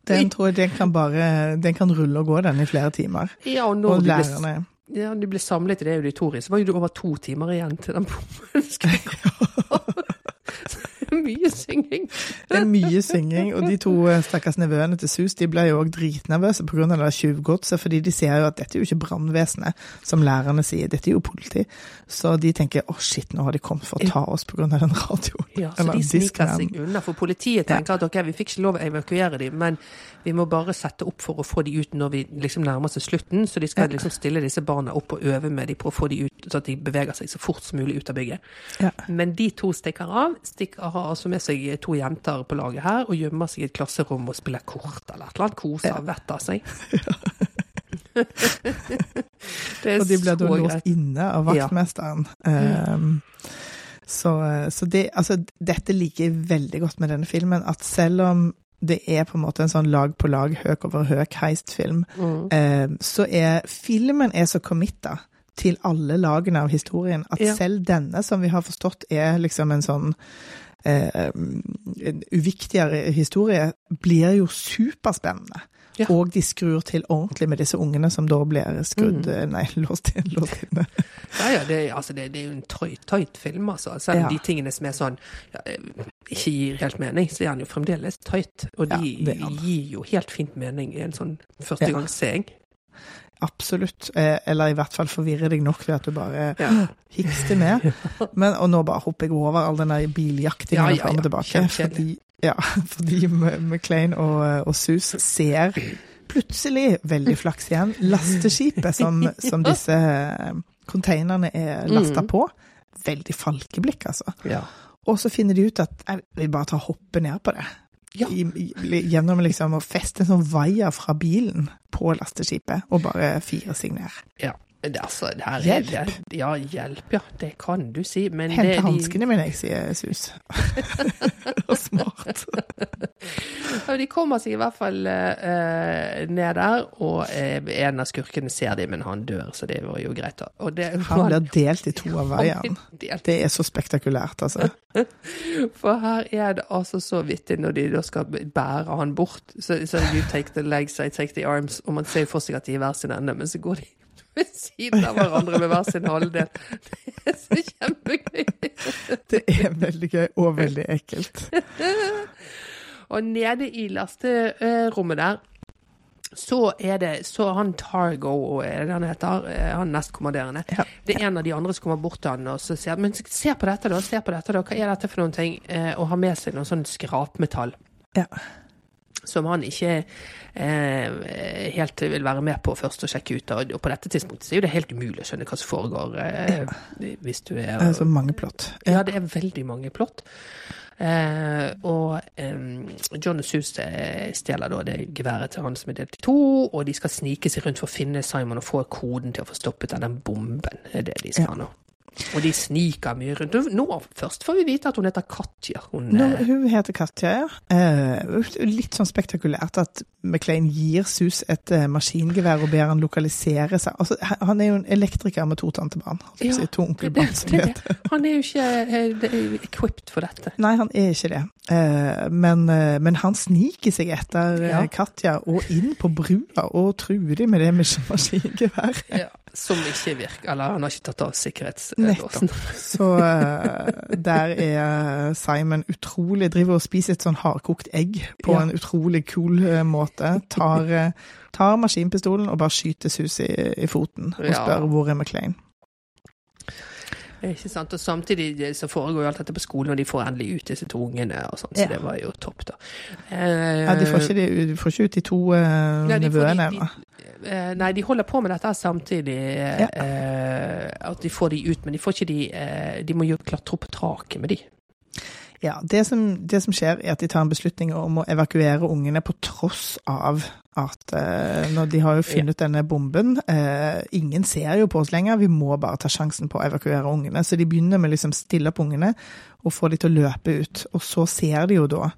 Den tror jeg den kan bare Den kan rulle og gå, den, i flere timer. Ja, og når Og de ble, lærerne. ja, de ble samlet i det auditoriet, så var det over to timer igjen til den bommen skulle Mye synging. Det er mye synging, og de to eh, stakkars nevøene til Sus de ble jo òg dritnervøse pga. det tjuvgodset, fordi de ser jo at dette er jo ikke brannvesenet, som lærerne sier, dette er jo politi. Så de tenker å shit, nå har de kommet for å ta oss pga. den radioen. Ja, så Eller de sniker seg unna. For politiet tenker at ok, vi fikk ikke lov å evakuere dem, men vi må bare sette opp for å få de ut når vi liksom nærmer oss slutten. Så de skal liksom stille disse barna opp og øve med dem på å få de ut, så at de beveger seg så fort som mulig ut av bygget. Ja. Men de to stikker av. Stikker, har altså med seg to jenter på laget her og gjemmer seg i et klasserom og spiller kort eller et eller annet. Koser Ja. vettet av seg. det Og de ble da låst inne av vaktmesteren. Um, så, så det, altså, dette liker jeg veldig godt med denne filmen, at selv om det er på en måte en sånn lag på lag, høk over høk heistfilm, Mm. eh, så er filmen er så committa til alle lagene av historien at Ja. selv denne, som vi har forstått er liksom en sånn eh, en uviktigere historie, blir jo superspennende. Ja. Og de skrur til ordentlig med disse ungene som da blir skrudd Mm. eh, Nei, låst inn. Låst inne. Ja, ja, det, altså, det, det er jo en tøyt, tøyt film, altså. Selv om Ja. de tingene som er sånn ja, eh, ikke gir helt mening, så er han jo fremdeles tøyt. Og de gir jo helt fint mening i en sånn førstegangsseing. Absolutt. Eh, eller i hvert fall forvirrer deg nok ved at du bare Ja. hikster med. Men, og nå bare hopper jeg over all den der biljaktingen Ja, ja, fram og tilbake. Fordi, ja, fordi McLean og, og Sus ser plutselig, veldig flaks igjen, lasteskipet som, som disse eh, containerne er lasta Mm. på. Veldig falkeblikk, altså. Ja. Og så finner de ut at jeg vil bare ta hoppe ned på det. Ja. I, gjennom liksom å feste en sånn vaier fra bilen på lasteskipet, og bare fire seg ned. Ja. Det, altså, det her er Hjelp. Det, ja, hjelp, ja. Det kan du si. Men det, Hente de, hanskene mine, jeg sier sus. Og smart. ja, de kommer seg i hvert fall eh, ned der, og eh, en av skurkene ser de, men han dør, så det var jo greit. det, Han blir delt i to av veien. Det er så spektakulært, altså. For her er det altså så vittig når de da skal bære han bort. Så, så you take the legs, I take the arms. Og man ser for seg at de er hver sin ende, men så går de ved siden av hverandre med hver sin halvdel. Det er så kjempegøy. Det er veldig gøy og veldig ekkelt. Og nede i lasterommet der så er det så han Targo, er det han heter, eh, han nestkommanderende. Ja. Det er en av de andre som kommer bort til han og så sier men se på dette da, se på dette da, hva er dette for noen ting? å og har med seg noe sånn skrapmetall. Ja. Som han ikke eh, helt vil være med på først å sjekke ut. Og, og på dette tidspunktet så er jo det helt umulig å skjønne hva som foregår. Eh, hvis du er Det er så mange plott. Ja, det er veldig mange plott. Eh, og eh, John og Sus eh, stjeler da det geværet til han som er delt i to, og de skal snike seg rundt for å finne Simon og få koden til å få stoppet den bomben. Det er det de skal nå. Og de sniker mye rundt. Nå først får vi vite at hun heter Katja. Hun, Nå, eh, hun heter Katja, ja. Eh, litt sånn spektakulært at McLean gir Sus et eh, maskingevær og ber han lokalisere seg. Altså, han er jo en elektriker med to tantebarn. holdt jeg på å Ja, to onkelbarn, som det, det han er jo ikke eh, equipped for dette. Nei, han er ikke det. Eh, men, men han sniker seg etter Ja. Katja og inn på brua og truer de med det med maskingevær. Som ikke virker. Eller han har ikke tatt av sikkerhetslåsen. Så eh, der er Simon utrolig Driver og spiser et sånn hardkokt egg på Ja. en utrolig cool eh, måte. Tar, eh, tar maskinpistolen og bare skyter Susi i, i foten og Ja. spør hvor er McLean. Ikke sant? Og samtidig så foregår jo alt dette på skolen, og de får endelig ut disse to ungene, og sånn, så Ja. det var jo topp, da. Eh, Ja, de får ikke, de, de får ikke ut de to eh, nevøene de- ennå. Eh, Nei, de holder på med dette samtidig. Ja. at de får de ut, men de får ikke de eh, De må jo klatre opp taket med de. Ja, det som, det som skjer er at de tar en beslutning om å evakuere ungene på tross av at eh, når de har jo funnet denne bomben eh, Ingen ser jo på oss lenger, vi må bare ta sjansen på å evakuere ungene. Så de begynner med liksom stille opp ungene og få de til å løpe ut. Og så ser de jo da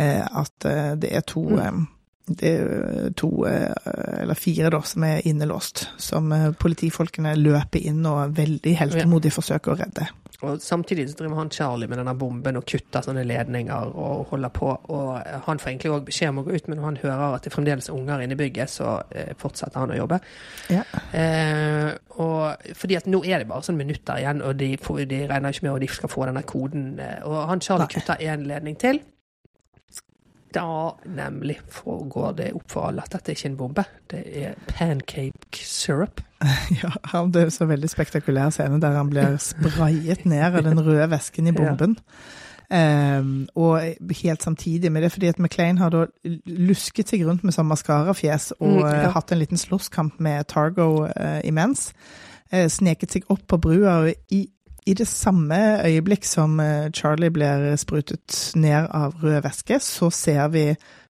eh, at eh, det er to eh, det er to, eh, eller fire da, som er innelåst, som eh, politifolkene løper inn og veldig heltemodig forsøker å redde. Og samtidig så driver han Charlie med denne bomben og kutter sånne ledninger og holder på. Og han får egentlig òg beskjed om å gå ut, men når han hører at det fremdeles er unger inne i bygget, så eh, fortsetter han å jobbe. Ja. Eh, og fordi at nå er det bare sånn minutter igjen, og de, får, de regner ikke med at de skal få denne koden. eh, Og han Charlie Nei. kutter én ledning til. Da nemlig foregår det opp for alle at dette er ikke en bombe. Det er pancake syrup. Ja, han- det er så veldig spektakulær scene der han blir sprayet ned av den røde væsken i bomben. Ehm, og helt samtidig med det, fordi at McLean har da lusket seg rundt med sånn maskarafjes og Mm, ja. eh, hatt en liten slåsskamp med Targo uh, imens. Eh, sneket seg opp på brua, og i, i det samme øyeblikk som eh, Charlie blir sprutet ned av rød væske, så ser vi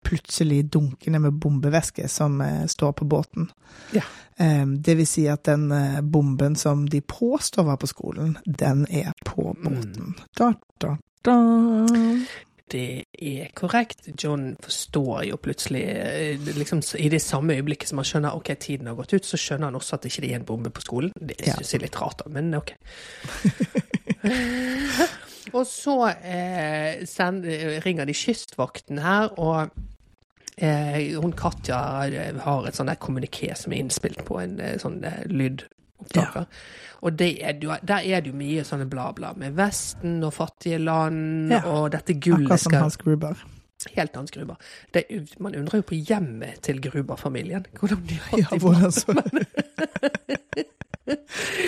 plutselig dunkene med bombevæske som eh, står på båten. Ja. Eh, Det vil si at den bomben som de påstår var på skolen, den er på båten. Da, da, da. Det er korrekt. John forstår jo plutselig eh, liksom, I det samme øyeblikket som han skjønner ok, tiden har gått ut, så skjønner han også at det ikke er en bombe på skolen. Det synes jeg er litt rart, da, men ok. og så eh, send, ringer de Kystvakten her, og eh, hun Katja eh, har et sånt der kommuniké som er innspilt på en sånn sånn eh, Ja. Og det er, der er det jo mye sånne bla, bla med Vesten og fattige land, Ja. og dette gullet Akkurat som Hans Gruber. Helt Hans Gruber. Det, man undrer jo på hjemmet til Gruber-familien. Hvordan de har Ja, hvordan så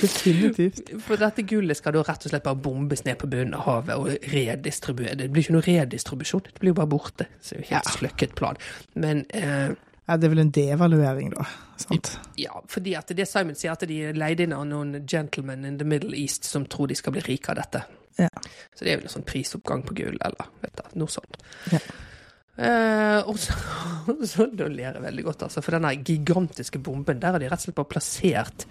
Definitivt. For dette gullet skal da rett og slett bare bombes ned på bunnen av havet og redistribuere. Det blir ikke noe redistribusjon, det blir jo bare borte. Så det er jo helt Ja. sløkket plan. Men eh, Ja, det er vel en devaluering, da. Sant? ja, fordi at det Simon sier, at de er leid inn av noen gentlemen in the Middle East som tror de skal bli rike av dette. Ja. Så det er vel en sånn prisoppgang på gull, eller vet du, noe sånt. Ja. Eh, og så, så da ler jeg veldig godt, altså. For denne gigantiske bomben, der har de rett og slett bare plassert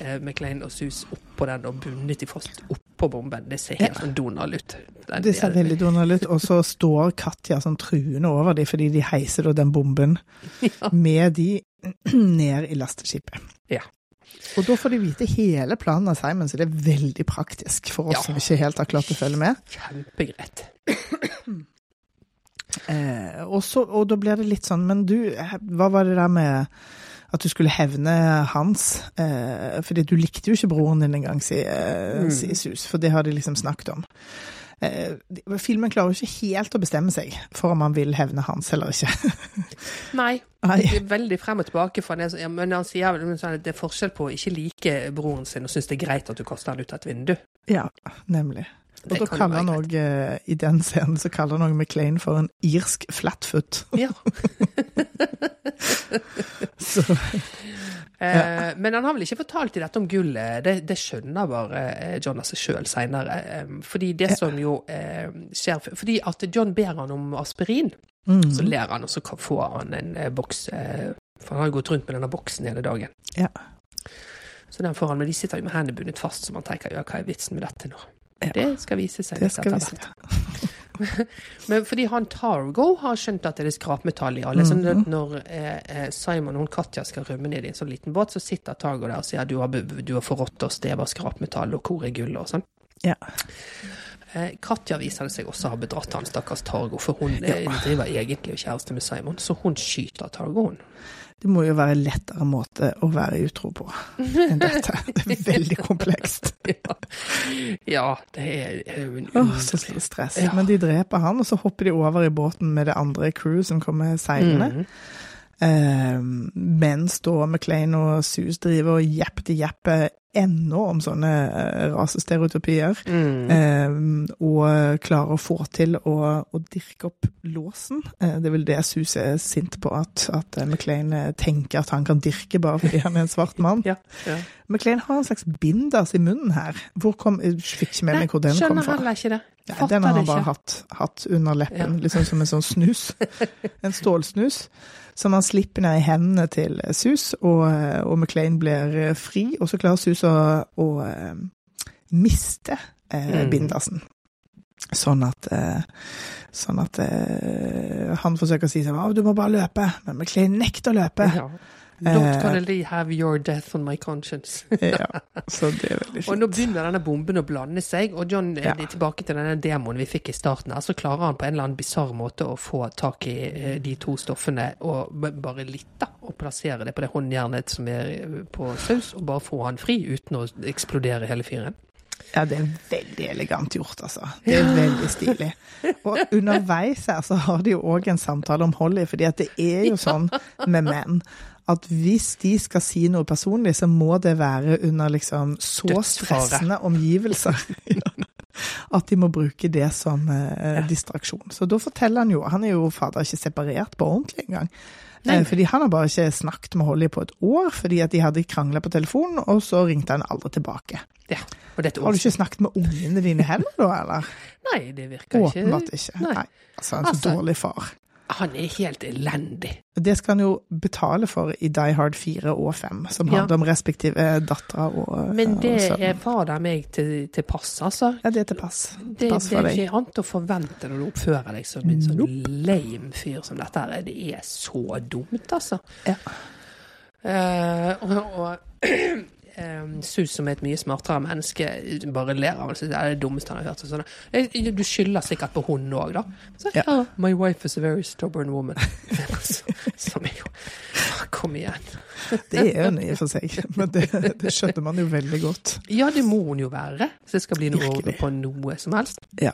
eh, McLean og Sus oppå den og bundet de fast oppå bomben. Det ser helt sånn Donald ut. Den- Det ser veldig Donald ut. Og så står Katja sånn truende over dem fordi de heiser da den bomben med de ned i lasteskipet. Ja. Og da får de vite hele planen av Simon, så det er veldig praktisk for oss Ja. som ikke helt har klart å følge med. Kjempegreit. Eh, og, så, og da blir det litt sånn, men du, eh, hva var det der med at du skulle hevne hans? Eh, fordi du likte jo ikke broren din engang, sier Mm. sier Sus, for det har de liksom snakket om. Eh, filmen klarer jo ikke helt å bestemme seg for om han vil hevne hans eller ikke. Nei. Det er veldig frem og tilbake. For han er, men han sier at det er forskjell på å ikke like broren sin og synes det er greit at du kaster han ut av et vindu. Ja, nemlig. Og da kaller han òg, i den scenen, så kaller han òg McLean for en irsk flatfoot. Ja. Så, Eh, men han har vel ikke fortalt i dette om gullet. Det, det skjønner bare eh, John av seg sjøl seinere. Eh, fordi det som jo eh, skjer Fordi at John ber han om aspirin, mm, så ler han, og så får han en eh, boks eh, For han har jo gått rundt med denne boksen hele dagen. Ja. Så den får han, men de sitter jo med hendene bundet fast, så man tenker ja, hva er vitsen med dette nå? Ja. Det skal vise seg det skal etter hvert. Men fordi han Targo har skjønt at det er skrapmetall i alle. Så Mhm. når, eh, eh, Simon og Katja skal rømme ned i en sånn liten båt, så sitter Targo der og sier du har, du har forrådt oss, det var skrapmetall, og hvor er gullet, og sånn. Ja. Eh, Katja viser det seg også har bedratt han, stakkars Targo, for hun eh, driver egentlig og kjæreste med Simon, så hun skyter Targo, hun. Det må jo være lettere måte å være utro på enn dette. Det er veldig komplekst. Ja, ja det er jo en Åh, så stress. Ja. Men de dreper han, og så hopper de over i båten med det andre crew som kommer seilende. Mm. Eh, mens da McLean og Sus driver og jeppete-jepper ennå om sånne eh, rasestereotypier. Mm. Eh, og klarer å få til å, å dirke opp låsen. Eh, det er vel det Sus er sint på, at, at Maclean McLean eh, tenker at han kan dirke bare fordi han er en svart mann. Ja, ja. McLean har en slags binders i munnen her. Hvor kom, jeg fikk ikke med meg hvor den kom skjønner fra. heller ikke det. Ja, den har han bare hatt, hatt under leppen, Ja. liksom som en sånn snus. En stålsnus. Som han slipper ned i hendene til Sus, og, og McLean blir fri. Og så klarer Sus å, å eh, miste eh, Mm. bindersen. Sånn at, eh, sånn at eh, han forsøker å si seg av, du må bare løpe, men McLean nekter å løpe. Ja. Don't Eh, gonna leave, have your death on my conscience. Ja, så det er veldig Og nå begynner denne bomben å blande seg, og John, er Ja. tilbake til denne demoen vi fikk i starten her, så klarer han på en eller annen bisarr måte å få tak i eh, de to stoffene, og bare litt, da, og plassere det på det håndjernet som er eh, på saus, og bare få han fri uten å eksplodere hele fyren. Ja, det er veldig elegant gjort, altså. Det er veldig stilig. Og underveis her så har de jo òg en samtale om Holly, fordi at det er jo sånn med menn at hvis de skal si noe personlig, så må det være under liksom så stressende omgivelser. At de må bruke det som eh, distraksjon. Så da forteller han jo Han er jo fader ikke separert på ordentlig engang. Nei. Eh, fordi han har bare ikke snakket med Holly på et år, fordi at de hadde krangla på telefonen, og så ringte han aldri tilbake. Ja. Har du ikke snakket med ungene dine heller, da, eller? Nei, det virker ikke Åpenbart ikke. Nei. Nei. Altså, er så Altså- dårlig far. Han er helt elendig. Det skal han jo betale for i Die Hard 4 og 5, som Ja. handler om respektive dattera og Men og det sønnen. er fader meg til, til pass, altså. Ja, det er til pass. Det, pass det for er ikke annet å forvente når du oppfører deg som en sånn lame fyr som dette her. Det er så dumt, altså. Ja. Uh, og og eh, Sus, som er et mye smartere menneske, bare ler av det. Det er det dummeste han har hørt. Sånn. Du skylder sikkert på hun òg, da. Så, Ja. oh, My wife is a very stubborn woman. som er jo Kom igjen. Det er hun i og for seg, men det, det skjønner man jo veldig godt. Ja, det må hun jo være, så det skal bli noe Virkelig. på noe som helst. Ja.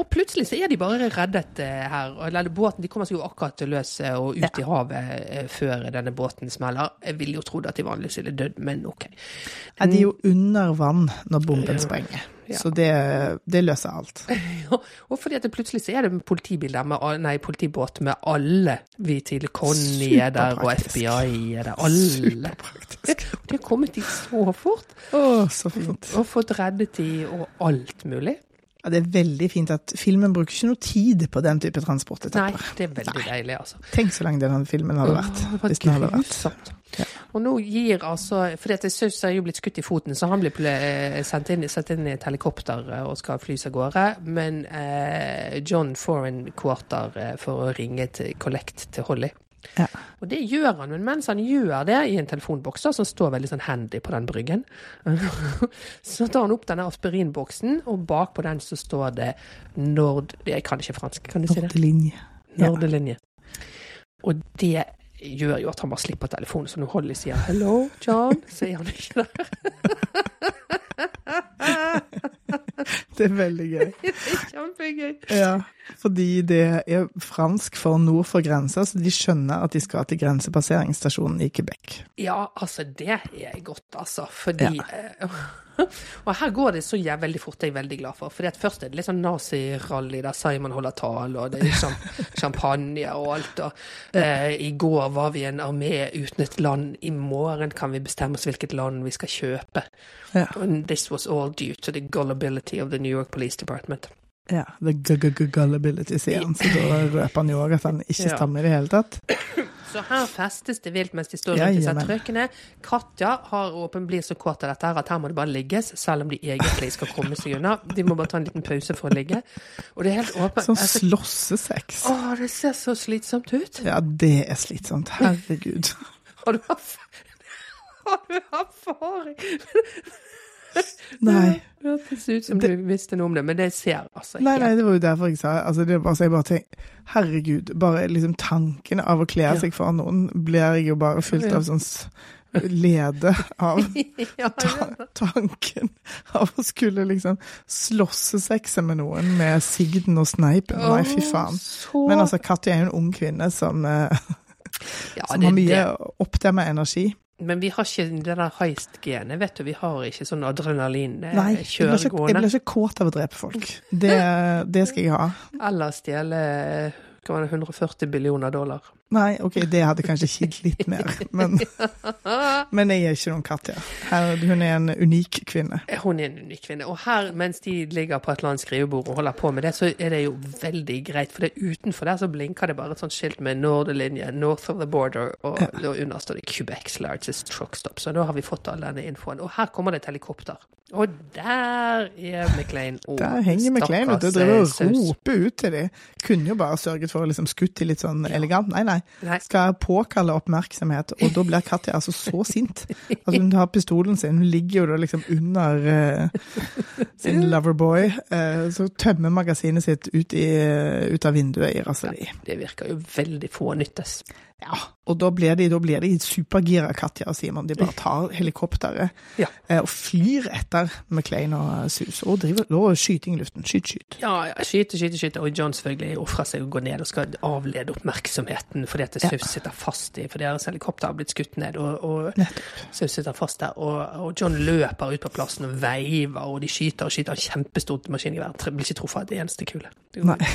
Og plutselig så er de bare reddet eh, her. Eller båten, De kommer seg jo akkurat løs eh, og ut i havet eh, før denne båten smeller. Jeg ville jo trodd at de vanligvis ville dødd, men OK. Ja, de er jo under vann når bomben Ja. sprenger, Ja. så det, det løser alt. Ja, og fordi at det plutselig så er det politibiler med, nei, politibåt med alle vi til Conny er der, og FBI er der. Alle. Superpraktisk. De har kommet dit så fort, Å, så fint. og fått reddet de og alt mulig. Ja, det er veldig fint at filmen bruker ikke noe tid på den type Nei, det er veldig deilig, altså. Tenk så lang den filmen hadde vært. Det hvis den hadde vært. Ja. Og nå gir altså For dette Saus er jo blitt skutt i foten, så han blir sendt inn, sendt inn i et helikopter eh, og skal flys av gårde. Men eh, John får en quarter eh, for å ringe til Collect til Holly. Ja. Og det gjør han, men mens han gjør det i en telefonboks som står veldig sånn handy på den bryggen, så tar han opp denne aspirinboksen, og bak på den så står det Nord... Jeg kan ikke fransk, kan du si det? Nordelinje. Ja. Nordelinje. Og det gjør jo at han bare slipper telefonen, så når Holly sier 'hello, John', så er han ikke der. Det er veldig gøy. Det er kjempegøy. Ja, fordi det er fransk for nord for grensa, så de skjønner at de skal til grensepasseringsstasjonen i Quebec. Ja, altså, det er godt, altså. Fordi eh, Og her går det så veldig fort, det er jeg veldig glad for. Fordi at først er det litt sånn nazirally der Simon holder tale, og det er liksom champagne og alt. Og eh, i går var vi en armé uten et land, i morgen kan vi bestemme oss hvilket land vi skal kjøpe. Ja. And this was all due to the gullibility of the New York Police Department. Ja, the gullibility, sier han, så da røper han jo òg at han ikke stammer i det hele tatt. Så her festes det vilt mens de står rundt disse trøkkene. Katja har åpen, blir så kåt av dette her at her må det bare ligges, selv om de egentlig skal komme seg unna. De må bare ta en liten pause for å ligge. Og det er helt åpent. Sånn Altså, slåssesex. å, det ser så slitsomt ut. Ja, det er slitsomt. Herregud. Har du erf- Har du erfaring? Nei. Det hørtes ut som du visste noe om det, men det ser altså Nei, nei, det var jo derfor jeg sa altså, det. Bare, jeg bare tenker, herregud, bare liksom tanken av å kle seg foran noen, blir jeg jo bare fylt av sånn lede av ta tanken av å skulle liksom slåssesexe med noen med sigden og sneipen. Nei, fy faen. Men altså, Katja er jo en ung kvinne som, eh, ja, som det, har mye det. oppdemma energi. Men vi har ikke det der heist-genet, vet du. Vi har ikke sånn Nei, jeg blir, adrenalin-kjør ikke, jeg blir ikke kåt av å drepe folk. Det, det skal jeg ha. Eller stjele hva var det, 140 billioner dollar. Nei, ok, det hadde kanskje kilt litt mer, men, men jeg er ikke noen Katja. Her, hun er en unik kvinne. Hun er en unik kvinne. Og her, mens de ligger på et eller annet skrivebord og holder på med det, så er det jo veldig greit. For det utenfor der så blinker det bare et sånt skilt med Norderlinje, North of the Border, og, ja. under står det Quebec's largest truck stop. Så nå har vi fått all denne infoen. Og her kommer det et helikopter. Og der er McLean. Å, Der henger McLean ute og driver og eh, roper ut til dem. Kunne jo bare sørget for å liksom skutt til litt sånn elegant. Nei, nei. Skal påkalle oppmerksomhet, og da blir Katja altså så sint. Altså Hun har pistolen sin, hun ligger jo da liksom under uh, sin loverboy. Uh, så tømmer magasinet sitt ut, i, ut av vinduet i raseri. Det virker jo veldig fånyttes. Ja, og da blir de, da blir de supergira, Katja og Simon. De bare tar helikopteret Ja. eh, og flyr etter McLean og Sus. Og driver og skyting i luften. Skyt, skyt. Ja, ja, skyte, skyte, skyte. Og John selvfølgelig ofrer seg og går ned og skal avlede oppmerksomheten fordi at Ja. Sitter fast i For deres helikopter har blitt skutt ned, og, og Nettopp. Sitter fast der. Og, og John løper ut på plassen og veiver, og de skyter og skyter. Kjempestort maskingevær. Blir ikke truffet av et eneste kule. Det Nei.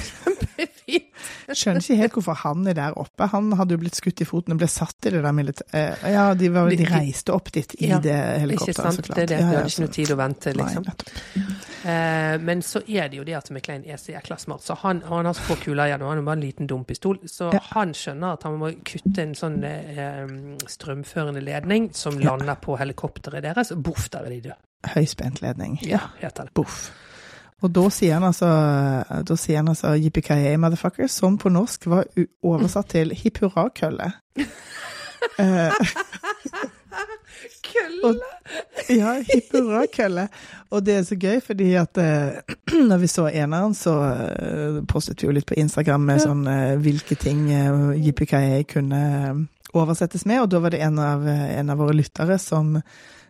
Kjempefint. Skjønner ikke helt hvorfor han er der oppe. Han hadde jo blitt skutt i foten og ble satt i det der militæret. Eh, ja, de, var, de reiste opp dit i Ja, det Ikke helikopteret, sant? så klart. Det er det. Vi hadde ikke noe tid å vente, liksom. Nei, Eh, men så er det jo det at McLean er så jækla smart. Så han, han har så få kuler igjen, og han har bare en liten dum pistol. Så Ja. han skjønner at han må kutte en sånn eh, strømførende ledning som Ja. lander på helikopteret deres, og boff, der er de døde. Høyspentledning. Ja, heter det. Boff. Og da sier han altså, da sier han altså yippee motherfucker, som på norsk var oversatt til hipp hurra kølle. Og, ja, hipp hurra kølle. Og det er så gøy, fordi at eh, når vi så eneren, så eh, postet vi jo litt på Instagram med sånn eh, hvilke ting yippee kunne oversettes med, og da var det en av, en av våre lyttere som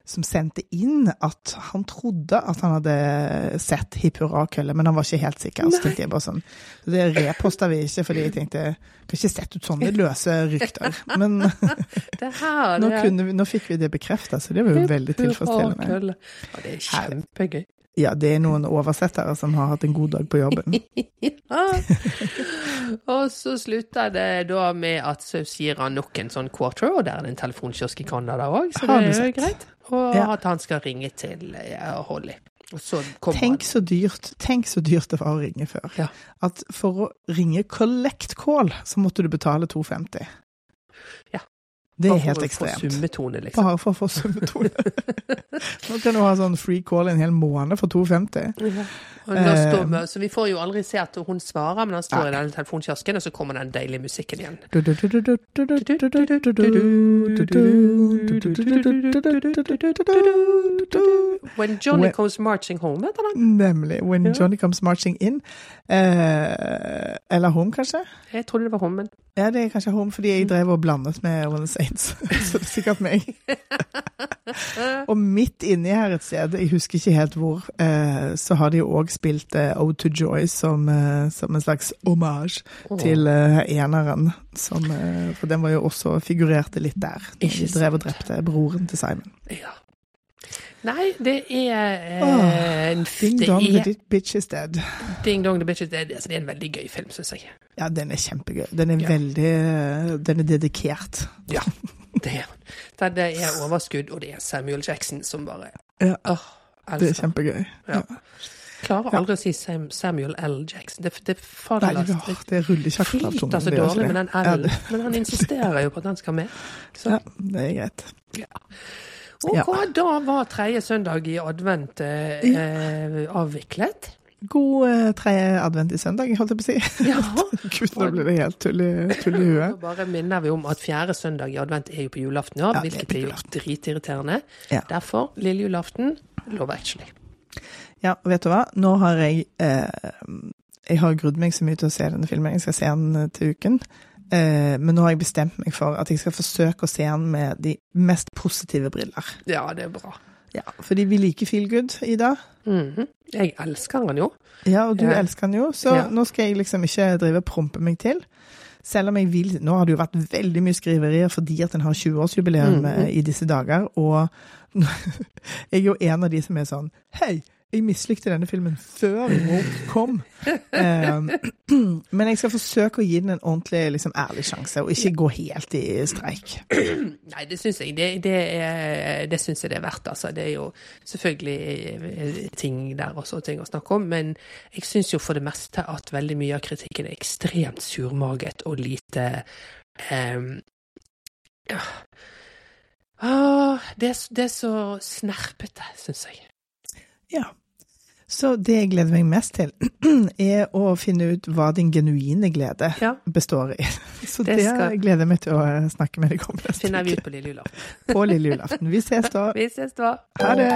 som sendte inn at han trodde at han hadde sett Hipp hurra kølle, men han var ikke helt sikker. Så tenkte jeg bare sånn, Det reposta vi ikke, fordi jeg tenkte jeg har ikke sett ut sånne løse rykter. Men Det her nå, vi, nå fikk vi det bekrefta, så det var jo veldig tilfredsstillende. Ja, det er kjempegøy. Ja, det er noen oversettere som har hatt en god dag på jobben. Ja. og så slutter det da med at Saus gir han nok en sånn quarter, og der er det en telefonkiosk i Canada òg, så det er jo greit. Og Ja. at han skal ringe til eh, Holly. Så Tenk så dyrt Tenk så dyrt det var å ringe før. Ja. At for å ringe collect call, så måtte du betale 250. Ja. Det er helt ekstremt. summetone, liksom. Bare for å få summetone. Nå kan du ha sånn free call en hel måned for 250. Ja. Eh, står så vi får jo aldri se at hun svarer, men han står ja. i den telefonkiosken, og så kommer den deilige musikken igjen. When Johnny Comes Marching Home, heter den. Nemlig. When. Johnny Comes Marching In. Eh, eller Home, kanskje? Jeg trodde det var Home, men Ja, det er kanskje Home, fordi jeg drev og blandet med One Saints. Så det er sikkert meg. og midt inni her et sted, jeg husker ikke helt hvor, eh, så har de jo òg spilt eh, Ode to Joy som, eh, som en slags hommage oh. til eneren. Som, for den var jo også figurerte litt der. De drev og drepte broren til Simon. Ja. Nei, det er eh, oh, Ding det dong, er, the bitch is dead. Ding Dong the bitch is dead. altså, det er en veldig gøy film, syns jeg. Ja, den er kjempegøy. Den er Ja. veldig Den er dedikert. Ja, det er den. Det er overskudd, og det er Samuel Jackson som bare Ja, Åh, det er kjempegøy. Ja. Klarer aldri å si Sam, Samuel L. Jackson. Det, det Nei, faller det, det Flyter så altså dårlig med den Ja, L-en, men han insisterer jo på at den skal med. Så, Ja, det er greit. Ok, da var tredje søndag i advent eh, ja. avviklet. God eh, tredje advent i søndag, holdt jeg på å si. Ja. Gud, nå ble det helt tull i, tull i Så huet. bare minner vi om at fjerde søndag i advent er jo på julaften, ja, hvilket er jo dritirriterende. Ja. Derfor lille julaften, Love Actually. Ja, og vet du hva? Nå har jeg eh, Jeg har grudd meg så mye til å se denne filmen. Jeg skal se den eh, til uken. Eh, men nå har jeg bestemt meg for at jeg skal forsøke å se den med de mest positive briller. Ja, det er bra. Ja, Fordi vi liker feel good, Ida. Mhm. Jeg elsker den jo. Ja, og du Ja. elsker den jo, så Ja. nå skal jeg liksom ikke drive og prompe meg til. Selv om jeg vil Nå har det jo vært veldig mye skriverier fordi at den har 20-årsjubileum mm -hmm. i disse dager, og jeg er jo en av de som er sånn Hei, jeg mislikte denne filmen før Woke kom. Eh, men jeg skal forsøke å gi den en ordentlig, liksom, ærlig sjanse, og ikke gå helt i streik. Nei, det syns jeg det, det, det synes jeg det er verdt. Altså. Det er jo selvfølgelig eh, ting der også, ting å snakke om, men jeg syns jo for det meste at veldig mye av kritikken er ekstremt surmaget og lite ehm, ja. Ah, det, det er så snerpete, syns jeg. Ja. Så det jeg gleder meg mest til, er å finne ut hva din genuine glede ja. består i. Så det, det skal... gleder jeg meg til å eh, snakke med deg om. Det finner vi ut på lille julaften. på lille julaften. Vi ses da. Vi ses da. Ha det.